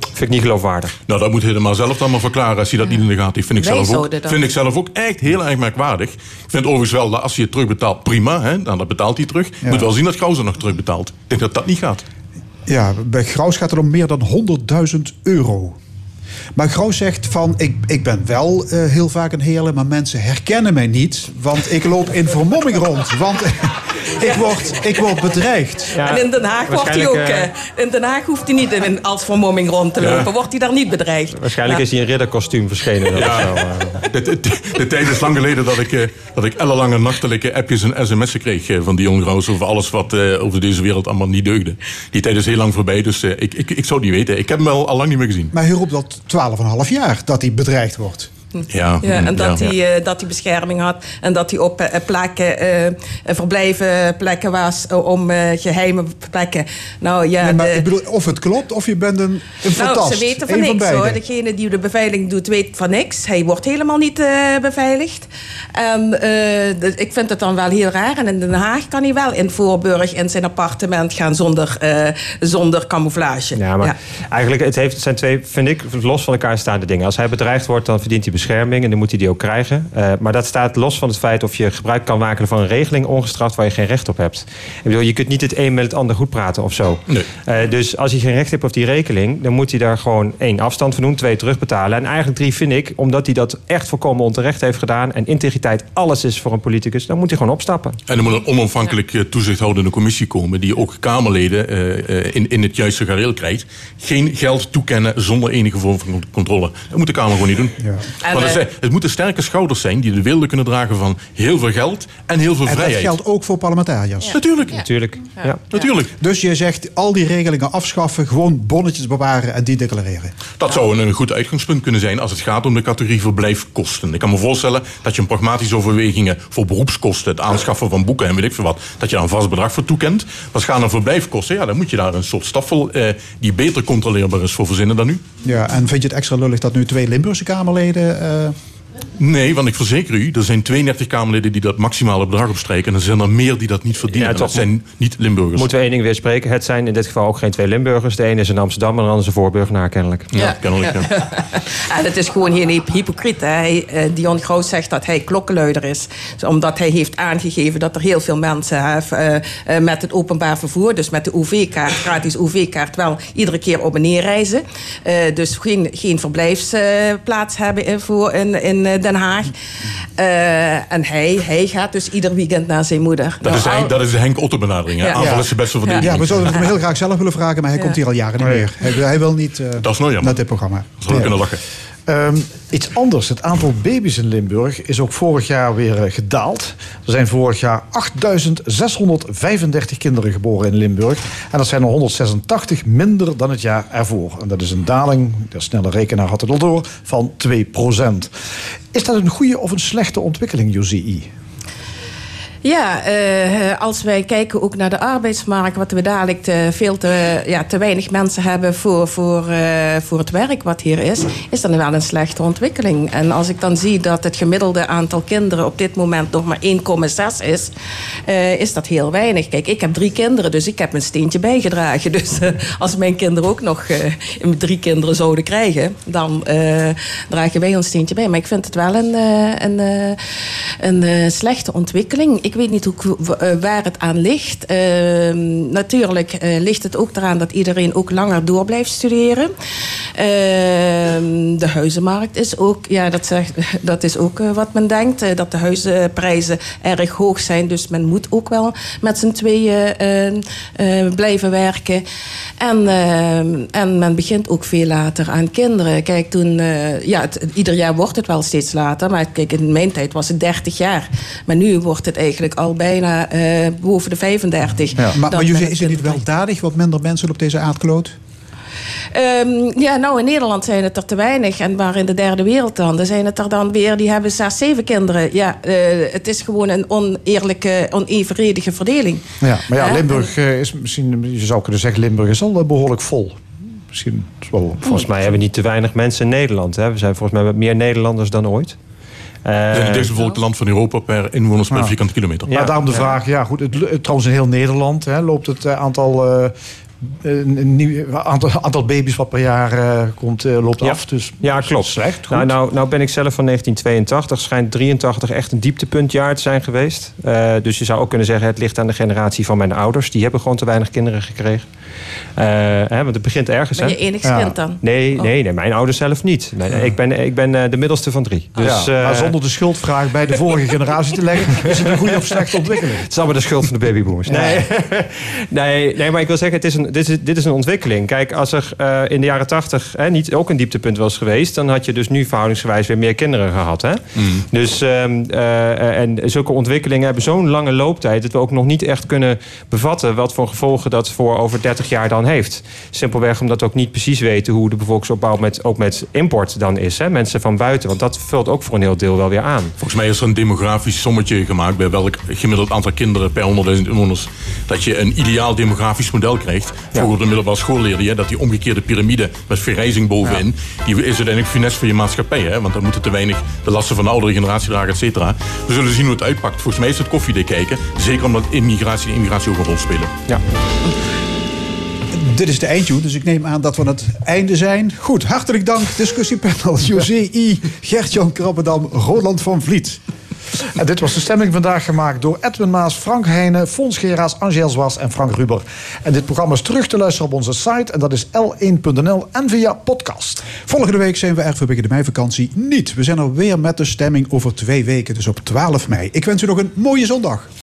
Vind ik niet geloofwaardig. Nou, dat moet helemaal zelf dan maar verklaren als hij dat niet in de gaten heeft. Vind ik, Wij zelf ook, vind ik zelf ook echt heel erg merkwaardig. Ik vind overigens wel dat als hij het terugbetaalt, prima. Hè? Nou, dat betaalt hij terug. Je moet wel zien dat Gauws er nog terugbetaalt. Ik denk dat dat niet gaat. Ja, bij Graus gaat het om meer dan 100.000 euro. Maar Graus zegt van, ik, ik ben wel eh, heel vaak een heerlijk, maar mensen herkennen mij niet. Want ik loop in vermomming rond. Want ik word, ik word bedreigd. en in Den Haag wordt hij ook. waarschijnlijk, eh, in Den Haag hoeft hij niet in, als vermomming rond te Ja. lopen. Wordt hij daar niet bedreigd. Waarschijnlijk Ja. is hij in ridderkostuum verschenen. Ja. Zo, eh. De, de, de tijd is lang geleden dat ik, eh, dat ik ellenlange nachtelijke appjes en sms'en kreeg eh, van die jongen over alles wat eh, over deze wereld allemaal niet deugde. Die tijd is heel lang voorbij, dus eh, ik, ik, ik zou het niet weten. Ik heb hem wel al lang niet meer gezien. Maar hij roept al 12,5 jaar dat hij bedreigd wordt. Ja, Ja, en dat, ja. hij, eh, dat hij bescherming had. En dat hij op eh, plekken, eh, verblijven plekken was. om eh, geheime plekken. Nou ja, Nee, maar de- ik bedoel, of het klopt of je bent een, een nou, fantast. ze weten van Eén niks hoor. Degene die de beveiliging doet, weet van niks. Hij wordt helemaal niet eh, beveiligd. En eh, de- ik vind het dan wel heel raar. En in Den Haag kan hij wel in Voorburg in zijn appartement gaan zonder, eh, zonder camouflage. Ja, maar Ja. eigenlijk het heeft, het zijn twee, vind ik, los van elkaar staande dingen. Als hij bedreigd wordt, dan verdient hij bescherming en dan moet hij die ook krijgen. Eh, maar dat staat los van het feit of je gebruik kan maken van een regeling ongestraft waar je geen recht op hebt. Ik bedoel, je kunt niet het een met het ander goed praten of zo. Nee. Eh, dus als hij geen recht heeft op die regeling, dan moet hij daar gewoon één afstand van doen, twee terugbetalen. En eigenlijk drie vind ik, omdat hij dat echt volkomen onterecht heeft gedaan en integriteit alles is voor een politicus, dan moet hij gewoon opstappen. En er moet een onafhankelijk eh, toezichthoudende commissie komen... die ook Kamerleden in, in het juiste gareel krijgt. Geen geld toekennen zonder enige vorm van controle. Dat moet de Kamer gewoon niet doen. Ja. En, Maar het, zijn- het moeten sterke schouders zijn die de wilde kunnen dragen van heel veel geld en heel veel En dat vrijheid. geldt ook voor parlementariërs. Natuurlijk. Natuurlijk. Ja. Natuurlijk. Dus je zegt al die regelingen afschaffen, gewoon bonnetjes bewaren en die declareren. Dat zou een, een goed uitgangspunt kunnen zijn als het gaat om de categorie verblijfkosten. Ik kan me voorstellen dat je een pragmatische overwegingen voor beroepskosten, het aanschaffen van boeken en weet ik veel wat, dat je daar een vast bedrag voor toekent. Maar als het gaat om verblijfkosten, ja, dan moet je daar een soort staffel eh, die beter controleerbaar is voor verzinnen dan nu. Ja, en vind je het extra lullig dat nu twee Limburgse Kamerleden... eh, Nee, want ik verzeker u, er zijn 32 Kamerleden die dat maximale bedrag opstrijken. En er zijn er meer die dat niet verdienen. Ja, En dat zijn niet Limburgers. Moeten we één ding weer spreken. Het zijn in dit geval ook geen twee Limburgers. De ene is in Amsterdam en de andere is een voorburgenaar kennelijk. Ja, kennelijk, ja. En het is gewoon hyp- hypocriet. Hè. Eh, Dion Groot zegt dat hij klokkenluider is. Dus omdat hij heeft aangegeven dat er heel veel mensen hè, eh, eh, met het openbaar vervoer, dus met de OV-kaart, gratis OV-kaart, wel iedere keer op en neer reizen. Eh, dus geen, geen verblijfsplaats hebben in, voor in, in Den Haag. Eh, en hij, hij gaat dus ieder weekend naar zijn moeder. Dat, is de Nou, Henk, dat is de Henk Otto benadering. hè. Ja. Aanval Ja. is de beste verdediging. Ja, we zouden het hem heel graag zelf willen vragen, maar hij komt hier al jaren niet meer. Hij, hij wil niet eh, Dat is nou naar dit programma. Zou ik kunnen lachen. Ehm, iets anders. Het aantal baby's in Limburg is ook vorig jaar weer eh, gedaald. Er zijn vorig jaar 8.635 kinderen geboren in Limburg. En dat zijn er 186 minder dan het jaar ervoor. En dat is een daling, de snelle rekenaar had het al door, van 2% Is dat een goede of een slechte ontwikkeling, Josie? Ja, eh, als wij kijken ook naar de arbeidsmarkt, wat we dadelijk veel te, ja, te weinig mensen hebben voor, voor, eh, voor het werk wat hier is, is dat wel een slechte ontwikkeling. En als ik dan zie dat het gemiddelde aantal kinderen op dit moment nog maar 1,6 is, eh, is dat heel weinig. Kijk, ik heb drie kinderen, dus ik heb mijn steentje bijgedragen. Dus eh, als mijn kinderen ook nog eh, drie kinderen zouden krijgen, dan eh, dragen wij ons steentje bij. Maar ik vind het wel een, eh, een, eh, een eh, slechte ontwikkeling. Ik weet niet hoe, eh, waar het aan ligt. Ehm, natuurlijk eh, ligt het ook eraan dat iedereen ook langer door blijft studeren. Ehm, de huizenmarkt is ook, ja, dat, zegt, dat is ook eh, wat men denkt. dat de huizenprijzen erg hoog zijn. Dus men moet ook wel met z'n tweeën eh, eh, blijven werken. En, ehm, en men begint ook veel later aan kinderen. Kijk, toen, ja, het- ieder jaar wordt het wel steeds later. Maar kijk, in mijn tijd was het 30 jaar. Maar nu wordt het eigenlijk al bijna eh, boven de 35. Maar, Dat maar het is het niet weldadig wat minder mensen op deze aardkloot? Ehm, ja, nou in Nederland zijn het er te weinig. En maar in de derde wereld dan, dan zijn het er dan weer, die hebben zes, zeven kinderen. Ja, eh, het is gewoon een oneerlijke, onevenredige verdeling. Ja, maar ja, Hè? Limburg eh, is misschien, je zou kunnen zeggen, Limburg is al eh, behoorlijk vol. Misschien wel. Volgens mij hebben we niet te weinig mensen in Nederland. Hè. We zijn volgens mij met meer Nederlanders dan ooit. We zijn het dichtstbevolkte land van Europa per inwoners per Ja. vierkante kilometer. maar daarom de vraag, ja goed, het, het- trouwens in heel Nederland hè, loopt het eh, aantal, eh, een- een nieuw, aantal, aantal baby's wat per jaar eh, komt, eh, loopt af. Dus Ja, klopt. Slecht, goed. Nou, nou, nou ben ik zelf van 1982. Schijnt 83 echt een dieptepuntjaar te zijn geweest. Eh, dus je zou ook kunnen zeggen, het ligt aan de generatie van mijn ouders. Die hebben gewoon te weinig kinderen gekregen. Eh, hè, want het begint ergens. Ben je enigst kind dan? Nee, Oh. nee, nee, mijn ouders zelf niet. Ik ben, ik ben eh, de middelste van drie. Dus, ja, maar eh, zonder de schuldvraag bij de vorige generatie te leggen, is het een goede of slechte ontwikkeling. Het is allemaal de schuld van de babyboomers. Nee. nee, nee, maar ik wil zeggen, het is een, dit, is, dit is een ontwikkeling. Kijk, als er eh, in de jaren tachtig niet ook een dieptepunt was geweest... dan had je dus nu verhoudingsgewijs weer meer kinderen gehad. Hè? Dus, ehm, eh, en zulke ontwikkelingen hebben zo'n lange looptijd... dat we ook nog niet echt kunnen bevatten... wat voor gevolgen dat voor over 30 jaar dan heeft. Simpelweg omdat we ook niet precies weten... hoe de bevolkingsopbouw met, ook met import dan is. Hè? Mensen van buiten, want dat vult ook voor een heel deel wel weer aan. Volgens mij is er een demografisch sommetje gemaakt bij welk gemiddeld aantal kinderen per 100.000 inwoners. Dat je een ideaal demografisch model krijgt. Vroeger de middelbare school leerde je dat die omgekeerde piramide met verrijzing bovenin, die is uiteindelijk funest voor je maatschappij. Hè? Want dan moeten te weinig de lasten van de oudere generatie dragen, et cetera. We zullen zien hoe het uitpakt. Volgens mij is het koffiedik kijken. Zeker omdat immigratie en immigratie ook een rol spelen. Ja. Dit is de eindtune, dus ik neem aan dat we aan het einde zijn. Goed, hartelijk dank, discussiepanel. José I, Gert-Jan Krabbedam, Roland van Vliet. En dit was de stemming vandaag gemaakt door Edwin Maas, Frank Heijnen, Fons Geraas, Angel Zwas en Frank Ruber. En dit programma is terug te luisteren op onze site en dat is l1.nl en via podcast. Volgende week zijn we er vanwege de meivakantie niet. We zijn er weer met de stemming over twee weken, dus op 12 mei. Ik wens u nog een mooie zondag.